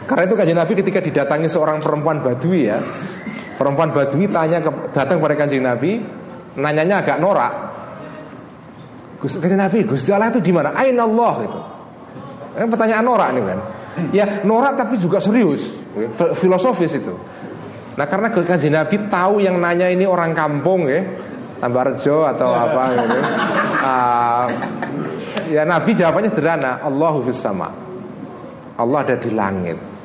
Karena itu kajian Nabi ketika didatangi seorang perempuan Badui ya Perempuan Badui tanya ke, datang kepada kajian Nabi Nanyanya agak norak. Gusti kajian Nabi, Gusti Allah itu di mana? Ain Allah itu Ini pertanyaan norak nih kan? Ya norak tapi juga serius Filosofis itu. Nah karena kajian Nabi tahu yang nanya ini orang kampung ya Tambarjo atau apa gitu. Uh, Ya Nabi jawabannya sederhana Allahu fis sama. Allah ada di langit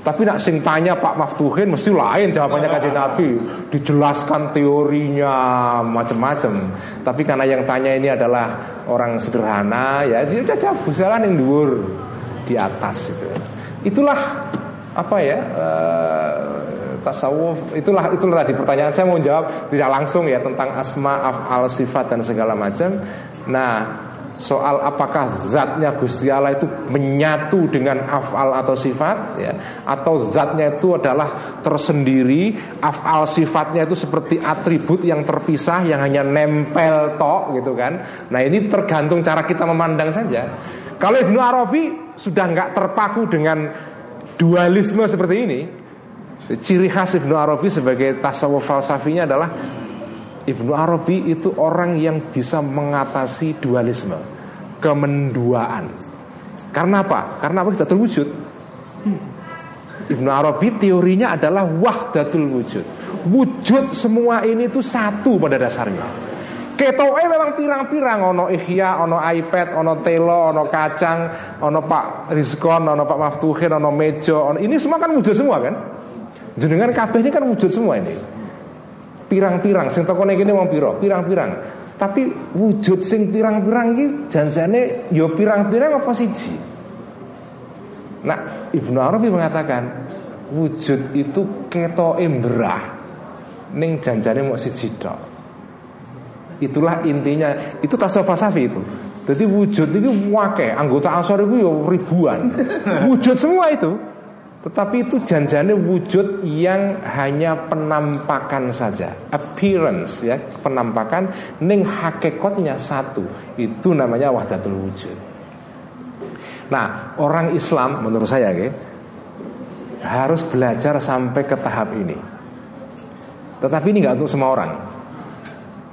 tapi nak sing tanya Pak Maftuhin mesti lain jawabannya kajian Nabi. Dijelaskan teorinya macam-macam Tapi karena yang tanya ini adalah orang sederhana Ya dia udah jawab Gusalan yang dhuwur Di atas gitu. Itulah apa ya uh, tasawuf. Itulah itulah tadi pertanyaan. Saya mau jawab tidak langsung ya tentang asma afal sifat dan segala macam. Nah soal apakah zatnya Gusti Allah itu menyatu dengan afal atau sifat ya. Atau zatnya itu adalah tersendiri afal sifatnya itu seperti atribut yang terpisah yang hanya nempel tok gitu kan. Nah ini tergantung cara kita memandang saja. Kalau Ibnu Arabi sudah nggak terpaku dengan dualisme seperti ini ciri khas Ibnu Arabi sebagai tasawuf falsafinya adalah Ibnu Arabi itu orang yang bisa mengatasi dualisme, kemenduaan. Karena apa? Karena apa kita terwujud? Ibnu Arabi teorinya adalah wahdatul wujud. Wujud semua ini itu satu pada dasarnya. Ketoe memang pirang-pirang ono Ihya, ono iPad, ono telo, ono kacang, ono Pak Rizkon, ono Pak Maftuhin, ono Mejo, ono ini semua kan wujud semua kan? Jenengan kabeh ini kan wujud semua ini. Pirang-pirang sing tokone kene wong pira? Pirang-pirang. Tapi wujud sing pirang-pirang iki janjane ya pirang-pirang apa siji? Nah, Ibnu Arabi mengatakan wujud itu keto embrah ning janjane mau siji tok. Itulah intinya, itu tasawuf falsafi itu. Jadi wujud itu wake, anggota ansor itu ya ribuan. Wujud semua itu. Tetapi itu janjane wujud yang hanya penampakan saja, appearance ya, penampakan ning hakikatnya satu. Itu namanya wahdatul wujud. Nah, orang Islam menurut saya ya, harus belajar sampai ke tahap ini. Tetapi ini nggak untuk semua orang.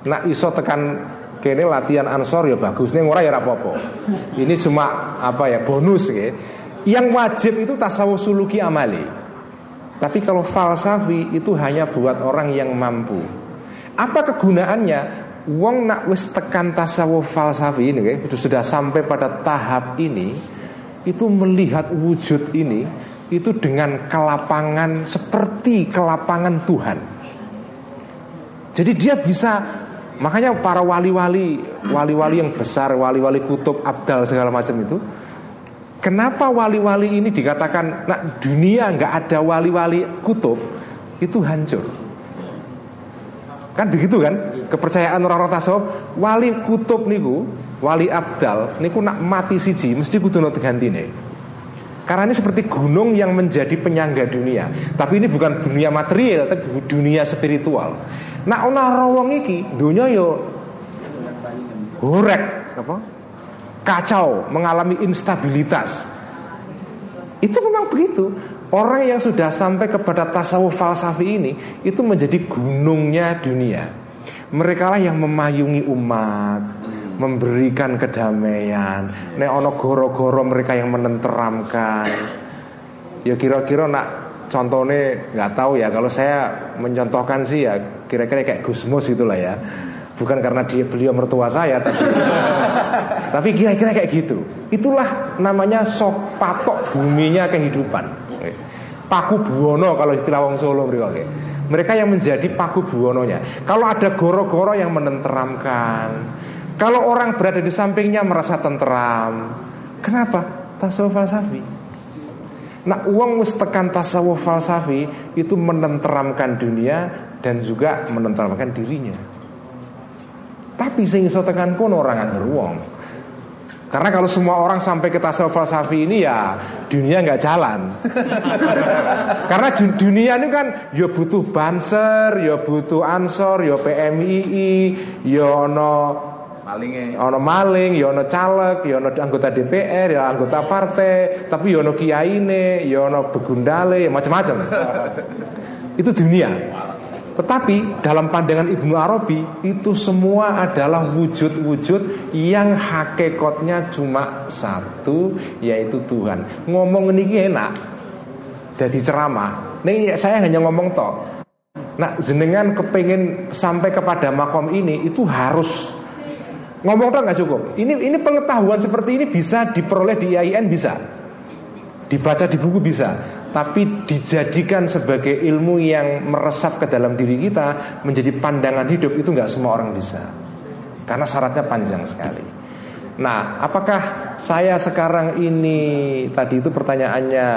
Nak iso tekan kene latihan ansor ya bagus nih ora ya rapopo. Ini cuma apa ya bonus ya. Yang wajib itu tasawuf suluki amali. Tapi kalau falsafi itu hanya buat orang yang mampu. Apa kegunaannya? Wong nak wis tekan tasawuf falsafi ini, itu sudah sampai pada tahap ini, itu melihat wujud ini itu dengan kelapangan seperti kelapangan Tuhan. Jadi dia bisa Makanya para wali-wali, wali-wali yang besar, wali-wali kutub, abdal segala macam itu, kenapa wali-wali ini dikatakan, nah dunia nggak ada wali-wali kutub, itu hancur. Kan begitu kan? Kepercayaan orang-orang tasawuf, wali kutub niku, wali abdal niku nak mati siji mesti kudu ganti nih. Karena ini seperti gunung yang menjadi penyangga dunia. Tapi ini bukan dunia material, tapi dunia spiritual. Nah ana rawong iki dunia yo horek apa? Kacau, mengalami instabilitas. Itu memang begitu. Orang yang sudah sampai kepada tasawuf falsafi ini itu menjadi gunungnya dunia. Mereka lah yang memayungi umat, memberikan kedamaian. Nek ono goro-goro mereka yang menenteramkan. Ya kira-kira nak contohnya nggak tahu ya kalau saya mencontohkan sih ya kira-kira kayak Gusmus itulah ya bukan karena dia beliau mertua saya tapi tapi kira-kira kayak gitu. Itulah namanya sok patok buminya kehidupan. Paku buwono kalau istilah wong Solo mereka yang menjadi paku buwononya. Kalau ada goro-goro yang menenteramkan. Kalau orang berada di sampingnya merasa tenteram. Kenapa? Tasawuf falsafi. Nah uang wis tekan tasawuf falsafi itu menenteramkan dunia dan juga menenteramkan dirinya. Tapi sing iso tekan kono orang angger wong. Karena kalau semua orang sampai ke tasawuf falsafi ini ya dunia nggak jalan. Karena dunia ini kan ya butuh banser, ya butuh ansor, ya PMII, ya no maling ono maling ya ono caleg ya ono anggota DPR ya anggota partai tapi ya ono kiyaine ya ono begundale ya macam-macam itu dunia tetapi dalam pandangan Ibnu Arabi itu semua adalah wujud-wujud yang hakikatnya cuma satu yaitu Tuhan. Ngomong ini enak, jadi ceramah. Nih saya hanya ngomong toh. Nah jenengan kepengen sampai kepada makom ini itu harus Ngomong dong nggak cukup. Ini ini pengetahuan seperti ini bisa diperoleh di IAIN bisa, dibaca di buku bisa, tapi dijadikan sebagai ilmu yang meresap ke dalam diri kita menjadi pandangan hidup itu nggak semua orang bisa, karena syaratnya panjang sekali. Nah, apakah saya sekarang ini tadi itu pertanyaannya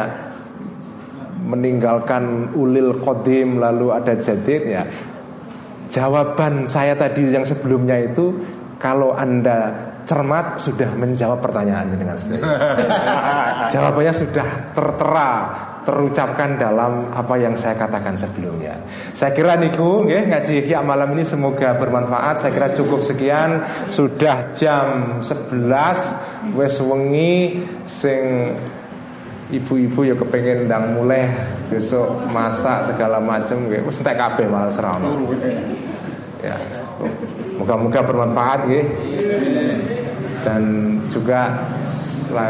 meninggalkan ulil kodim lalu ada jadid ya Jawaban saya tadi yang sebelumnya itu kalau Anda cermat sudah menjawab pertanyaannya dengan sendiri. Jawabannya sudah tertera, terucapkan dalam apa yang saya katakan sebelumnya. Saya kira niku nggih ngaji Ihya malam ini semoga bermanfaat. Saya kira cukup sekian. Sudah jam 11 wes wengi sing ibu-ibu ya kepengen ndang mulai besok masak segala macam nggih wis entek kabeh malah serono. Ya. Moga-moga bermanfaat ya. Dan juga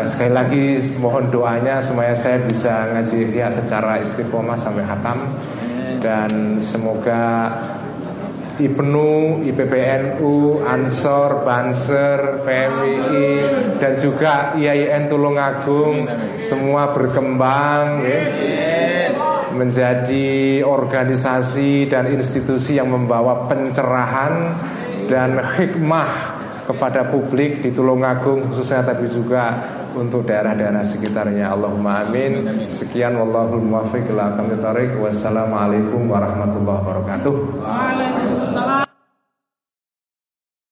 sekali lagi mohon doanya supaya saya bisa ngaji ya secara istiqomah sampai hatam dan semoga IPNU, IPPNU, Ansor, Banser, PMI dan juga IAIN Tulungagung semua berkembang ya, menjadi organisasi dan institusi yang membawa pencerahan dan hikmah kepada publik di Tulungagung khususnya tapi juga untuk daerah-daerah sekitarnya. Allahumma amin. Sekian wallahul muwaffiq ila wassalamualaikum warahmatullahi wabarakatuh.